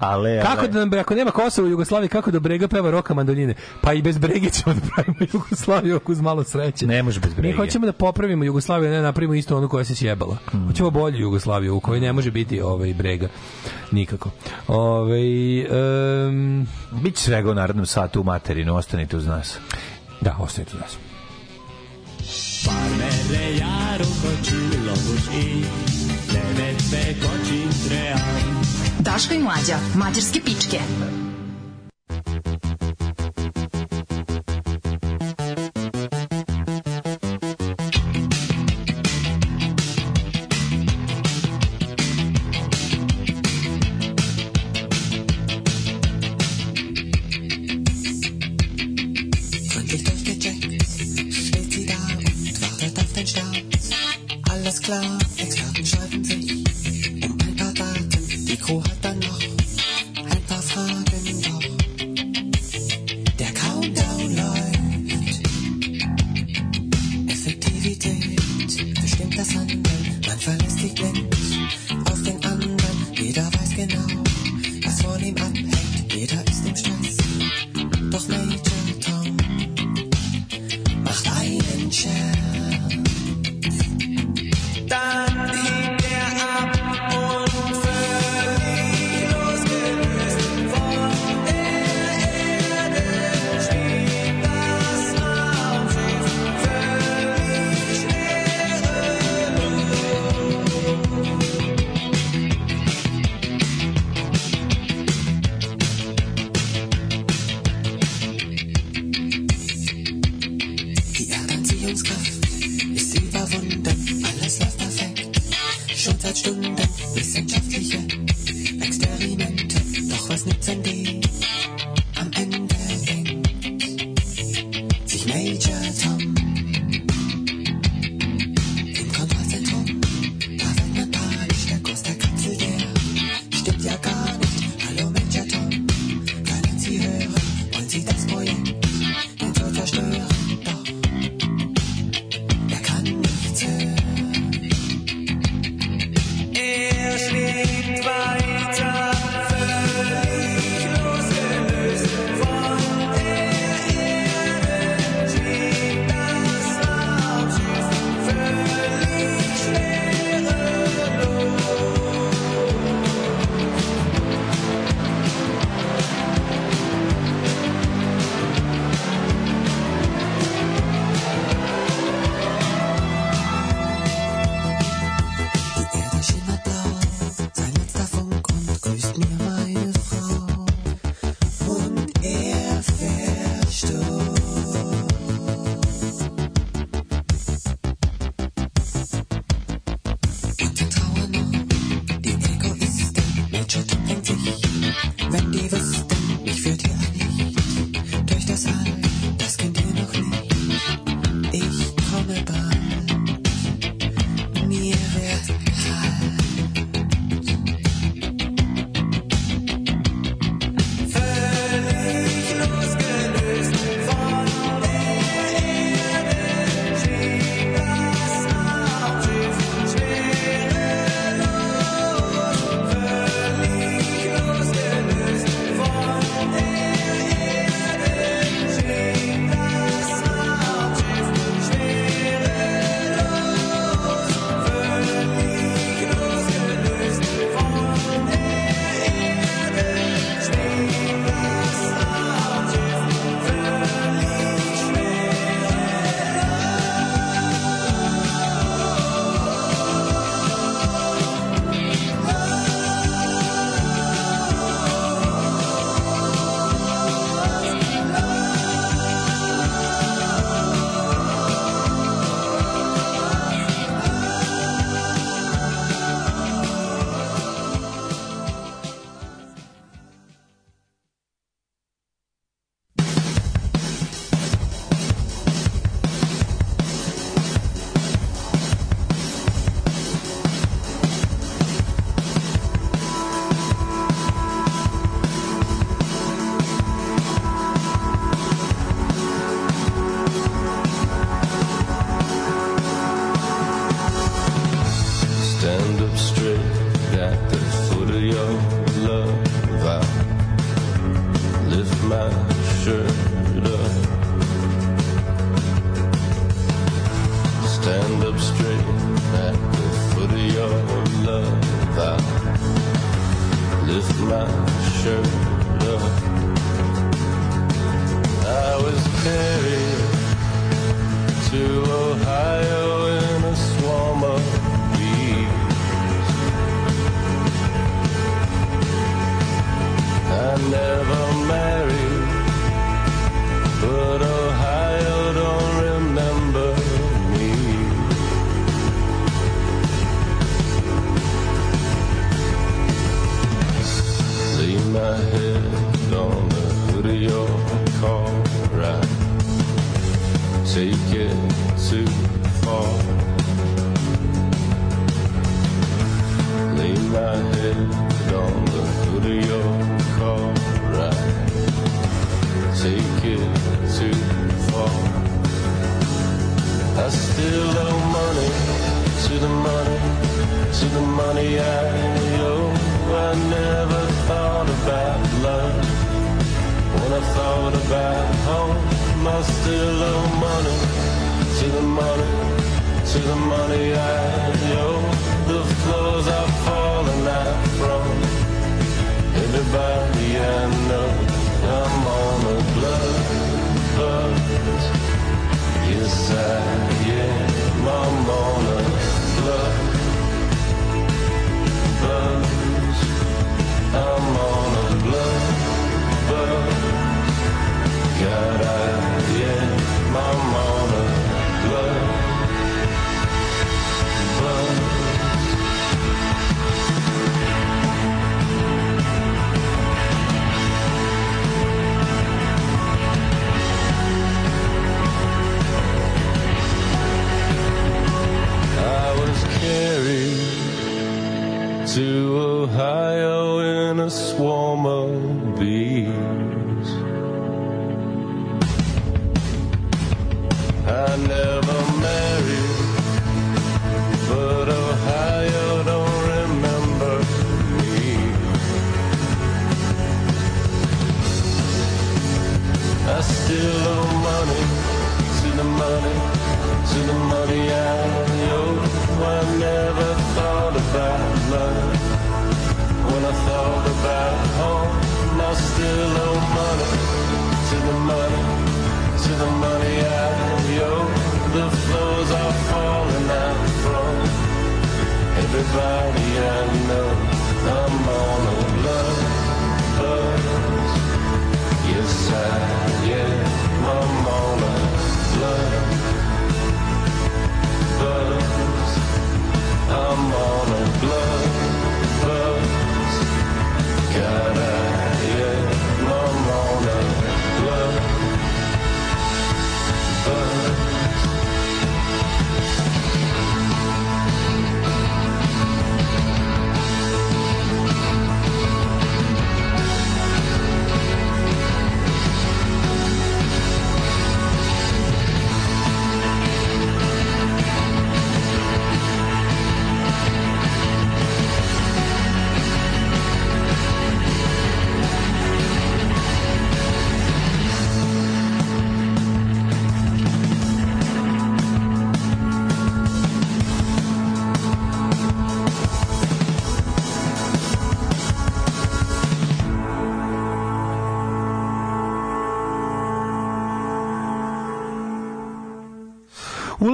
Ale, kako da nam, ako nema Kosova u Jugoslaviji kako da Brega peva roka mandoljine pa i bez Brege ćemo da pravimo Jugoslaviju ako uz malo sreće Ne može bez mi brege. hoćemo da popravimo Jugoslaviju, ne napravimo isto onu koja se sjebala. Mm. Hoćemo bolju Jugoslaviju u kojoj ne može biti ovaj brega nikako. Ovaj em, Biće svega u narodnom satu u materinu, ostanite uz nas. da, ostanite uz nas. Daško i Daška i mlađa, mađarske pičke. Klar.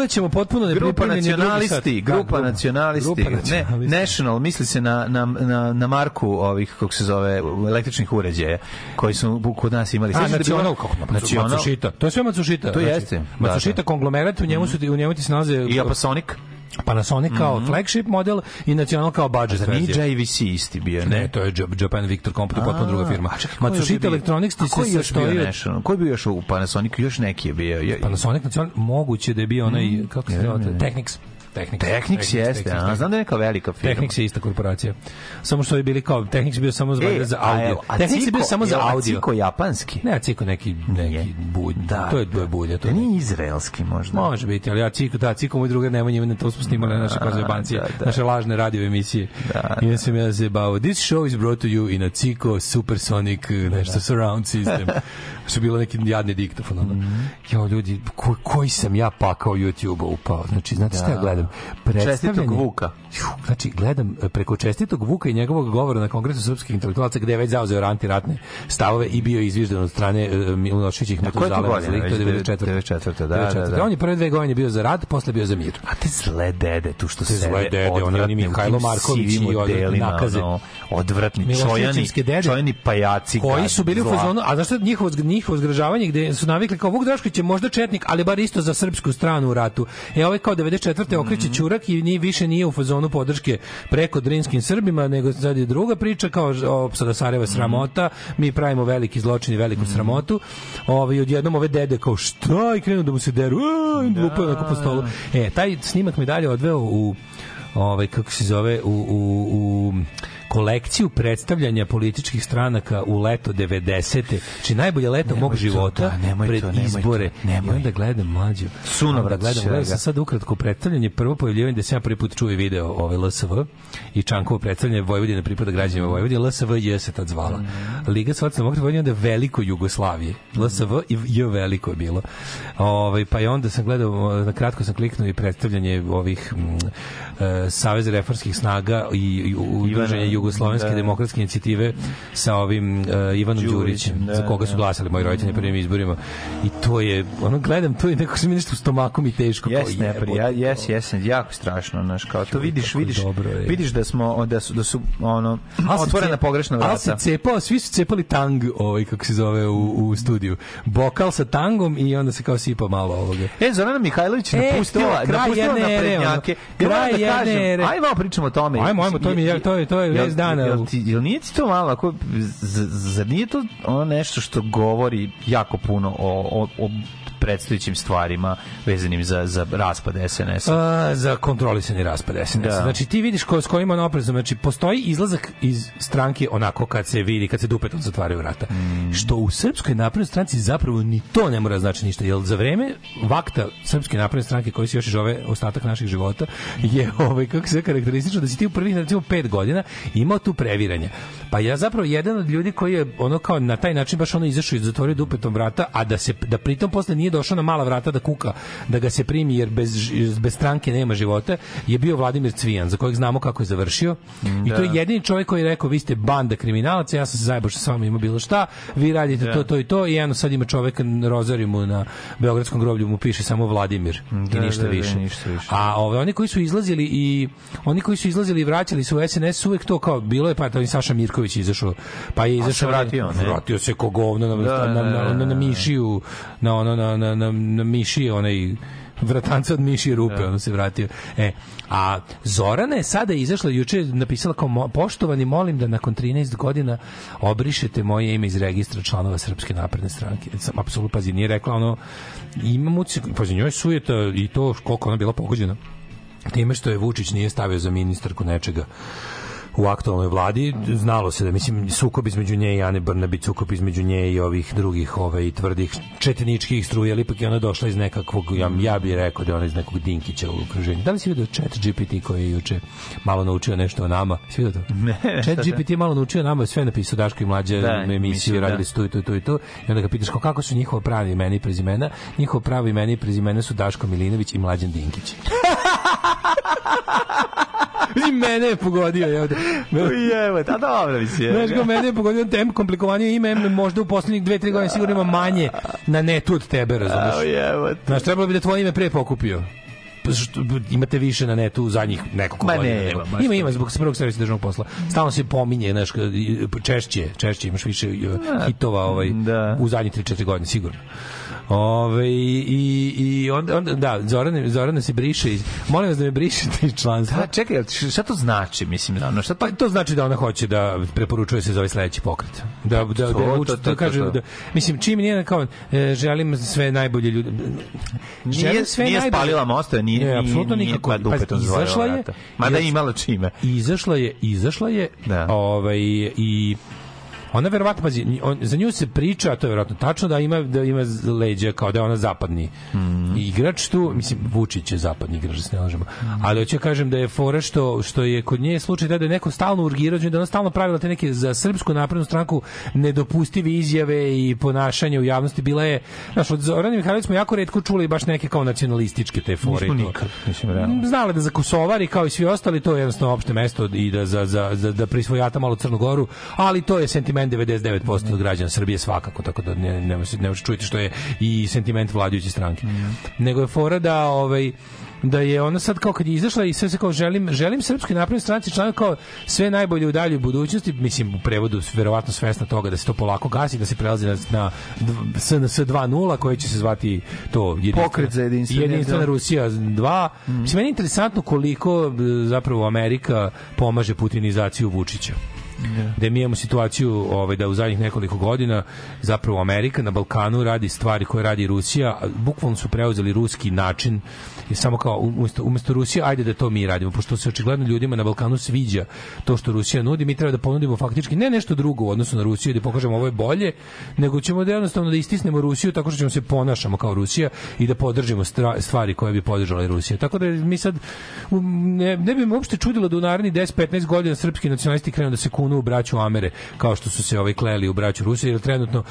Ulećemo potpuno Grupa nepripremljeni nacionalisti. Da, grupa nacionalisti, grupa ne, nacionalisti. national, misli se na, na, na, na marku ovih, kako se zove, električnih uređaja, koji su kod nas imali. A, da nacional, kako Nacional. Matsushita. To je sve Matsushita. To znači, jeste, da, Matsushita da. konglomerat, u njemu, su, u njemu ti se nalaze... I Apasonic. Panasonic kao flagship model i Nacional kao budget Zar nije verzija. JVC isti bio, Ne, ne? to je Jap- Japan Victor Company, potpuno druga firma. Matsushita? Electronics ti se sastoji od National? Ko je bio još u Panasonicu? Još neki je bio. Je- Panasonic Nacional, moguće da je bio onaj, kako se zove. Technics. Technics, Technics jeste, a znam da je neka velika firma. Technics je ista korporacija. Samo što je bili kao Technics je bio samo za, E, za audio. a Technics je bio Ciko- samo za jel, a audio. Ciko japanski? Ne, a Ciko neki, neki bulj. Da, to je, to je. To Da je nije izraelski možda. Može biti, ali ja Ciko, da, Ciko moj drugar Nemanja Ivana, to smo snimali na naše konzervancije, da, da. naše lažne radio emisije. Da, I ja sam ja zebao. This show is brought to you in a Ciko Supersonic nešto surround system. Što je bilo neki jadni diktofon. Ono. Mhm. Jo, ljudi, ko, koji sam ja pakao YouTube-a upao. Znači, znate šta ja Da. gledam? Čestitog Vuka. Znači, gledam e, preko čestitog Vuka i njegovog govora na Kongresu srpskih intelektualaca gde je već zauzeo antiratne stavove i bio izviždan od strane uh, koje godine? za lik, to je Već 94. 94., da, da, da. On je prve dve godine bio za rad, posle bio za mir. A te zle dede tu što Te se zle dede, oni- oni Mihajlo Marković i odvratni nakaze. odvratni čojani, dede. čojani pajaci. koji su bili u fazonu, a znaš šta njihovo, njihovo zgražavanje gde su navikli kao Vuk Drašković je možda četnik, ali bar isto za srpsku stranu u ratu. E ovaj kao 94. okreće Mhm. Ćurak i ni više nije u fazonu podrške preko drinskim Srbima, nego sad je druga priča kao o, sada Sarajeva Mhm. sramota, mi pravimo veliki zločin i veliku sramotu. Ovaj odjednom ove dede kao šta i krenu da mu se deru, a, i lupaju onako po stolu. E, taj snimak me dalje odveo u ovaj kako se zove u, u, u kolekciju predstavljanja političkih stranaka u leto 90. Či najbolje leto mog to, života da, nemoj pred to, nemoj to, izbore. nemoj. I onda gledam mlađu. Sunovrat gledam, gledam sam sad ukratko predstavljanje, prvo pojavljivanje da sam ja prvi put čuo i video ovaj LSV i Čankovo predstavljanje Vojvodine pripada građanima Vojvodine. LSV je se tad zvala. Liga socijaldemokrata Vojvodine onda veliko Jugoslavije. LSV i J veliko je bilo. Ovaj pa je onda sam gledao na kratko sam kliknuo i predstavljanje ovih e, Saveza reformskih snaga i, i u- udruženja Jugoslovenske da. demokratske inicijative sa ovim e, Ivanom Đurićem, da, za koga su da. glasali moji roditelji na prvim izborima. I to je, ono gledam, to je neko se mi nešto u stomaku mi teško. Jes, ne, ja, jes, jes, jako strašno, znaš, kao to vidiš, vidiš, dobro je. vidiš da smo, da su, da su ono, otvorena pogrešna Ali se vrata. cepao, svi su cepali tang, ovaj, kako se zove u, u studiju. Bokal sa tangom i onda se kao sipa malo ovoga. E, Zorana Mihajlović E, napustila, kraj napustila jedne na ere, prednjake. ono. Ja moram Kraj da kažem, jedne ere. Ajmo malo pričamo o tome. Ajmo, ajmo, to mi je- to je- to je vest dana. Jel, ti, jel nije ti to malo, ako, z- zar nije to ono nešto što govori jako puno o, o, o predstojećim stvarima vezanim za, za raspad SNS-a? A, za kontrolisani raspad SNS. Da. Znači ti vidiš ko, s kojim on oprezom, znači postoji izlazak iz stranke onako kad se vidi, kad se dupetom zatvaraju vrata. Mm. Što u Srpskoj naprednoj stranci zapravo ni to ne mora znači ništa, jer za vreme vakta Srpske napredne stranke koji se još i zove ostatak naših života je ovaj kako se karakteristično da si ti u prvih recimo pet godina imao tu previranja. Pa ja zapravo jedan od ljudi koji je ono kao na taj način baš ono izašao i zatvorio dupetom vrata, a da se da pritom posle nije došao na mala vrata da kuka, da ga se primi jer bez bez stranke nema života, je bio Vladimir Cvijan, za kojeg znamo kako je završio. I to je da. jedini čovjek koji je rekao vi ste banda kriminalaca, ja sam se zajebao što sa vama ima bilo šta, vi radite Da. to, to i to i jedno sad ima čovek na rozariju mu na Beogradskom groblju mu piše samo Vladimir Da, i ništa da, da, više. ništa više. A ove, oni koji su izlazili i oni koji su izlazili i vraćali se u SNS uvek to kao bilo je pa to i Saša Mirković izašao pa je izašao vratio, ne? vratio se ko govno na, Da, na, da, na, na, na, da. mišiju na ono na na na, na mišije onaj vratanca od mišije rupe, Da. ono se vratio. E, a Zorana je sada izašla, juče je napisala kao, poštovani, molim da nakon 13 godina obrišete moje ime iz registra članova Srpske napredne stranke. Sam, apsolutno, pazi, nije rekla ono, imam ucik, pazi, njoj je sujeta i to koliko ona bila pogođena time što je Vučić nije stavio za ministarku nečega u aktualnoj vladi znalo se da mislim sukob između nje i Ane Brnabić sukob između nje i ovih drugih ovaj tvrdih četničkih struja ali ipak je ona došla iz nekakvog ja, ja bih rekao da je ona iz nekog Dinkića u okruženju da li si vidio chat GPT koji je juče malo naučio nešto o nama si vidio to? Ne, chat da? GPT je malo naučio nama sve napisao Daško i mlađe Da, emisiju emisiju, radili da. su tu i tu i tu i tu i onda ga pitaš kao, kako su njihova pravi imena i prezimena njihovo pravo imena i prezimena su Daško Milinović i Mlađan Dinkić I mene je pogodio, evo da. Jevo, ta dobro mi se. Znaš kao mene je pogodio tem komplikovanije ime, možda u poslednjih dve, tri godine sigurno ima manje na netu od tebe, razumeš? jevo. Znaš, trebalo bi da tvoje ime pre pokupio. Pa što- imate više na netu zadnjih nekoliko Ma godina. nema, nego. baš ima, ima, zbog prvog servisa državnog posla. Stalno se pominje, znaš, češće, češće imaš više hitova ovaj, Da. u zadnjih 3-4 godine, sigurno. Ove, i, i onda, onda, da, Zorana, Zorana se briše iz, molim vas da me brišete iz članstva. Da, čekaj, šta to znači, mislim, ono, šta to... Pa to znači da ona hoće da preporučuje se za ovaj sledeći pokret. Da da da, To, da, to, uči- to, da to, kaže to. da mislim čim nije kao e, želim sve najbolje ljude. Nije, nije spalila mostove, nije, nije, apsolutno nije nikako. pa dupetom Pazi, zvojila izašla je-. Mada je imala čime. Izašla je, izašla je, Da. ovaj i ona verovatno pazi, on, za nju se priča, a to je verovatno tačno da ima da ima leđa kao da je ona zapadni Mhm. igrač tu, mislim Vučić je zapadni igrač, da se ne lažemo. Ali hoću da kažem da je fora što što je kod nje slučaj da je neko stalno urgirao, da je ona stalno pravila te neke za srpsku naprednu stranku nedopustive izjave i ponašanje u javnosti bila je, znaš, od Zorana Mihajlović smo jako retko čuli baš neke kao nacionalističke te fore. Nismo nikad, mislim, realno. Znale da za Kosovari kao i svi ostali to je jednostavno opšte mesto i da za za za da prisvojata malo Crnu Goru, ali to je sentiment 99% od građana Srbije svakako, tako da ne ne ne čuti što je i sentiment vladajuće stranke. Nego je fora da ovaj da je ona sad kao kad je izašla i sve se kao želim želim srpskoj naprednoj stranci članak kao sve najbolje u daljoj budućnosti mislim u prevodu verovatno svesna toga da se to polako gasi da se prelazi na, na SNS 2.0 koji će se zvati to jedinstvena, Pokret za jedinstveni- jedinstvena Rusija 2 mislim meni je interesantno koliko e, zapravo Amerika pomaže putinizaciju Vučića da. mi imamo situaciju ovaj, da u zadnjih nekoliko godina zapravo Amerika na Balkanu radi stvari koje radi Rusija, bukvalno su preuzeli ruski način i samo kao umesto, umesto Rusije, ajde da to mi radimo, pošto se očigledno ljudima na Balkanu sviđa to što Rusija nudi, mi treba da ponudimo faktički ne nešto drugo u odnosu na Rusiju, da pokažemo ovo je bolje, nego ćemo da jednostavno da istisnemo Rusiju tako što ćemo se ponašamo kao Rusija i da podržimo stvari koje bi podržala Rusija. Tako da mi sad ne, ne bi me uopšte čudilo da u narednih 10-15 godina srpski nacionalisti krenu da se kunu u braću Amere, kao što su se ovaj kleli u braću Rusije, jer trenutno,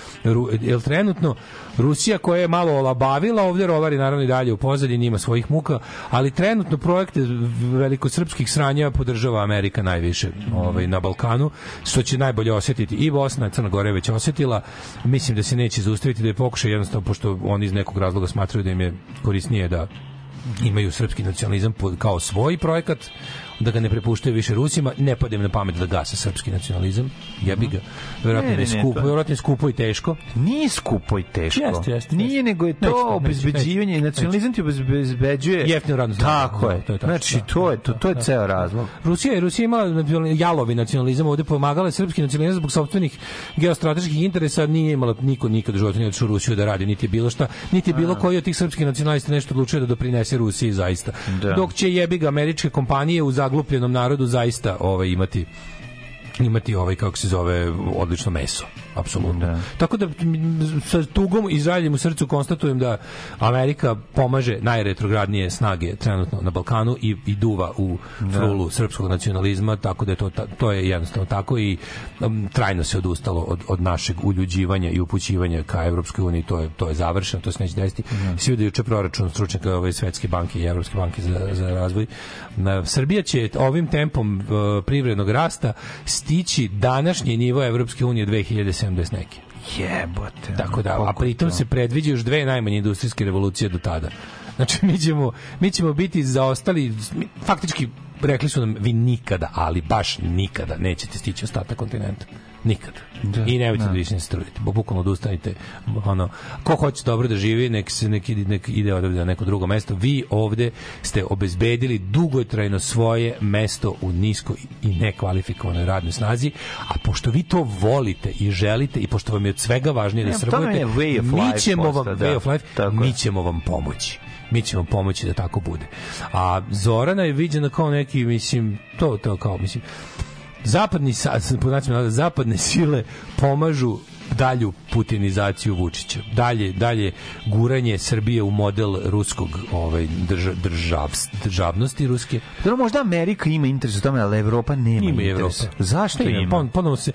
jer trenutno Rusija koja je malo olabavila, ovdje rovari naravno i dalje u pozadini, ima svojih muka, ali trenutno projekte velikosrpskih sranja podržava Amerika najviše ovaj, na Balkanu, što će najbolje osjetiti i Bosna, Crna Gora je već osjetila, mislim da se neće zaustaviti da je pokušaj jednostavno, pošto oni iz nekog razloga smatraju da im je korisnije da imaju srpski nacionalizam kao svoj projekat, da ga ne prepuštaju više Rusima, ne pada im na pamet da gase srpski nacionalizam, jebi ga. Verovatno Ne, je skupo, verovatno je skupo i teško. Nije skupo i teško. Jeste, jeste, Nije, nego je to obezbeđivanje, nacionalizam ti obezbeđuje... Jeftinu radnu snagu. Tako Da, je. to je Znači, da, to je, to, to je ceo razlog. Rusija je Rusija ima nacional- jalovi nacionalizam ovde pomagala je srpski nacionalizam zbog sopstvenih geostrateških interesa nije imala niko nikad u životu nije otišao u Rusiju da radi niti je bilo šta niti je bilo koji od tih srpskih nacionalista nešto odlučio da doprinese Rusiji zaista Da. dok će jebi ga američke kompanije u zaglupljenom narodu zaista ovaj imati imati ovaj kako se zove odlično meso apsolutno. Tako da sa tugom i žaljem u srcu konstatujem da Amerika pomaže najretrogradnije snage trenutno na Balkanu i, i duva u frulu srpskog nacionalizma, tako da je to, to je jednostavno tako i um, trajno se odustalo od, od našeg uljuđivanja i upućivanja ka Evropskoj uniji, to je, to je završeno, to se neće desiti. Svi da juče proračun stručnjaka ove svetske banke i Evropske banke za, za razvoj. Na, Srbija će ovim tempom uh, privrednog rasta stići današnji nivo Evropske unije 2070 neke. Jebote. Tako da, a pritom to? se predviđa još dve najmanje industrijske revolucije do tada. Znači, mi ćemo, mi ćemo biti zaostali, faktički rekli su nam, vi nikada, ali baš nikada nećete stići ostatak kontinenta. Nikada. Da, I nemojte da. da više ne strujete. Bukvalno odustanite. Ono, ko hoće dobro da živi, nek, se, nek, ide- nek ide odavde na neko drugo mesto. Vi ovde ste obezbedili dugotrajno svoje mesto u niskoj i nekvalifikovanoj radnoj snazi, a pošto vi to volite i želite i pošto vam je od svega važnije da Ne, to srbujete, mi ćemo vam, da. way of life, Tako mi ćemo vam pomoći mi ćemo pomoći da tako bude. A Zorana je viđena kao neki, mislim, to, to kao, mislim, zapadni, zapadne sile pomažu dalju putinizaciju Vučića. Dalje, dalje guranje Srbije u model ruskog ovaj, drža, držav, državnosti ruske. Dobro, možda Amerika ima interes u tome, ali Evropa nema Ima i interes. Evropa. Zašto Ima, ima? pon- ponovo se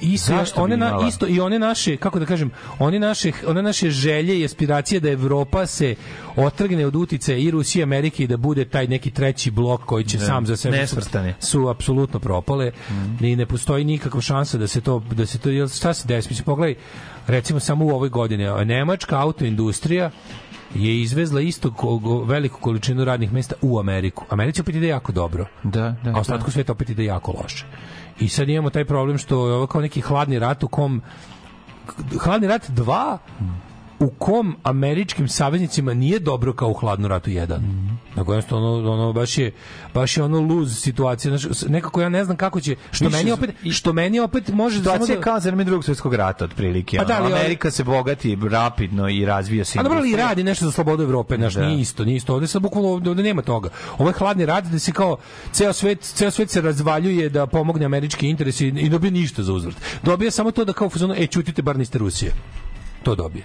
isto Zašto one na, isto i one naše kako da kažem one naše one naše želje i aspiracije da Evropa se otrgne od uticaja i Rusije i Amerike i da bude taj neki treći blok koji će Da. sam za sebe Nesvrstani. su apsolutno propale i ne postoji nikakva šansa da se to da se to šta se desi mislim pogledaj recimo samo u ovoj godini nemačka autoindustrija je izvezla isto ko- go- veliku količinu radnih mesta u Ameriku. Americi opet ide jako dobro. Da, da. A ostatku sveta opet ide jako loše. I sad imamo taj problem što je ovo kao neki hladni rat u kom hladni rat 2 u kom američkim saveznicima nije dobro kao u hladnu ratu 1. Mm. Nego jednostavno ono, ono baš je baš je ono luz situacija, znači nekako ja ne znam kako će što Više meni opet što meni opet može Situacija samo da kao za drugog svjetskog rata, otprilike. Pa da, ali- Amerika se bogati rapidno i razvija se. A dobro, ali industrija. radi nešto za slobodu Evrope, znaš, Da. nije isto, nije isto. Ovde sad bukvalno ovde, ovde nema toga. Ovo je hladni rat da se kao ceo svet, ceo svet se razvaljuje da pomogne američki interesi i, i dobije ništa za uzvrt. Dobije samo to da kao u fazonu, e, čutite, bar niste Rusije. To dobije.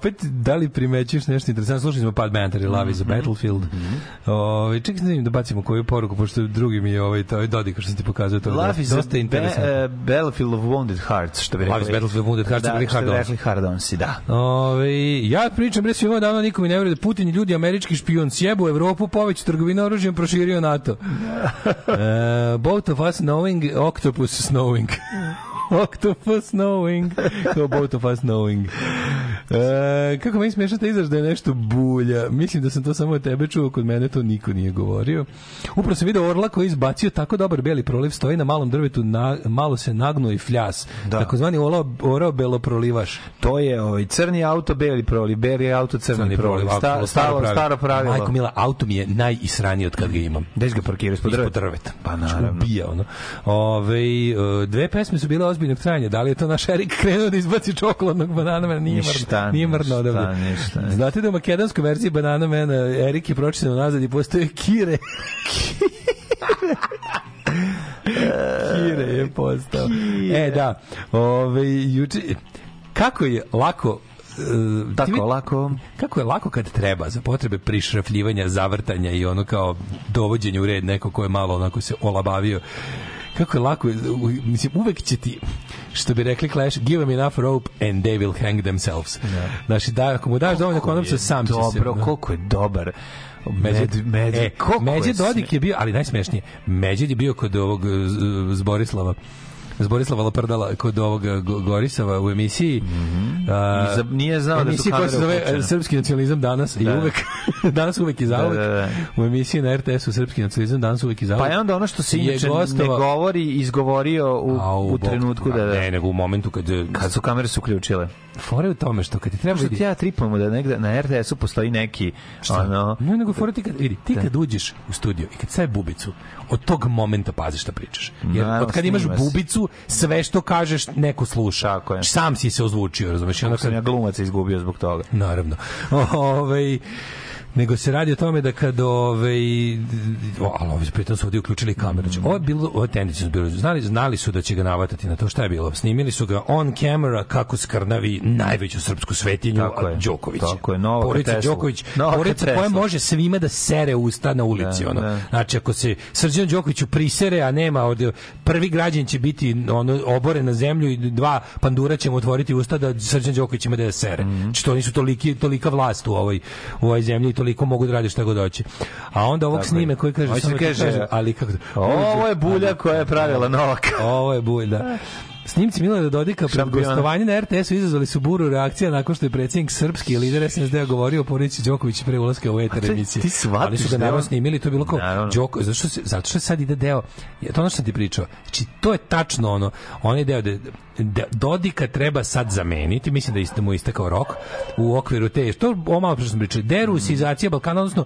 Opet, da li primećuješ nešto interesantno? Slušali smo Pat Benatar i Love is a Battlefield. Ovaj čekaj da vidim da bacimo koju poruku, pošto drugi mi je ovaj, to je Dodika što sam ti pokazao. To Life is a interesantno. uh, battlefield of wounded hearts, što bi rekli. Life is Battlefield of Wounded Hearts, da, što bi rekli hard rekli hard onsi, da. Ove, ja pričam bre svima davno nikom ne veruje da Putin je ljudi američki špijun sjebu Evropu poveću trgovinu oružjem proširio NATO. uh, both of us knowing octopus snowing. octopus knowing. Both of us knowing. E, kako meni smiješno te izraž da je nešto bulja. Mislim da sam to samo od tebe čuo, kod mene to niko nije govorio. Upravo sam video orla koji je izbacio tako dobar beli proliv, stoji na malom drvetu, na, malo se nagnuo i fljas. Da. Takozvani orao, orao beloprolivaš. To je ovaj crni auto, beli proliv, beli auto, crni, Crni proliv. proliv, Sta, staro, staro pravilo. Majko Mila, auto mi je najisraniji od kad ga imam. Si ga parkirao ispod Ispod drveta? drveta. Pa Znači, naravno. Ubija, ono. Ove, e, dve pesme su bile ozbiljnog trajanja. Da li je to naš Erik krenuo da izbaci čokoladnog banana? Nije Ništa, mrdno. Nije mrdno odavde. ništa. Znate da u makedonskoj verziji Banana Man Erik je pročitano nazad i postoje Kire. Kire je postao. E, da. Ove, juče, kako je lako e, Tako, vi- lako. kako je lako kad treba za potrebe prišrafljivanja, zavrtanja i ono kao dovođenja u red neko ko je malo onako se olabavio kako je lako, mislim, uvek će ti, što bi rekli Clash, give them enough rope and they will hang themselves. Znači, da, ako mu daš dovoljno konopca, sam će se... Dobro, koliko je dobar. Međe, Med, med, e, koliko Međe je Dodik je bio, ali najsmešnije, Međe je bio kod ovog z- z Borislava s Borislava Laprdala kod ovog Go- Gorisava u emisiji. a, I za- nije znao da su se kamere zove uključene. Srpski nacionalizam danas i Da. uvek danas uvek i zauvek. Da, da, da. U emisiji na RTS-u Srpski nacionalizam danas uvek i zauvek. Pa je onda ono što se inače ne govori, izgovorio u, A, u trenutku da, da. Ne, nego u momentu kad... Kad su kamere se uključile. Fore u tome što kad ti treba Što vidi... ja tripamo da negde na RTS-u postoji neki ono Ne, nego fora ti kad, vidi, ti kad uđeš u studio i kad staje bubicu, od tog momenta pazi šta pričaš. Jer Naravno, od kad imaš bubicu, sve što kažeš neko sluša. Tako je. Sam si se ozvučio, razumeš? Onda Kako sam kad, ja glumaca izgubio zbog toga. Naravno. Ovaj nego se radi o tome da kad ovaj o, ali ovi pritom su ovdje uključili kameru. Znači, ovo je bilo, ovo tendencije su bile, znali, znali su da će ga navatati na to šta je bilo. Snimili su ga on camera kako skrnavi najveću srpsku svetinju Tako je. Đoković. Tako je, Novaka Porodica Tesla. Đoković, Novaka porodica koja može svima da sere usta na ulici. Da, ono. da. Znači, ako se Srđan Đokoviću prisere, a nema, od, prvi građan će biti ono, oboren na zemlju i dva pandura će mu otvoriti usta da Srđan Đoković ima da je sere. Mhm. Znači, to oni su toliki, tolika vlast u ovoj, u ovoj zemlji i toliko mogu da rade šta god hoće. A onda ovog Tako snime koji kaže, samo kaže, ali kako... Ovo je bulja koja je pravila Novaka. Ovo je bulj, da. Snimci Milana Dodika pred gostovanje na RTS-u izazvali su buru reakcija nakon što je predsjednik srpski lider SNSD govorio o porodici Đoković pre ulaska u eter emisije. ti Ali su ga da naravno snimili, to je bilo kao Naravno. Đoko, zato što, se, zato što sad ide deo, je to ono što sam ti pričao, znači to je tačno ono, onaj deo da, da Dodika treba sad zameniti, mislim da iste mu istekao rok u okviru te, to ovo malo pre što sam pričao, derusizacija Balkana, odnosno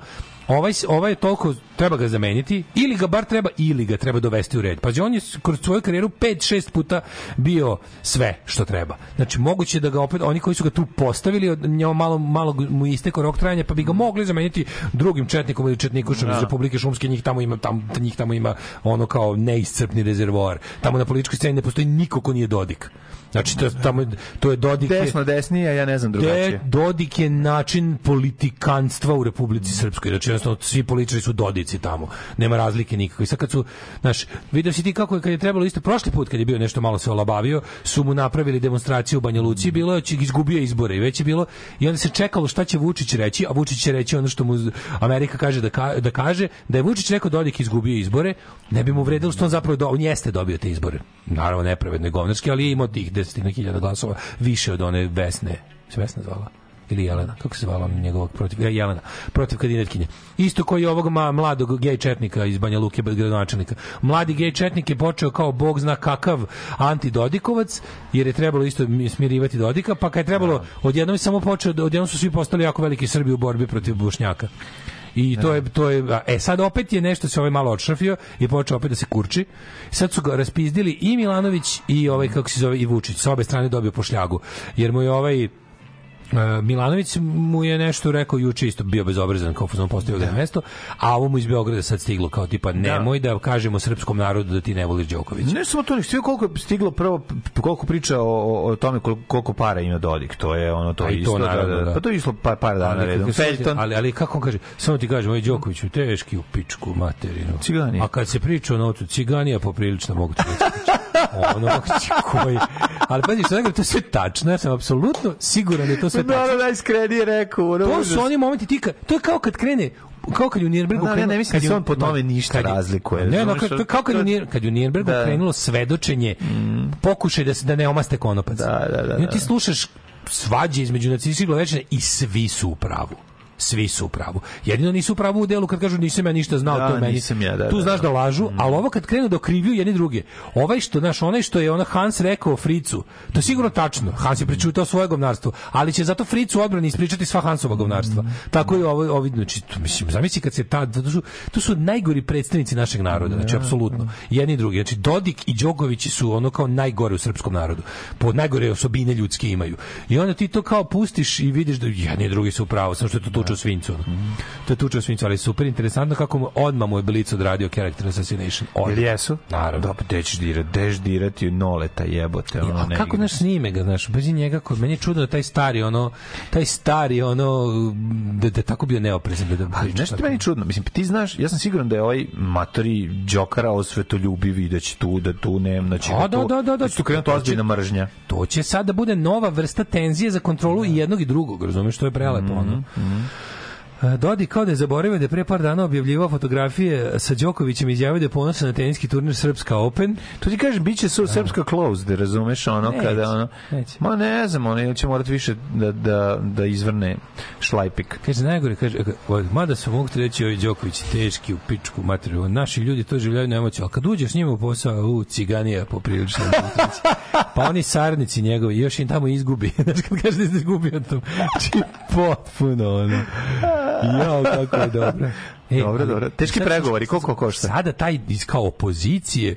ovaj, ovaj je toliko, treba ga zameniti, ili ga bar treba, ili ga treba dovesti u red. Pa on je kroz svoju karijeru 5-6 puta bio sve što treba. Znači, moguće da ga opet, oni koji su ga tu postavili, od njemu malo, malo mu isteko rok trajanja, pa bi ga mogli zameniti drugim četnikom ili četnikušom iz Republike Šumske, njih tamo ima, tam, njih tamo ima ono kao neiscrpni rezervoar. Tamo na političkoj sceni ne postoji niko ko nije Dodik. Znači, to, tamo, to je Dodik... je- Desno, desnije, a ja ne znam drugačije. Dodik je način politikanstva u Republici Srpskoj. Znači, jednostavno, svi političari su Dodici tamo. Nema razlike nikakve. Sad kad su, znaš, vidio si ti kako je, kad je trebalo isto, prošli put kad je bio nešto malo se olabavio, su mu napravili demonstraciju u Banja Luci, bilo je, će- izgubio izbore i već je bilo, i onda se čekalo šta će Vučić reći, a Vučić će reći ono što mu Amerika kaže da, ka- da kaže, da je Vučić rekao Dodik izgubio izbore, ne bi mu vredilo što on zapravo, do, on jeste dobio te izbore. Naravno, nepravedno i govnarski, ali je imao tih hiljada glasova više od one Vesne, se Vesna zvala? ili Jelena, kako se zvala njegovog protiv, ja, Jelena, protiv kandidatkinje. Isto koji ovog ma, mladog gej četnika iz Banja Luke, gradonačelnika. Mladi gej četnik je počeo kao bog zna kakav antidodikovac, jer je trebalo isto mi- smirivati Dodika, pa kad je trebalo, odjednom je samo počeo, odjednom su svi postali jako veliki Srbi u borbi protiv Bošnjaka. I to je to je e sad opet je nešto se ovaj malo odšrafio i počeo opet da se kurči. Sad su ga raspizdili i Milanović i ovaj kako se zove i Vučić. Sa obe strane dobio po šljagu. Jer mu je ovaj Milanović mu je nešto rekao juče isto bio bezobrazan kao fuzon postavio na mesto, a ovo mu iz Beograda sad stiglo kao tipa nemoj da, kažemo srpskom narodu da ti ne voliš Đokovića. Ne samo to, nego sve koliko je stiglo prvo, koliko priča o, o, tome koliko, para ima Dodik, to je ono, to isto, to naravno, da, da, da. pa to je išlo par, par dana Ali, redom. Feljton, ali, ali kako on kaže, samo ti kažem, ovaj Đoković u teški u pičku materinu. Cigani. A kad se priča o notu, ciganija poprilično mogu ti ono koji ali pazi što nego to je sve tačno ja sam apsolutno siguran da je to sve Da, tačno da, najiskrenije rekao. ono, to su oni momenti tika to je kao kad krene kao kad je u Nirnbergu Da, ne, krenulo- ne mislim da je se on po tome ništa kad je- razlikuje, Ne, no, je kao kad, je kad je u Nirnbergu Da. krenulo svedočenje, pokušaj da se da ne omaste konopac. Da, da, da, I onda ti da. slušaš svađe između nacističkih glavečina i svi su u pravu. Svi su u pravu. Jedino nisu u pravu u delu kad kažu nisam ja ništa znao, Da, to je meni. nisam ja, da, tu da, znaš da da. lažu, ali ovo kad krenu da okrivljuju jedni druge. Ovaj što, znaš, onaj što je ona Hans rekao Fricu, to je sigurno tačno. Hans je pričutao svoje govnarstvo, ali će zato Fricu odbrani ispričati sva Hansova govnarstva. Tako je ovo, ovi, znači, to, mislim, zamisli kad se ta, to su, to su najgori predstavnici našeg naroda, znači, apsolutno. Jedni i drugi. Znači, Dodik i Đoković su ono kao najgore u srpskom narodu. Po najgore osobine ljudske imaju. I onda ti to kao pustiš i vidiš da jedni i drugi su u pravu, samo što je to tuče u svincu. ono. To je tuče u svincu, ali super interesantno kako mu odmah mu je Blic odradio character assassination. Odmah. Jel jesu? Naravno. Da, pa gde ćeš dirati? Gde ćeš dirati noleta jebote? Ono, A ne kako naš snime ga, znaš, bez njega, ko, meni je čudno da taj stari, ono, taj stari, ono, da, da tako bio neoprezan. Da, da Ali nešto meni čudno, mislim, ti znaš, ja sam siguran da je ovaj matori Đokara osvetoljubiv i da će tu, da tu nema, znači, A, da, da, da, da, da. će tu krenuti ozbiljna mržnja. To će sad da bude nova vrsta tenzije za kontrolu i jednog i drugog, razumeš, to je prelepo, ono. E, Dodi kao da je zaboravio da je pre par dana objavljivao fotografije sa Đokovićem i izjavio da je ponosan na teniski turnir Srpska Open. To ti kažem, bit će su srpska closed, razumeš, ono, Neće, kada, ono, neće. ma ne znam, ono, ili će morati više da, da, da izvrne šlajpik. Kaže, najgore, kaže, e, mada su mogu ti reći ovi Đoković teški u pičku materiju, naši ljudi to življaju na emociju, ali kad uđeš s njima u posao, u, ciganija poprilično. pa oni saradnici njegovi, još im tamo izgubi. Znaš, kad kaže da se izgubio tam, znači, potpuno, ono. Jao, kako je dobro. E, Dobro, dobro. Teški sad- pregovori, koliko košta? Sada taj iz kao opozicije,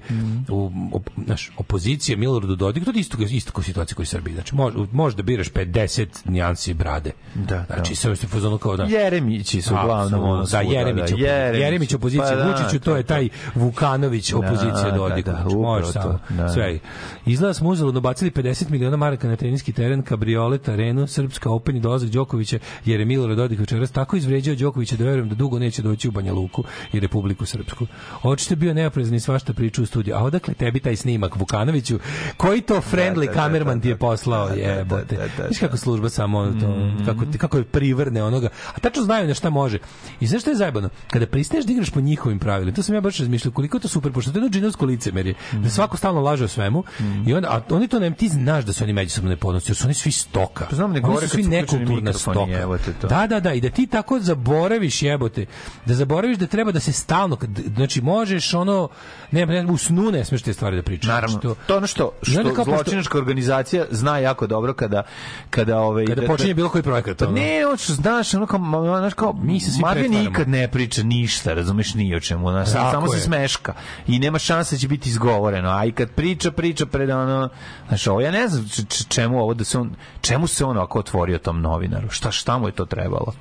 u, op, znaš, opozicije Miloradu Dodiku, to je isto, isto kao situacija koji Srbiji. Znači, može, može da biraš 50 nijansi brade. Da, znači, da. sve je fazonu kao da... Jeremići su uglavnom ono da, Jeremić, da, opozicija. Jeremić. Jeremić opozicija, Pa da, Vučiću, to je taj Vukanović opozicija Da, Dodiku. da, da, znači, može upravo samo. to, da. Sve. Izgleda smo uzaludno bacili 50 miliona maraka na teniski teren, kabriolet, arenu, Srpska Open i dolazak Đokovića, jer je Milorad Dodik večeras tako izvređao Đokovića da verujem da dugo neće doći u Banja Luku i Republiku Srpsku. Očito je bio neoprezan i svašta priča u studiju. A odakle tebi taj snimak Vukanoviću? Koji to friendly Da, da, da, kamerman da, ti je da. poslao? Jebote. da, da. Viš kako služba samo to, Mm. kako, ti- kako je privrne onoga. A tačno znaju na šta može. I znaš šta je zajebano? Kada pristaješ da igraš po njihovim pravilima, to sam ja baš razmišljao, koliko je to super, pošto to je jedno džinovsko licemerje, Mm. da svako stalno laže o svemu, i onda, a oni to ne, ti znaš da su oni međusobno nepodnosni, jer su oni svi stoka. Pa znam, ne oni govore su kad svi su uključeni nekulturna mikrofoni, stoka. to. Da, da, da, i da ti tako zaboraviš jebote, da zaboraviš da treba da se stalno, znači možeš ono, ne, ne u snu ne smeš te stvari da pričaš. Naravno, Znači, to ono što, onda što kao pošto- zločinačka organizacija zna jako dobro kada kada ovaj Kada da- počinje da- bilo koji projekat. Pa ono. ne, hoćeš znaš, ono kao, znaš kao, Mi se svi nikad ne priča ništa, razumeš ni o čemu, Tako samo se smeška i nema šanse da će biti izgovoreno, a i kad priča, priča pred ono, znaš, ovo, ja ne znam čemu ovo da se on, čemu se on ako otvorio tom novinaru, šta, šta mu je to trebalo?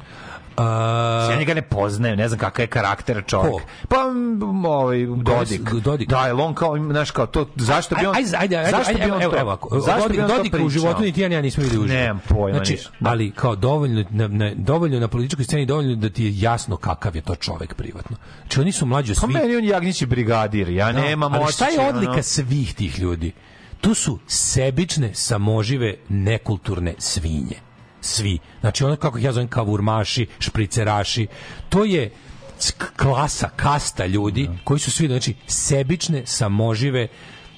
A, ja njega ne poznajem, ne znam kakav je karakter čovjek. Ko? Pa, ovaj, Dodik. Dodik. Da, je on kao, znaš, kao to, zašto bi on... Ajde, ajde, ajde, zašto ajde, bi on evo, to- evo, ovako. zašto Dodik, bi on to Dodika u životu niti ja ja nismo videli uživo. Nemam pojma Znači, ništa. Da. ali kao dovoljno na, na, dovoljno na političkoj sceni dovoljno da ti je jasno kakav je to čovek privatno. Znači oni su mlađi od Pa svih. meni on je Jagnjići brigadir, ja Da, nemam ali šta je odlika ono- svih tih ljudi? Tu su sebične, samožive, nekulturne svinje. Svi. Znači ono kako ih ja zovem kavurmaši, špriceraši. To je klasa, kasta ljudi koji su svi, znači, sebične, samožive,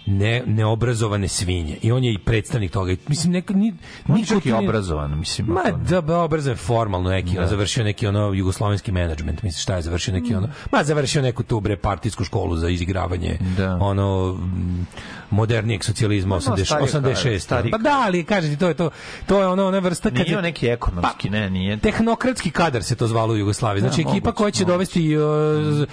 ne, neobrazovane svinje. I on je i predstavnik toga. Mislim, neko, ni, On je niko čak nije- obrazovan, mislim. Ma da, ba, obrazovan je formalno neki, on završio neki ono jugoslovenski menadžment, misliš šta je završio neki ono, ma završio neku tu bre partijsku školu za izigravanje Da. ono mm, modernijeg socijalizma Ma, 80, stariji kraj, 86. stariji Pa da, ali kažete to je to, to je ono ona vrsta kad Nije on neki ekonomski, ne, nije. tehnokratski kadar se to zvalo u Jugoslaviji. Znači Da, ekipa moguće, koja će dovesti uh,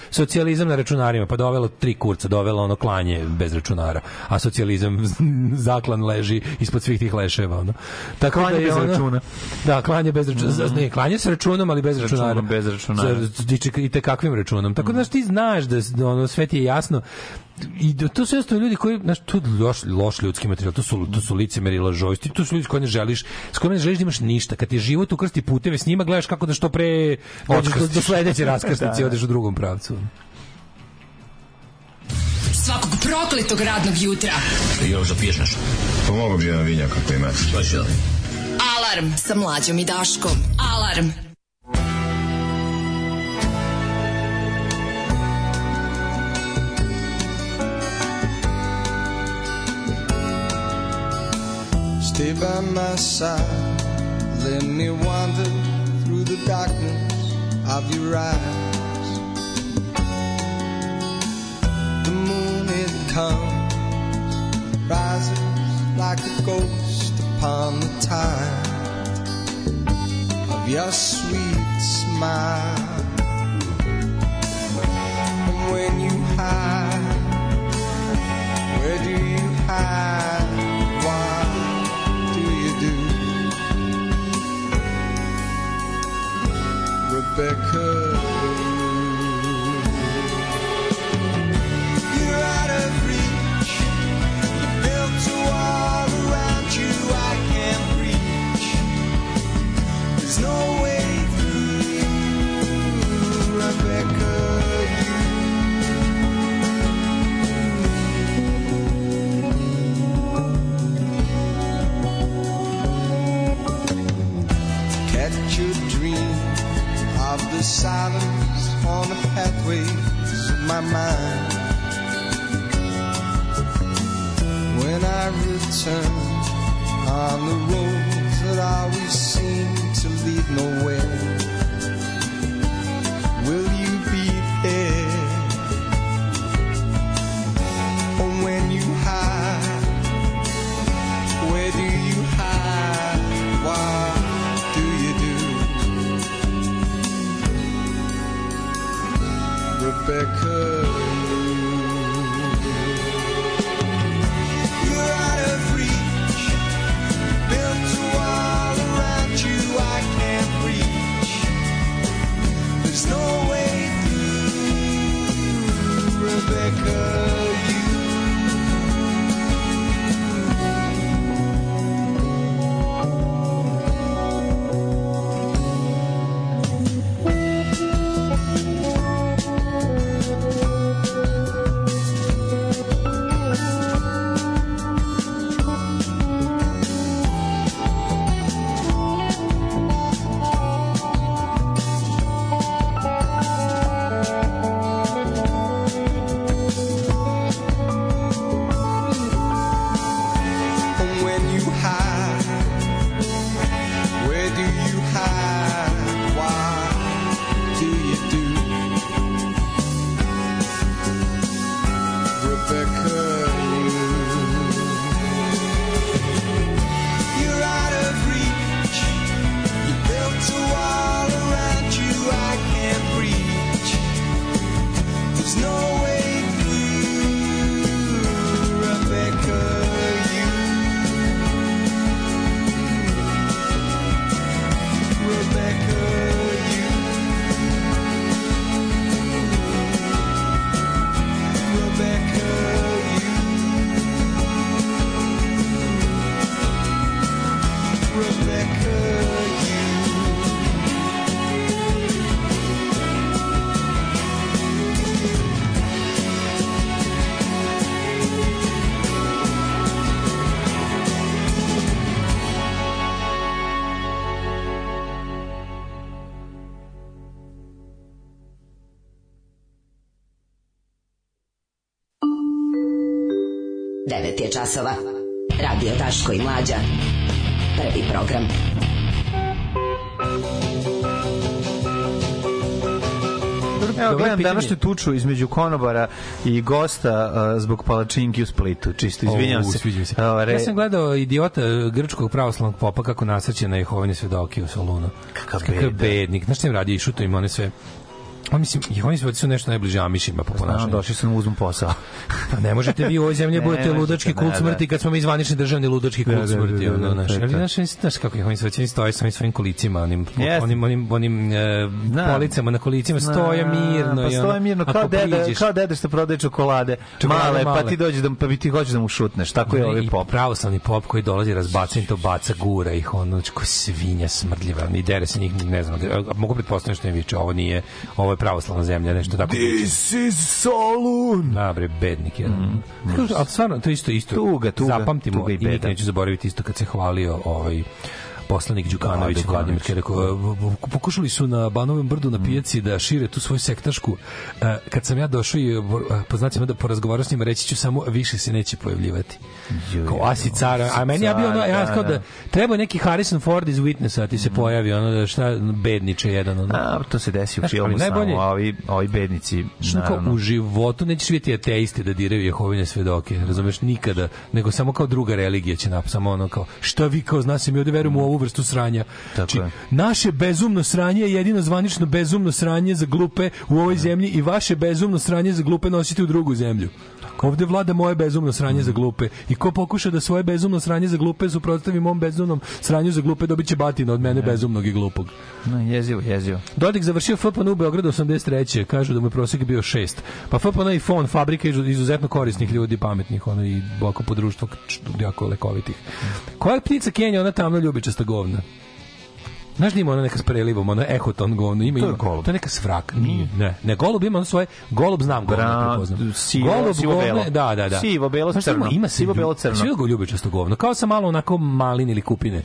socijalizam na računarima, pa dovelo tri kurca, dovelo ono klanje bez računara. A socijalizam zaklan leži ispod svih tih leševa. Ono. Tako Klanje da je bez ono- računa. Da, klanje bez računa. Mhm. Ne, klanje sa računom, ali bez računara. Računom, bez računara. I te kakvim računom. Tako da znaš, ti znaš da da ono sve ti je jasno i da to su jednostavno ljudi koji to je loš, loš ljudski materijal to su to su licemeri lažovsti to su ljudi kojima ne želiš s kojima ne želiš da imaš ništa kad ti život ukrsti puteve s njima gledaš kako da što pre do, do sledeće raskrsnice Da, i da. odeš u drugom pravcu Svakog prokletog radnog jutra. Još da piješ nešto? Pomogu bi jedan vinjak ako imate. Hoće li? Alarm sa mlađom i Daškom. Alarm. Stay by my side. Let me wander through the darkness of your eyes. The comes, rises like a ghost upon the tide of your sweet smile. And when you hide, where do you hide? 9 je časova. Radio Taško i Mlađa. Prvi program. Evo, Dobar gledam današnju tuču između konobara i gosta uh, zbog palačinki u Splitu. Čisto, izvinjam o, se. se. Uh, re... Ja sam gledao idiota grčkog pravoslavnog popa kako nasrće na jehovanje svedoki u Solunu. Kakav, Kakav bednik. Znaš što im radi? Išuto im one sve On mislim, jehovanje oni su nešto najbliže Amišima po ponašanju. Znam, došli su na uzmu posao. Pa ne možete vi u ovoj zemlji budete ludački kult da, smrti da. kad smo mi zvanični državni ludački kult Da, da, smrti. da, da, ono, da, ali to. znaš, znaš kako Jehovini svedoci stoje sa svojim kolicima, onim, Jeste. onim, onim, onim e, policama na kolicima, stoje mirno. Pa stoje mirno, kao priđeš- kao deda što prodaje čokolade. Male, pa ti dođe da, pa ti hoćeš da mu šutneš. Tako je ovaj i pop. pravoslavni pop koji dolazi razbaca im to baca gura ih ono ko svinja smrdljiva i dere se njih ne znam mogu pretpostaviti što im viče ovo nije ovo je pravoslavna zemlja nešto tako This is Solun. Da, bre, bednik jedan. Mm, ali stvarno, to isto, isto. Tuga, tuga, Zapamtimo tuga i i nikad neću zaboraviti isto kad se hvalio ovaj poslanik Đukanović, Da, Vladimir rekao, pokušali su na Banovom brdu na pijaci da šire tu svoju sektašku. E, Kad sam ja došao i e, po znacima da porazgovarao s njima, reći ću samo više se neće pojavljivati. Kao asi cara, a meni ja bio ono, ja da, kao da da. treba neki Harrison Ford iz Witnessa ti se pojavi, ono da šta bedniče jedan ono. A, to se desi u filmu samo, a ovi, ovi bednici, Što kao u životu nećeš vidjeti ateisti da diraju Jehovine svedoke, razumeš, nikada, nego samo kao druga religija će nap, samo ono kao, šta vi kao zna se mi ovde verujemo u ovu vrstu sranja. Znači, je. naše bezumno sranje je jedino zvanično bezumno sranje za glupe u ovoj zemlji i vaše bezumno sranje za glupe nosite u drugu zemlju. Ovde vlada moje bezumno sranje za glupe i ko pokuša da svoje bezumno sranje za glupe suprotstavi mom bezumnom sranju za glupe dobit će batina od mene bezumnog i glupog. No, jezivo, jezivo. Dodik završio FPN u Beogradu 83. Kažu da mu je prosjek bio 6. Pa FPN i FON, fabrika izu- izuzetno korisnih ljudi, pametnih, ono i oko po društvo č- jako lekovitih. Koja je ptica Kenja, ona tamno ljubičasta govna? Znaš da ima ona neka s prelivom, ona ehoton govno, ima, To je ima. golub. To je neka svrak. Nije. Ne, ne, golub ima ono svoje, golub znam govno, Bra- prepoznam. sivo- sivo govno belo. Da, da, da. Sivo, belo, Znaš ima? crno. Ima se Sivo, belo, crno. Svi ga ljubičasto govno, kao sa malo onako malin ili kupine.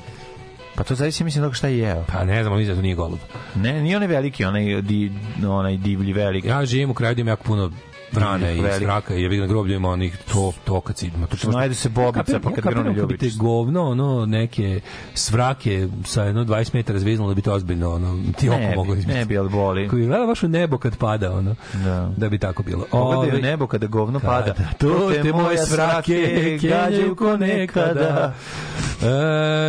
Pa to zavisi, mislim, toga šta je jeo. Pa ne znam, mislim da to nije golub. Ne, nije onaj veliki, onaj, di, onaj divlji veliki. Ja živim u kraju gde ima jako puno vrane i straka i na groblju ima onih to tokac ima to Što najde se bobica, pa kad grune ljubić. ljubičica. govno ono neke svrake sa jedno 20 metara zveznulo da bi to ozbiljno ono ti oko mogu izbiti. ne bi, ali boli. Koji gleda baš u nebo kad pada ono. Da. Da bi tako bilo. Pogledaj nebo kada govno pada. To te moje svrake gađaju ko nekada.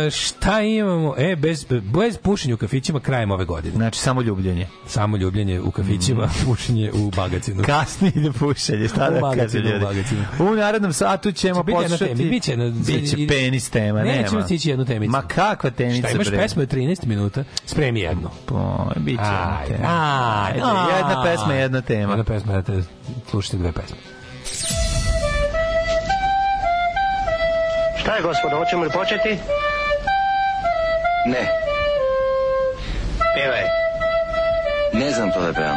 E, šta imamo? E, bez, bez pušenja u kafićima krajem ove godine. Znači, samo ljubljenje. Samo ljubljenje u kafićima, pušenje u bagacinu. Kasnije ide pušenje, šta da kaže u ljudi. U narednom satu ćemo jedna poslušati... tema, biće jedna- Biće ide- penis tema, nema. Nećemo stići jednu temicu. Ma kakva temica, Šta, imaš bre? pesmu od 13 minuta? Spremi jednu. Po, biće jedna tema. ajde, Ajde, jedna pesma, jedna tema. Jedna pesma, dajte, slušajte dve pesme. Šta je, gospodo, hoćemo li početi? Ne, Pevaj. ne znam to da pevam.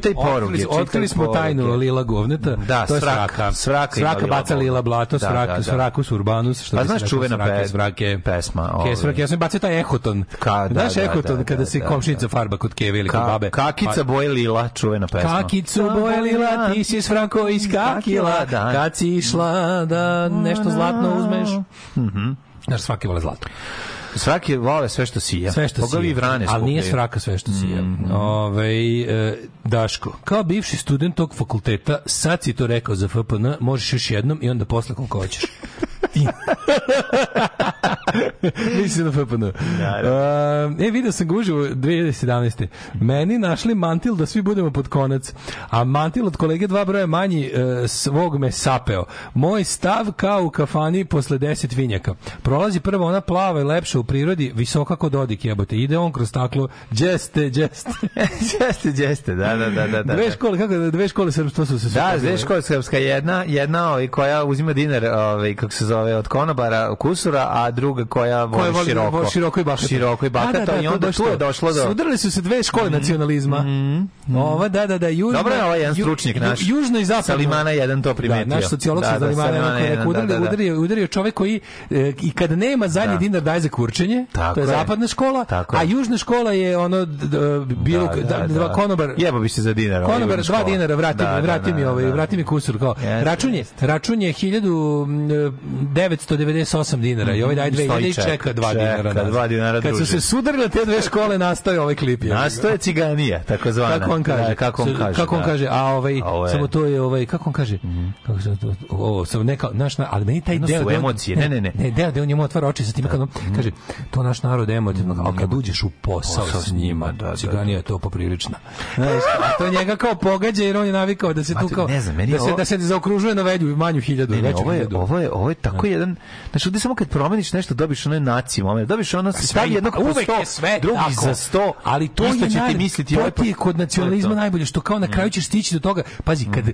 čitaj poruke. Otkrili, otkrili smo poruke. tajnu Lila Govneta. Da, to je svraka. Svraka, svraka, svraka baca Lila Blato, da, svraka, da, da. Svrakus Urbanus. Što pa znaš čuvena svrake, pe, svrake, pesma. Ovaj. Svrake, ja sam bacio taj Ehoton. Ka, da, znaš da, Ehoton da, kada da, se da, komšinica da. farba kod Keve ili kod babe? Kakica boje Lila, čuvena pesma. Kakicu boje Lila, ti si svrako iskakila. Kad si išla da nešto zlatno uzmeš. Mhm. Znaš, svaki vole zlato. Svaki vole sve što sija. Sve što Pogavi sija. vrane. Ali nije svraka sve što sija. Mm -hmm. Ove, ovaj, e, Daško, kao bivši student tog fakulteta, sad si to rekao za FPN, možeš još jednom i onda posle koliko hoćeš. Mislim na FPN. Uh, e, video sam ga uživo 2017. Meni našli mantil da svi budemo pod konac, a mantil od kolege dva broja manji uh, svog me sapeo. Moj stav kao u kafani posle 10 vinjaka. Prolazi prvo ona plava i lepša u prirodi, visoka kod Dodik jebote. Ide on kroz staklo, džeste, džeste. Jeste, jeste, da, da, da, da. da. Dve škole, kako da, dve škole srpstva su se Da, dve škole srpska, jedna, jedna ovaj, koja uzima dinar, ovaj, kako se zove, od konobara, kusura, a druga koja voli, Koja voli široko. voli široko i bahato. Široko i bahato, Da, da, da, i onda tu je došlo do... Sudarili su se dve škole nacionalizma. Ova, da, da, da, južno. Dobro je ovaj jedan stručnjak naš. Južno i zapadno. Salimana jedan to primetio. Da, naš sociolog Da, da, udario, da, da, da. udario, udario čovek koji e, i kada nema zadnji Da. dinar daje za kurčenje, Tako to je je. zapadna škola, Tako a južna škola je ono bilo Da, da, da, da. konobar Jebo bi se za dinar. ovaj, Konobar južna dva škola. dinara, vrati, Da, da, vrati da, mi ovaj, da. vrati mi kusur kao. Račun je, račun je 1998 dinara i ovaj daje 2000 Stoji i čeka čeka, 2 čeka dinara. dva dinara, Kad su se sudarile te dve škole nastaje ovaj klip. je. Nastoje ciganija, takozvana. Kako on kaže? Kako on kaže. Kako on kaže? A ovaj samo to je ovaj kako on kaže? Kako se to ovo samo neka naš na- ali meni taj deo on- emocije, ne, ne, ne. Ne, deo da on njemu otvara oči sa tim kad on kaže to naš narod emotivno, ali kad uđeš u posao, s njima, da, da, ciganija je to poprilična. Znaš, a to njega kao pogađa jer on je navikao da se tu kao da se da se zaokružuje na velju manju hiljadu, Ne, ovo je, ovo je, ovo je tako jedan, znači ovdje samo kad promeniš nešto dobiš onaj naci moment, dobiš ono, stavi jednog po uvek je sve drugi za sto, ali to je će ti misliti to ovaj ti je pa- kod nacionalizma najbolje što kao na kraju ćeš stići do toga. Pazi kad,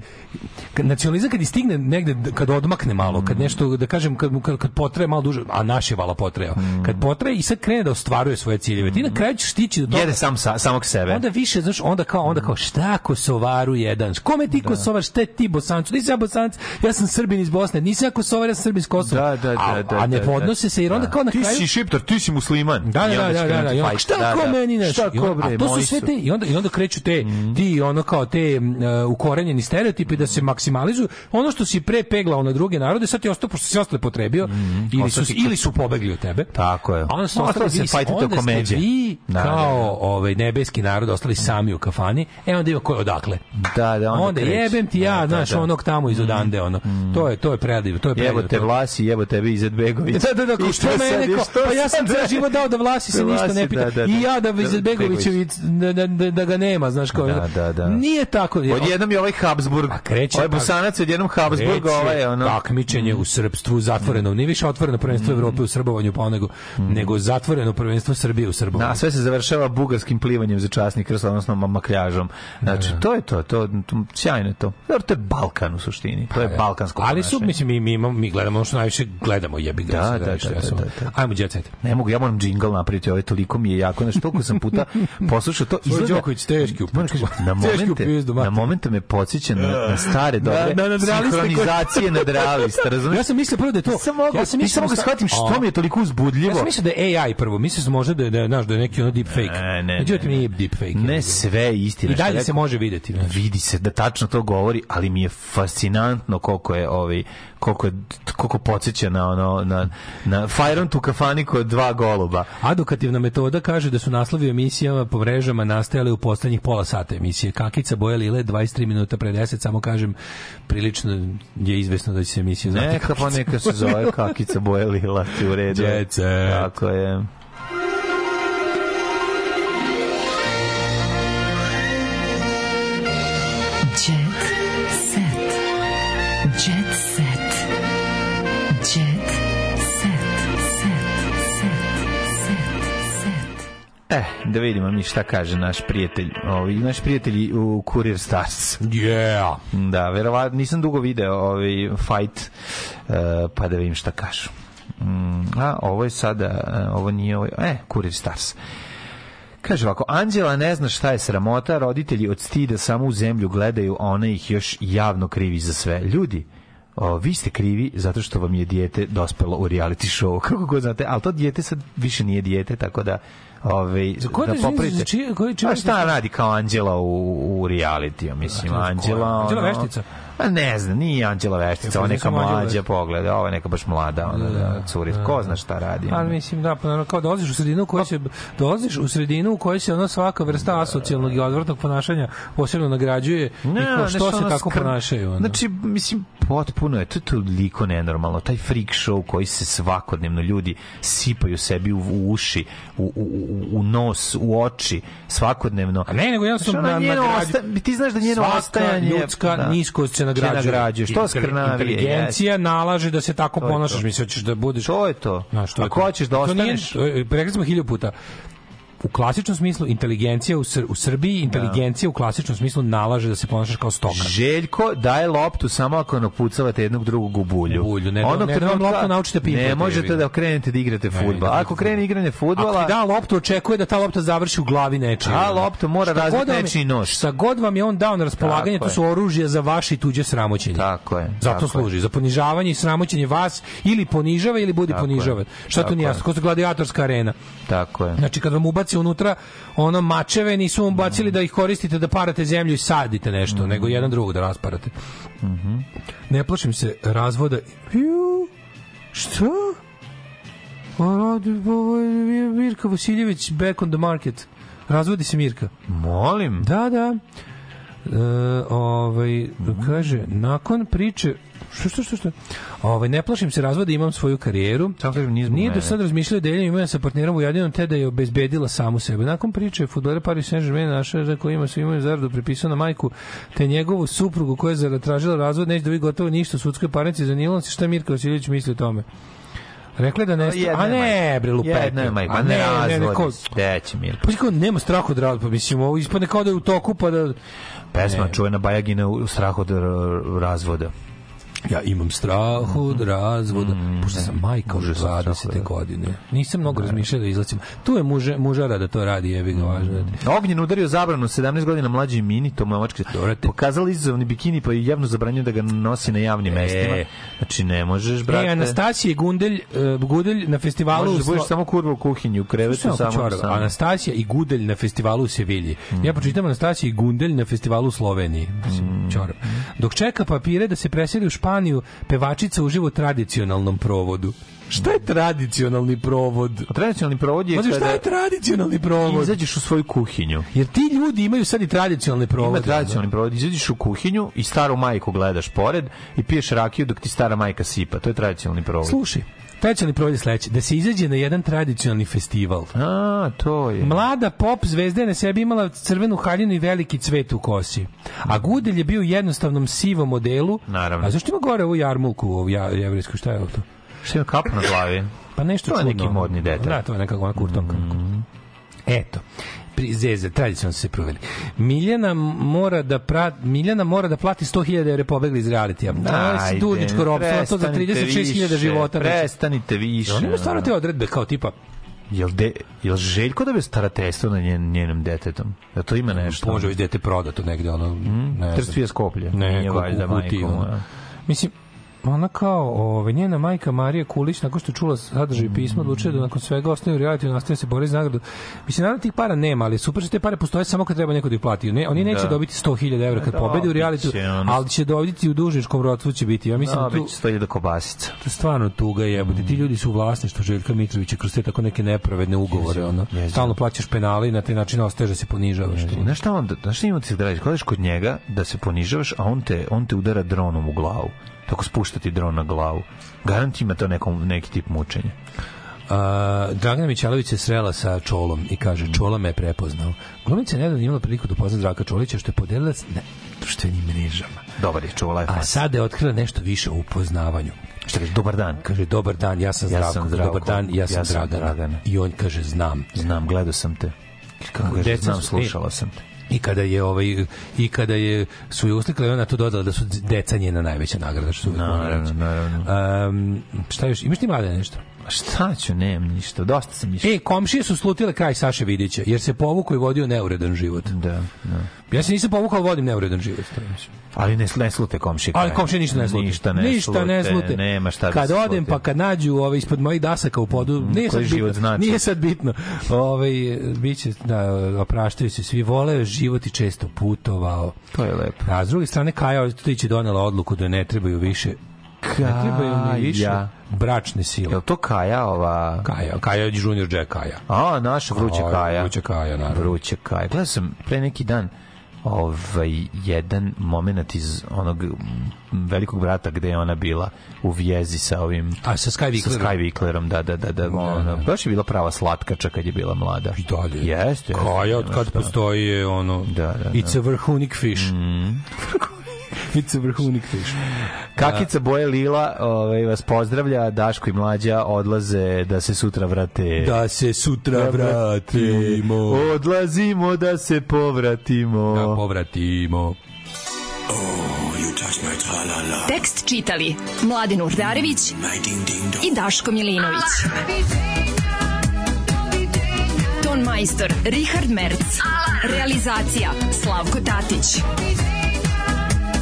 kad nacionalizam kad stigne negde kad odmakne malo kad nešto da kažem kad kad, kad potraje malo duže a naš je vala potrajao kad potraje i sad krene da ostvaruje svoje ciljeve ti na kraju ćeš stići do toga Jede sam sa, samog sebe. Onda više, znaš, onda kao, onda kao, šta Kosovaru jedan? Kome ti Kosovar, šta ti Bosancu? Nisam ja Bosanac, ja sam Srbin iz Bosne, nisam ja Kosovar, ja sam Srbin iz Kosova. Da, da, da, a, da, a ne da, podnose da. se, jer onda Da. kao na Ti kraju... si šiptar, ti si musliman. Da, da, da, da, da, da, i onda, šta Da, ko da. meni nešto? Šta ko, bre, a to su sve te, i onda, i onda kreću te, ti ono kao te e, ukorenjeni stereotipi da se maksimalizuju. Ono što si pre peglao na druge narode, sad ti ostao, pošto si ostale potrebio, ili, su, ili su pobegli od tebe. Tako je. A onda Ostalo ostali, se vi, onda oko ste međe. vi Da, kao da, da. ovaj nebeski narod ostali sami u kafani. E onda ima ko je odakle. Da, da, onda, Onda jebem ti ja, Da, da, znaš, da. onog tamo iz odande, ono. To je to je predivno, to je predivno. Jebo te Vlasi, jebo tebe Izetbegović. Da, da, da, kao I što mene, što pa ja sam ceo život dao da Vlasi se Da ništa ne pita. da, da, I da. ja da Izetbegovićević, da, da, da, da ga nema, znaš, kao, Da, da, da. nije tako. Odjednom je ovaj Habsburg. A kreće- Ovaj Bosanac odjednom Habsburg, ovaj ono... takmičenje u srpstvu zatvoreno, nije više otvoreno prvenstvo Evrope u srbovanju pa nego, nego zatvoreno prvenstvo Srbije u srbovanju. Da, sve se završava bugarskim plivanjem za časni krst, odnosno makljažom. Znači, to je to, to, to sjajno je to. Dobro, to je Balkan u suštini. To je balkansko Ali su, mislim, mi, mi, imamo, mi gledamo ono što najviše gledamo, jebi ga. Da, da, da, sam- da, da. Ajmo. Ne mogu, ja moram džingl napraviti, ovaj toliko mi je jako, znači toliko sam puta poslušao to. Tvoj Đoković teški u na momente, na momente me podsjeća na, na stare dobre na nadrealiste koji- sinhronizacije nadrealista, razumiješ? Ja sam mislio prvo da je to... Nisam mogao, ja sam mogao da- shvatim što A. mi je toliko uzbudljivo. Ja sam mislio da je AI prvo, mislio sam možda da je, da je, da je neki ono deep fake. Ne, ne, Međutim, ne. nije deep fake. Ne sve je istina. I dalje je se može videti. znaš. vidi se da tačno to govori, ali mi je fascinantno koliko je ovaj koliko koliko podsjeća na ono na na Fajron tu kafani kod dva goluba. Adukativna metoda kaže da su naslovi emisijama po mrežama nastajale u poslednjih pola sata emisije. Kakica boja lile 23 minuta pre 10, samo kažem, prilično je izvesno da će se emisija zvati Neka pa neka se zove kakica boje lila, ti u redu. Set. Tako je. E, da vidimo mi šta kaže naš prijatelj, ovaj naš prijatelji u Courier Stars. Yeah. Da, verovatno nisam dugo video ovaj fight eh, pa da vidim šta kažu. Mm, a ovo je sada, eh, ovo nije ovo, e, Courier Stars. Kaže ovako, Anđela ne zna šta je sramota, roditelji od stida samo u zemlju gledaju, a ona ih još javno krivi za sve. Ljudi, o, vi ste krivi zato što vam je dijete dospelo u reality show. Kako god znate, ali to dijete sad više nije dijete, tako da Ove, Za koje da da, popravite. koji čije- A šta radi kao Anđela u, u reality, mislim, Anđela... Anđela ono- A ne znam, nije Anđela Veštica, Ja neka mlađa pogleda, je neka baš mlada, ona da, curi, ko zna šta radi. Ali mislim da pa kao dolaziš u sredinu u kojoj se dolaziš u sredinu u kojoj se ona svaka vrsta asocijalnog i odvratnog ponašanja posebno nagrađuje i ko, što se tako skr- ponašaju. ono. Znači, mislim, potpuno je to toliko nenormalno. Taj freak show koji se svakodnevno ljudi sipaju sebi u, u uši, u, u, u, nos, u oči, svakodnevno. A ne, nego jednostavno Znaš, ono na- njeno nagrađu- osta- ti znaš da njeno Svaka ostajanje... ljudska da, niskost se nagrađuje. nagrađuje. Što skrnavije? Inteligencija nalaže da se tako To ponašaš, hoćeš da budeš. To je to. Znaš, to je Ako to. hoćeš da nije- ostaneš- to je- Rekli smo hiljadu puta. U klasičnom smislu inteligencija u, Sr u Srbiji inteligencija u klasičnom smislu nalaže da se ponašaš kao stoka. Željko daje loptu samo ako napucavate jednog drugog u bulju. U bulju, ne da- Onog ne da vam trenutka loptu naučite pimpati, Ne možete da krenete da igrate Ne, fudbal. ne, Ako krene igranje fudbala, Ako da loptu, očekuje da ta lopta završi u glavi nečije. Ta lopta mora razbiti je- nečiji nos. Šta god vam je on dao na raspolaganje, to je. su oružja za vaše i tuđe sramoćenje. Tako je. Zato tako služi, za ponižavanje i sramoćenje vas ili ponižava ili budi je. ponižavan. Šta to nije je. jasno? Ko gladijatorska arena. Tako je. Znači kad vam ubaci unutra ono mačeve, nisu vam bacili da ih koristite da parate zemlju i sadite nešto, Mhm. nego jedan drugog da rasparate. Ne plašim se razvoda. Ju, šta? A radi, ovo je Mirka Vasiljević back on the market. Razvodi se Mirka. Molim. Da, da. E, ovaj, kaže, nakon priče što, što, što, što? Ovaj, ne plašim se razvoda, imam svoju karijeru. Samo kažem, nije Nije do sad razmišljao da deljenju imena sa partnerom u jedinom te da je obezbedila samu sebe. Nakon priče futbolera Paris Saint-Germain naša za koji ima svima zaradu prepisao na majku te njegovu suprugu koja je zatražila razvod neće da vi gotovo ništa u sudskoj parnici zanimalo se šta Mirka Vasiljević misli o tome. Rekla je da ne... Jedna A je ne, bre, lupetnje. Jedna je majka, pa ne ne, ne, ko- će Mirko? Pa kao nema straha od razvoda, pa mislim, ovo ispadne kao da je u toku, pa da... Pesma Ne. čuvena Bajagina u strahu od razvoda. Ja imam strah od razvoda. Mm, Pošto sam majka od užasno strah od 20. razvoda. godine. Nisam mnogo razmišljao da izlacim. Tu je muže, mužara da to radi, jebi ga važno. da Ognjen udario zabranu 17 godina mlađi mini Tomovački. Pokazali izazovni bikini pa je javno zabranio da ga nosi na javnim mestima. Znači ne možeš, brate. E, Anastasija Gundelj, uh, Gudelj na festivalu... Možeš da budeš samo kurva u kuhinji, u krevetu Samo. Anastasija i Gudelj na festivalu u Sevilji. Ja pročitam Anastasija i Gundelj na festivalu u Sloveniji. Mislim, čorov. Dok čeka papire da se preseli u Španiju, pevačica uživa u tradicionalnom provodu. Šta je tradicionalni provod? Tradicionalni provod je Pazi, šta je tradicionalni provod? izađeš u svoju kuhinju. Jer ti ljudi imaju sad i tradicionalne provode. Ima tradicionalni provod. Izađeš u kuhinju i staru majku gledaš pored i piješ rakiju dok ti stara majka sipa. To je tradicionalni provod. Slušaj, provod je sledeći. Da se izađe na jedan tradicionalni festival. A, to je. Mlada pop zvezda je na sebi imala crvenu haljinu i veliki cvet u kosi. A Gudelj je bio u jednostavnom sivom modelu. Naravno. A zašto ima gore ovu jarmulku, ovu ja, jevrijsku, šta je ovo to? Šta ima kapu na glavi? Pa nešto To je neki modni detalj. Da, to je nekako ona kurtonka. Eto. Pri Zeze, tradicionalno se proveli. Miljana mora da pra, Miljana mora da plati 100.000 evra pobegli iz realitija. Da, Ajde, dužničko ropstvo, to za prestanite 36.000 više, života. znači. Prestanite više. On ima stvarno te odredbe kao tipa Jel, de, jel Željko da bi starateljstvo na njen, njenom detetom? Da to ima nešto? može već dete prodato negde ono ne znam. Trstvije skoplje. Ne, kako u a. Mislim, ona kao, ove, njena majka Marija Kulić, nakon što je čula sadržaj pisma, odlučila da nakon svega ostane u reality nastaje se bori za nagradu. Mislim, naravno tih para nema, ali super što te pare postoje samo kad treba neko da ih plati. Ne, oni neće Da. dobiti 100.000 evra kad Da, pobedi u ono- ali će dobiti u dužničkom rodstvu će biti. Ja mislim, Da, tu, bit će 100.000 kobasica. to je stvarno tuga jebote. Ti ljudi su u vlasništvu Željka Mitrovića kroz te tako neke nepravedne ugovore. Ono. Stalno plaćaš penale i na taj način ostaješ da se ponižavaš. Znaš šta on, znaš šta ima ti se da radiš? Kodeš kod njega da se ponižavaš, a on te, on te udara dronom u glavu. Tako spušta ti dron na glavu. Garant ima to nekom, neki tip mučenja. A, Dragana Mićalović se srela sa Čolom i kaže, Čola me je prepoznao. Glumica je nedavno imala priliku da upozna Zdravka Čolića, što je podelila s- na društvenim mrežama. Dobar je čula je A sada je otkrila nešto više o upoznavanju. Šta kaže, dobar dan. Kaže, dobar dan, ja sam Ja Zdravko. sam Zdravko. Dobar dan, ja sam, Ja sam Dragana. Dragana. I on kaže, znam. Znam, gledao sam te. Kako kaže, znam, slušala sam te. I kada je ovaj i kada je su je uslikali ona tu dodala da su deca njena najveća nagrada što su Naravno, naravno. Um, šta još? Imaš ti mlade nešto? Šta ću, nemam ništa. Dosta sam išao. E, komšije su slutile kraj Saše Vidića, jer se povukao i vodio neuredan život. Da, da. Ja se nisam povukao, vodim neuredan život. Ali ne, ne slute komšije. Ali komšije ništa ne slute. Ništa ne ništa ne slute, slute. Nema šta da Kad se odem slute. pa kad nađu ove ispod mojih dasaka u podu, nije sad život bitno. znači? Nije sad bitno. Ovaj biće da opraštaju se svi vole život i često putovao. To je lepo. A s druge strane, Kaja Ostojić je donela odluku da ne trebaju više ne trebaju mi više Kaja. bračne sile. Jel to Kaja ova... Kaja, Kaja je Junior Jack Kaja. A, naša vruća A, Kaja. Vruća Kaja, naravno. Vruća Kaja. Gledao sam pre neki dan ovaj jedan moment iz onog mm, velikog brata gde je ona bila u vjezi sa ovim A sa Sky sa? Sky Wicklerom, da, da, da, da, ono, baš je bila prava slatkača kad je bila mlada. I dalje. Jeste, jeste. Kaja, od kad postoji je ono... Da, da, da. It's a vrhunik fish. It's a vrhunik fish. Kakica boje lila ovaj, vas pozdravlja, Daško i Mlađa odlaze da se sutra vrate. Da se sutra vratimo. Odlazimo da se povratimo. Da povratimo. Tekst čitali Mladin Urdarević i Daško Milinović. Ton majstor Richard Merc. Realizacija Slavko Tatić.